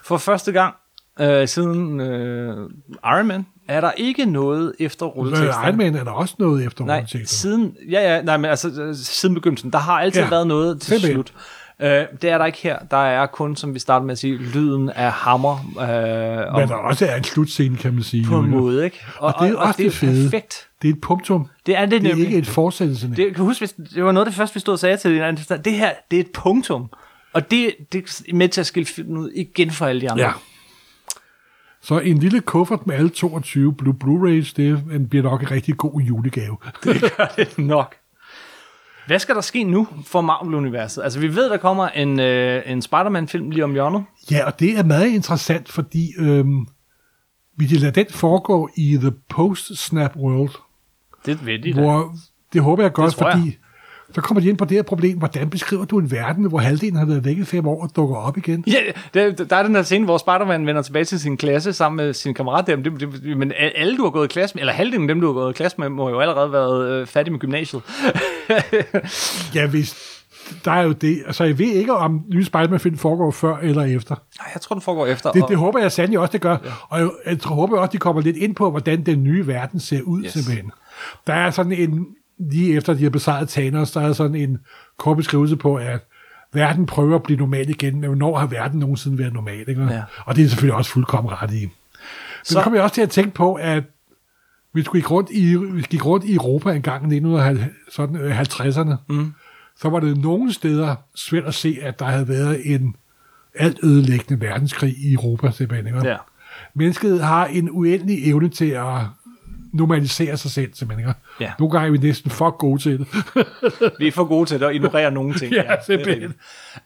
For første gang øh, siden øh, Iron Man, er der ikke noget efter rulleteksterne. Iron Man er der også noget efter Nej, rulleteksterne. siden, ja, ja, nej, men altså, øh, siden begyndelsen. Der har altid Ja, været noget til simpelthen. slut. Øh, det er der ikke her. Der er kun, som vi startede med at sige, lyden af hammer. Øh, Men der også er en slutscene, kan man sige. på en måde, ikke? Og det er også det er det fede. perfekt. Det er et punktum. Det er det, Det er ikke et fortsættelse. Det, kan huske, det var noget af det første, vi stod og sagde til hinanden. Det her, det er et punktum. Og det, det er med til at skille filmen ud igen for alle de andre. Ja. Så en lille kuffert med alle 22 Blu- Blu-rays, det bliver nok en rigtig god julegave. [LAUGHS] gør det nok. Hvad skal der ske nu for Marvel-universet? Altså, vi ved, der kommer en, øh, en Spider-Man-film lige om hjørnet. Ja, og det er meget interessant, fordi øhm, vi lader den foregå i The Post-Snap World, Det ved de da. hvor det håber jeg godt, Det tror jeg. Så kommer de ind på det her problem, hvordan beskriver du en verden, hvor halvdelen har været væk i fem år og dukker op igen? Ja, der, der er den der scene, hvor Spider-Man vender tilbage til sin klasse sammen med sin kammerat der. Men, det, det, men alle, du har gået i klasse med, eller halvdelen af dem, du har gået i klasse med, må jo allerede have været øh, færdige med gymnasiet. [LAUGHS] Ja, hvis der er jo det. Altså, jeg ved ikke, om nye Spider-Man-film foregår før eller efter. Nej, jeg tror, den foregår efter. Det, og- det håber jeg sandelig også, det gør. Ja. Og jeg, jeg håber også, de kommer lidt ind på, hvordan den nye verden ser ud. Yes. simpelthen. Der er sådan en, lige efter de har besejret Thanos, der er sådan en kort beskrivelse på, at verden prøver at blive normal igen, men hvornår har verden nogensinde været normal? Ikke? Ja. Og det er selvfølgelig også fuldkommen ret i. Men så kommer jeg også til at tænke på, at vi gik rundt i, vi gik rundt i Europa en gang i 1950'erne, mm. så var det nogle steder svært at se, at der havde været en alt ødelæggende verdenskrig i Europa, simpelthen. Ikke? Ja. Mennesket har en uendelig evne til at normalisere sig selv, simpelthen. Ikke? Ja. Nogle gange er vi næsten for gode til det. [LAUGHS] Vi er for gode til det at ignorere nogle ting. [LAUGHS] Ja, det er simpelthen.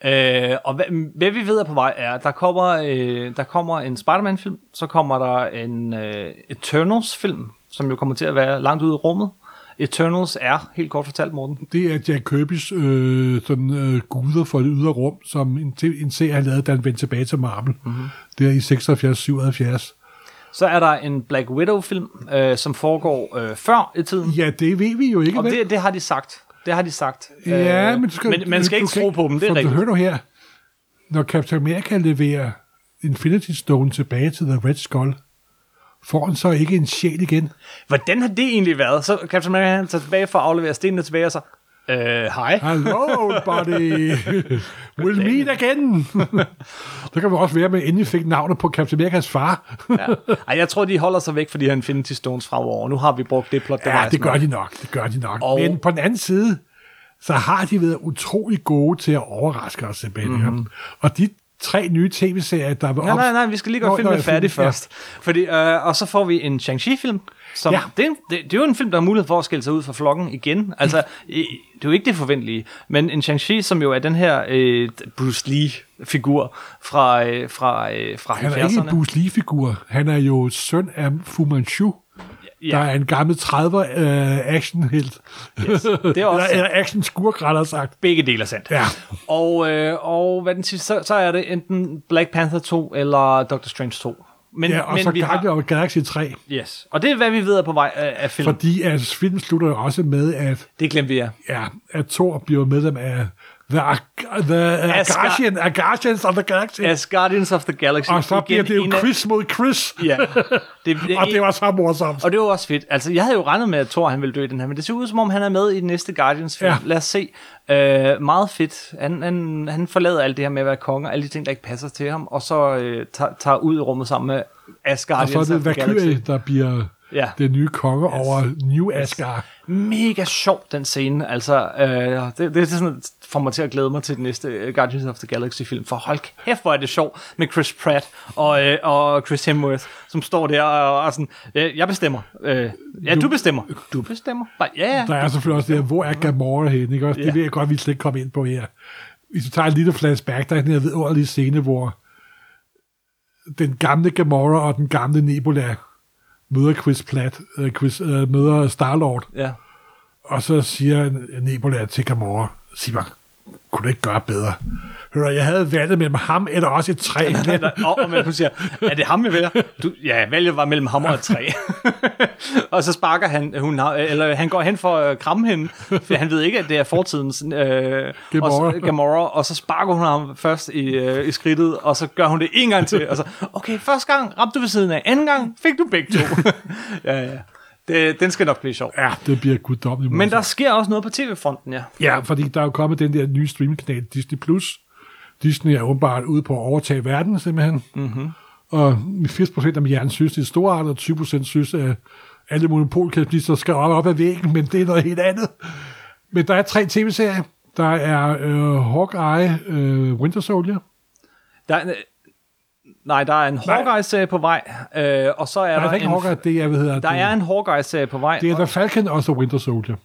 rigtigt. øh, og hvad, hvad vi ved er på vej er, at der kommer, øh, der kommer en Spider-Man-film, så kommer der en øh, Eternals-film, som jo kommer til at være langt ude i rummet. Eternals er, helt kort fortalt, Morten. Det er Jack Kirby's øh, sådan, øh, guder for det ydre rum, som en, en serie, han lavede, da han vendte tilbage til Marvel. Mhm. Mm-hmm. Der i 76-77. Så er der en Black Widow-film, øh, som foregår øh, før i tiden. Ja, det ved vi jo ikke, Og vel? det, det har de sagt. Det har de sagt. Ja, Øh, men, du skal, men man skal du ikke tro på dem, det er rigtigt. Du hører nu her, når Captain America leverer Infinity Stone tilbage til The Red Skull, får han så ikke en sjæl igen? Hvordan har det egentlig været? Så Captain America han tager tilbage for at aflevere stenene tilbage, og så... Øh, hej. Hello, buddy. We'll meet again. [LAUGHS] så kan vi også være med, at endelig fik navnet på Captain Amerikas far. Ja. Ej, jeg tror, de holder sig væk, fordi han Infinity Stones fremover. Nu har vi brugt det plot. ja, det gør de nok. Det gør de nok. Og- Men på den anden side, så har de været utrolig gode til at overraske os simpelthen. Mm-hmm. Og de tre nye tv-serier, der var Nej, nej, nej, vi skal lige gøre Nå, filmen nå, færdig film, ja. først. Fordi, øh, og så får vi en Shang-Chi-film. Som, Ja. ja. det, er det, det, er jo en film, der har mulighed for at skille sig ud fra flokken igen. Altså, det er jo ikke det forventelige. Men en Shang-Chi, som jo er den her øh, Bruce Lee-figur fra, øh, fra, øh, fra Han er ikke en 70'erne. Bruce Lee-figur. Han er jo søn af Fu Manchu, ja. der er en gammel 30'er uh, actionhelt. Yes. Det er [LAUGHS] også eller, action-skurk, rettere sagt. begge dele er sandt. Ja. Og, øh, og hvad den siger, så, så er det enten Black Panther 2 eller Doctor Strange 2. Men, ja, og men så vi Guardian har, Galaxy 3. yes. Og det er, hvad vi ved er på vej af, af filmen. Fordi at filmen slutter jo også med, at, Det glemte vi, ja. ja, at Thor bliver medlem af The, Ag- the Agarthian, Agarthians of the Galaxy. As Guardians of the Galaxy. og så bliver det jo Chris mod Chris. Ja. [LAUGHS] Det, det, Og det var så morsomt. og det var også fedt. Altså, jeg havde jo regnet med, at Thor han ville dø i den her, men det ser ud som om, han er med i den næste Guardians-film. Ja. Lad os se. Uh, meget fedt. Han, han, han forlader alt det her med at være konge, og alle de ting, der ikke passer til ham, og så uh, tager, tager ud i rummet sammen med Og Asgardians så er det of the Valkyrie, Galaxy. der bliver Ja. den nye konge over New Asgard. Mega sjov, den scene. Altså, øh, det, det er sådan, får mig til at glæde mig til den næste øh, Guardians of the Galaxy-film. For hold kæft, hvor er det sjov med Chris Pratt og, øh, og Chris Hemsworth, som står der og, og sådan, øh, jeg bestemmer. Øh, ja, du, bestemmer. Du bestemmer. Bare, ja, ja. Der er selvfølgelig også det her, hvor er Gamora henne? Ikke? Også, Ja. Det vil jeg godt, vi slet ikke komme ind på her. Hvis du tager en lille flashback, der er den her vidunderlige scene, hvor den gamle Gamora og den gamle Nebula møder Chris Platt, øh, Chris, øh, møder Star-Lord, ja. Og så siger Nebula til Gamora, sig mig, kunne du ikke gøre bedre? Hør jeg havde valget mellem ham eller også et træ. [LAUGHS] og, og man siger, er det ham, jeg vælger? Du, ja, valget var mellem ham og et træ. [LAUGHS] og så sparker han, hun, har- eller han går hen for at kramme hende, for han ved ikke, at det er fortidens øh, Gamora. Og, så, Gamora, og så sparker hun ham først i, øh, i skridtet, og så gør hun det en gang til, og så, okay, første gang ramte du ved siden af, anden gang fik du begge to. [LAUGHS] ja, ja. Det, den skal nok blive sjov. Ja, det bliver guddommeligt. Men der sker også noget på tv-fronten, ja. Ja, fordi der er jo kommet den der nye streamingkanal, Disney+. Plus. Disney er åbenbart ude på at overtage verden, simpelthen. Mm-hmm. Og 80% af hjernen synes, det er storartet, og 20% synes, at alle monopolkapitalister skal op, op ad væggen, men det er noget helt andet. Men der er tre tv-serier. Der er øh, Hawkeye, øh, Winter Soldier. Der, er- nej, der er en Hawkeye-serie på vej, øh, og så er Nej, der, der er ikke en, Hawkeye, det er, hvad hedder der det? er en Hawkeye-serie på vej. Det er The Falcon og The Winter Soldier.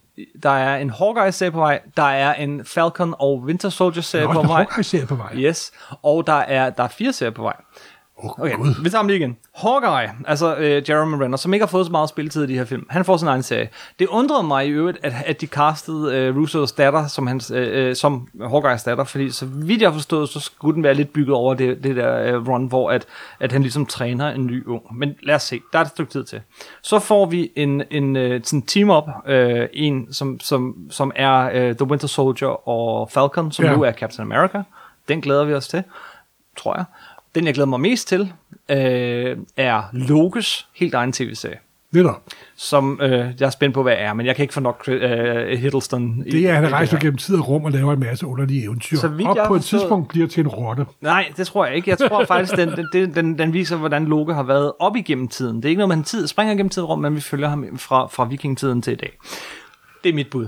Der er en Hawkeye-serie på vej, der er en Falcon og Winter Soldier-serie Der er på også en vej. Hawkeye-serie på vej. Yes, og der er, der er fire serier på vej. Åh, Okay, Gud. vi tager dem lige igen. Hawkeye, altså øh, Jeremy Renner, som ikke har fået så meget spilletid i de her film, han får sin egen serie. Det undrede mig i øvrigt, at, at de castede øh, Russos datter som, hans, øh, øh, som Hawkeyes datter, fordi så vidt jeg har forstået, så skulle den være lidt bygget over det, det der øh, run, hvor at, at han ligesom træner en ny ung. Men lad os se, der er et stykke tid til. Så får vi en, en øh, sådan team-up, øh, en som, som, som er øh, The Winter Soldier og Falcon, som ja. nu er Captain America. Den glæder vi os til, tror jeg. Den, jeg glæder mig mest til, øh, er Loges helt egen tv-serie, er som øh, jeg er spændt på, hvad er, men jeg kan ikke få nok øh, Hiddleston. Det er, han rejser gennem tid og rum og laver en masse underlige eventyr. Så vidt og jeg på et tidspunkt bliver til en rotte. Nej, det tror jeg ikke. Jeg tror faktisk, den, den, den, den, viser, hvordan Loke har været op igennem tiden. Det er ikke noget, man tid, springer gennem tid og rum, men vi følger ham fra, fra vikingetiden til i dag. Det er mit bud.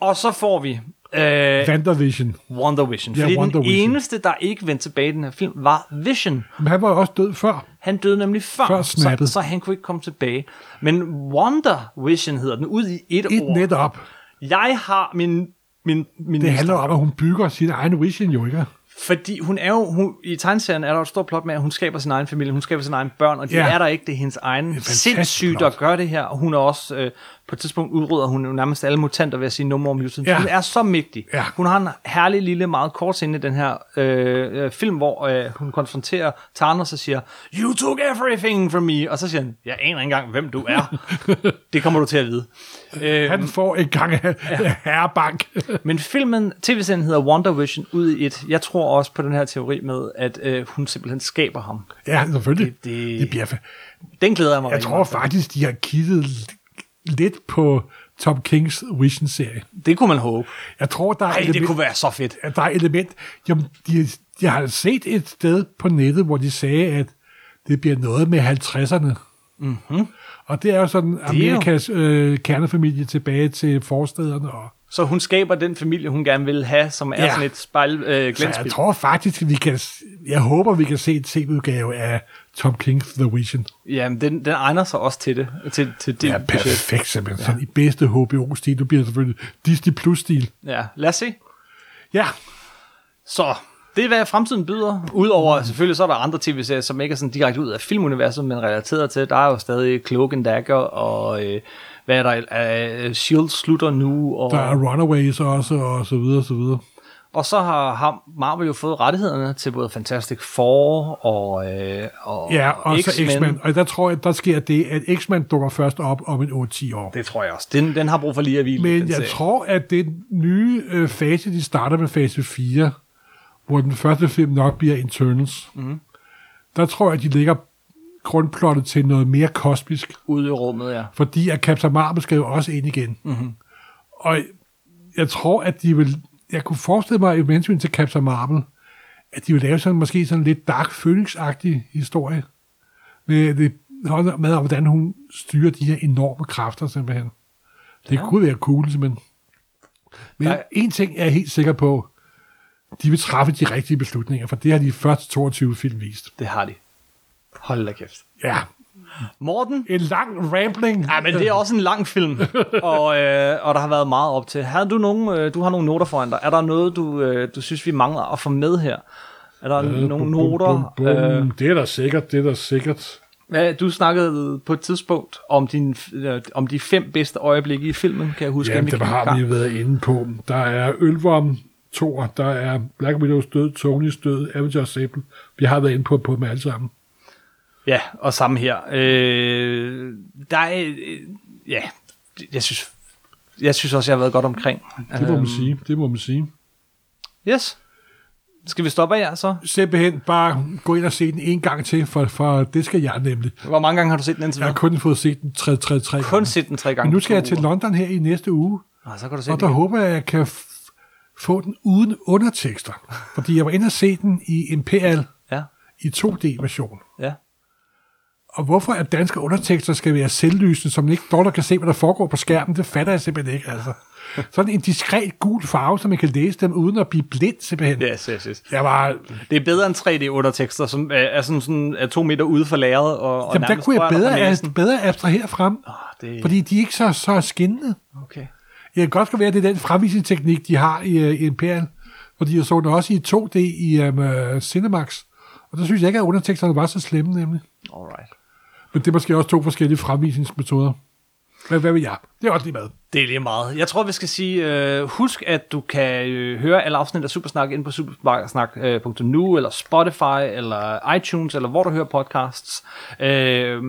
Og så får vi øh, WandaVision. Wonder Vision. Ja, Fordi Wonder den Vision. eneste, der ikke vendte tilbage i den her film, var Vision. Men han var jo også død før. Han døde nemlig før, Før så, så han kunne ikke komme tilbage. Men Wonder Vision hedder den, ud i et, Et ord. net op. Jeg har min... min, min Det handler om, at hun bygger sin egen vision jo, ikke? Fordi hun er jo, hun, i tegneserien er der et stort plot med, at hun skaber sin egen familie, hun skaber sin egen børn, og de Ja. er der ikke, det er hendes egen plot. at gøre det her, og hun er også, øh, på et tidspunkt udrydder hun jo nærmest alle mutanter ved at sige no more mutants. Ja. Hun er så mægtig. Ja. Hun har en herlig lille, meget kort scene i den her øh, øh, film, hvor øh, hun konfronterer Thanos og siger, you took everything from me, og så siger han, jeg aner ikke engang, hvem du er. [LAUGHS] det kommer du til at vide. Øh, Han får en gang af herrebank. [LAUGHS] men filmen, tv-serien hedder Wonder Vision ud i et. Jeg tror også på den her teori med, at øh, hun simpelthen skaber ham. ja, selvfølgelig. Det- det- det bliver Den glæder jeg mig Jeg tror faktisk, de har kigget lidt på Tom Kings Vision-serie. Det kunne man håbe. Jeg tror, der er, Ej, det element, kunne være så fedt. at der er element... Jamen, de, jeg har set et sted på nettet, hvor de sagde, at det bliver noget med 50'erne. Mm-hmm. Og det er jo sådan er Amerikas øh, kernefamilie tilbage til forstederne. Og, Så hun skaber den familie, hun gerne vil have, som er Ja. sådan et spejl øh, så jeg tror faktisk, at vi kan... Jeg håber, vi kan se et tv-udgave af Tom King's The Vision. Jamen, den, den egner sig også til det. Til, til det budget. perfekt, simpelthen. Sådan i bedste HBO-stil. Du bliver selvfølgelig Disney Plus-stil. Ja, lad os se. Ja, Så, det er, hvad fremtiden byder. Udover, selvfølgelig, så er der andre tv-serier, som ikke er sådan direkte ud af filmuniverset, men relateret til. Der er jo stadig Cloak and Dagger, og øh, hvad er der? Uh, S.H.I.E.L.D. slutter nu, og, der er Runaways også, og så videre, og så videre. og så har, har Marvel jo fået rettighederne til både Fantastic Four og, øh, og Ja, og så X-Men. Og der tror jeg, der sker det, at X-Men dukker først op om en 8-10 år. Det tror jeg også. Den, den har brug for lige at hvile. Men jeg serie. tror, at den nye øh, fase, de starter med fase 4, hvor den første film nok bliver Internals, mm. der tror jeg, at de lægger grundplottet til noget mere kosmisk, Ude i rummet, ja. fordi at Captain Marvel skal jo også ind igen. Mm-hmm. Og jeg tror, at de vil... Jeg kunne forestille mig, i hensyn til Captain Marvel, at de vil lave sådan måske sådan lidt Dark Phoenix-agtig historie. Med, det, med, hvordan hun styrer de her enorme kræfter, simpelthen. Det ja. kunne være cool, simpelthen. Men Der- en ting er jeg helt sikker på, de vil træffe de rigtige beslutninger, for det har de første 22 film vist. Det har de. Hold da kæft. Ja, Morten? en lang rambling. Ja, men det er også en lang film, [LAUGHS] og, øh, og der har været meget op til. Har du, nogle, øh, du har nogle noter foran dig. Er der noget, du, øh, du synes, vi mangler at få med her? Er der øh, nogle Bum, bum, noter? bum, bum. Øh, Det er der sikkert, det er der sikkert. Hvad, du snakkede på et tidspunkt om, din, øh, om de fem bedste øjeblikke i filmen, kan jeg huske. Jamen, det har vi været inde på. Der er Ølvorm, Thor, der er Black Widows død, Tonys død, Avengers Sable. Vi har været inde på, på dem alle sammen. Ja, og samme her. Øh, der er, øh, ja, jeg synes, jeg synes også, jeg har været godt omkring. Det må man Øhm, sige. Det må man sige. Yes. Skal vi stoppe af jer så? Simpelthen bare gå ind og se den en gang til, for, for det skal jeg nemlig. Hvor mange gange har du set den indtil Jeg har kun fået set den 3 3 3 Kun set den tre gange. Men nu skal jeg til. London her i næste uge, Ah, så kan du se og der igen. håber jeg, at jeg kan få den uden undertekster. Fordi jeg var inde og se den i Imperial Ja, i 2D-version. ja. Og hvorfor at danske undertekster skal være selvlysende, man ikke dårligt kan se, hvad der foregår på skærmen, det fatter jeg simpelthen ikke, altså. Sådan en diskret gul farve, så man kan læse dem uden at blive blind, simpelthen. Yes, yes, yes. Jeg var, Det er bedre end 3D-undertekster, som er, er sådan, sådan er to meter ude for lageret. Og, og jamen, der kunne jeg bedre, næsen. bedre abstrahere frem, Ah, det, fordi de er ikke så, så skinnende. okay. Jeg kan godt skal være, at det er den fremvisningsteknik, de har i, uh, i Imperial. Fordi jeg så den også i 2D i um, uh, Cinemax. Og der synes jeg ikke, at underteksterne var så slemme, nemlig. Alright. Men det er måske også to forskellige fremvisningsmetoder. Hvad, hvad vil jeg? Det er også lige med. Det er lige meget. Jeg tror, vi skal sige, øh, husk, at du kan øh, høre alle afsnit af Supersnak ind på supersnak.nu, eller Spotify, eller iTunes, eller hvor du hører podcasts. Øh,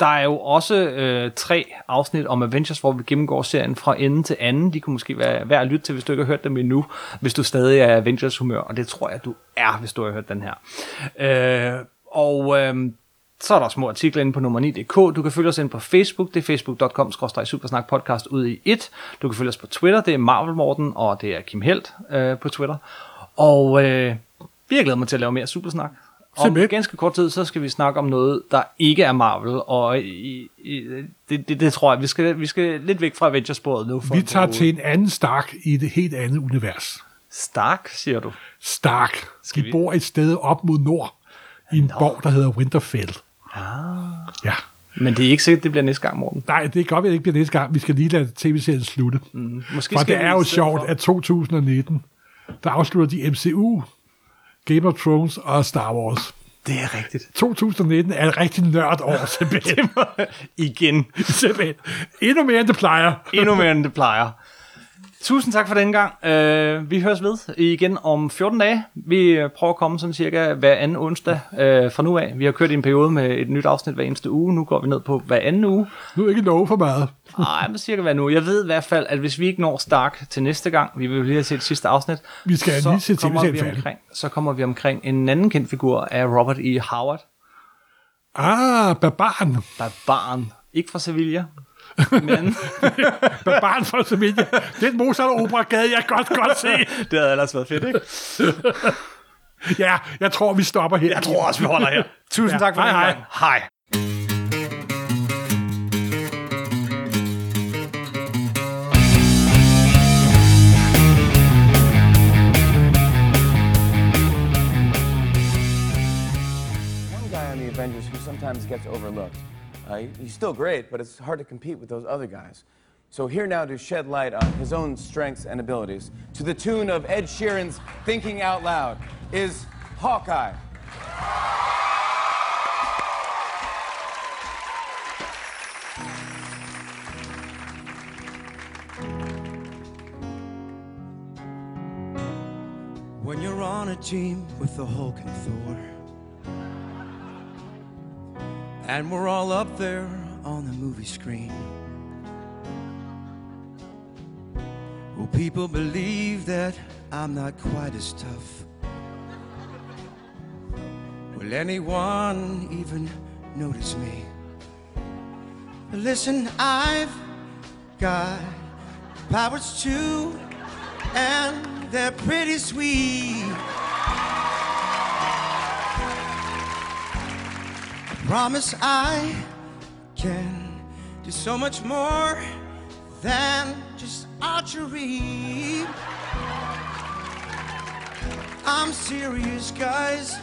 der er jo også øh, tre afsnit om Avengers, hvor vi gennemgår serien fra ende til anden. De kunne måske være værd at lytte til, hvis du ikke har hørt dem endnu, hvis du stadig er Avengers humør, og det tror jeg, du er, hvis du har hørt den her. Øh, og øh, så er der små artikler inde på nummer 9.dk. Du kan følge os ind på Facebook. Det er facebook.com supersnak podcast ud i et. Du kan følge os på Twitter. Det er Marvel Morten, og det er Kim Helt øh, på Twitter. Og øh, vi har glædet mig til at lave mere Supersnak. Om ganske kort tid, så skal vi snakke om noget, der ikke er Marvel, og i, i, det, det, det tror jeg, vi skal, vi skal lidt væk fra Avengers-sporet nu. For Vi tager til en anden Stark i et helt andet univers. Stark, siger du. Stark. Skal De vi- bor et sted op mod nord, i en borg, der hedder Winterfell. Ah. Ja. Men det er ikke sikkert, det bliver næste gang, Morten. Nej, det er godt, at det ikke bliver næste gang. Vi skal lige lade tv-serien slutte. Mm. Måske For skal det er jo sjovt, for- at 2019, der afslutter de MCU, Game of Thrones og Star Wars. Det er rigtigt. 2019 er et rigtig nørdår, simpelthen. [LAUGHS] Igen. simpelthen. Endnu mere, end det plejer. Endnu mere, end det plejer. Tusind tak for den gang. Uh, vi høres ved igen om 14 dage. Vi øh, prøver at komme sådan cirka hver anden onsdag uh, fra nu af. Vi har kørt i en periode med et nyt afsnit hver eneste uge. Nu går vi ned på hver anden uge. Nu er ikke love for meget. Nej, men cirka hver nu. Jeg ved i hvert fald, at hvis vi ikke når Stark til næste gang, vi vil lige have set sidste afsnit, Vi skal så lige se kommer vi omkring, så kommer vi omkring en anden kendt figur af Robert E. Howard, Ah, barbaren. barbaren. Ikke fra Sevilla, men [LAUGHS] Barbaren fra Sevilla. Den Mozart-opera gad jeg godt, godt se. [LAUGHS] det havde ellers været fedt, ikke? [LAUGHS] Ja, jeg tror, vi stopper her. Jeg tror også, vi holder her. Tusind Ja, tak for hej, den hej. Hej. One guy on the Avengers who sometimes gets overlooked. Uh, he's still great, but it's hard to compete with those other guys. So here now to shed light on his own strengths and abilities, to the tune of Ed Sheeran's "Thinking Out Loud," is Hawkeye. When you're on a team with the Hulk and Thor. And we're all up there on the movie screen. Will people believe that I'm not quite as tough? Will anyone even notice me? Listen, I've got powers too, and they're pretty sweet. Promise I can do so much more than just archery. I'm serious, guys.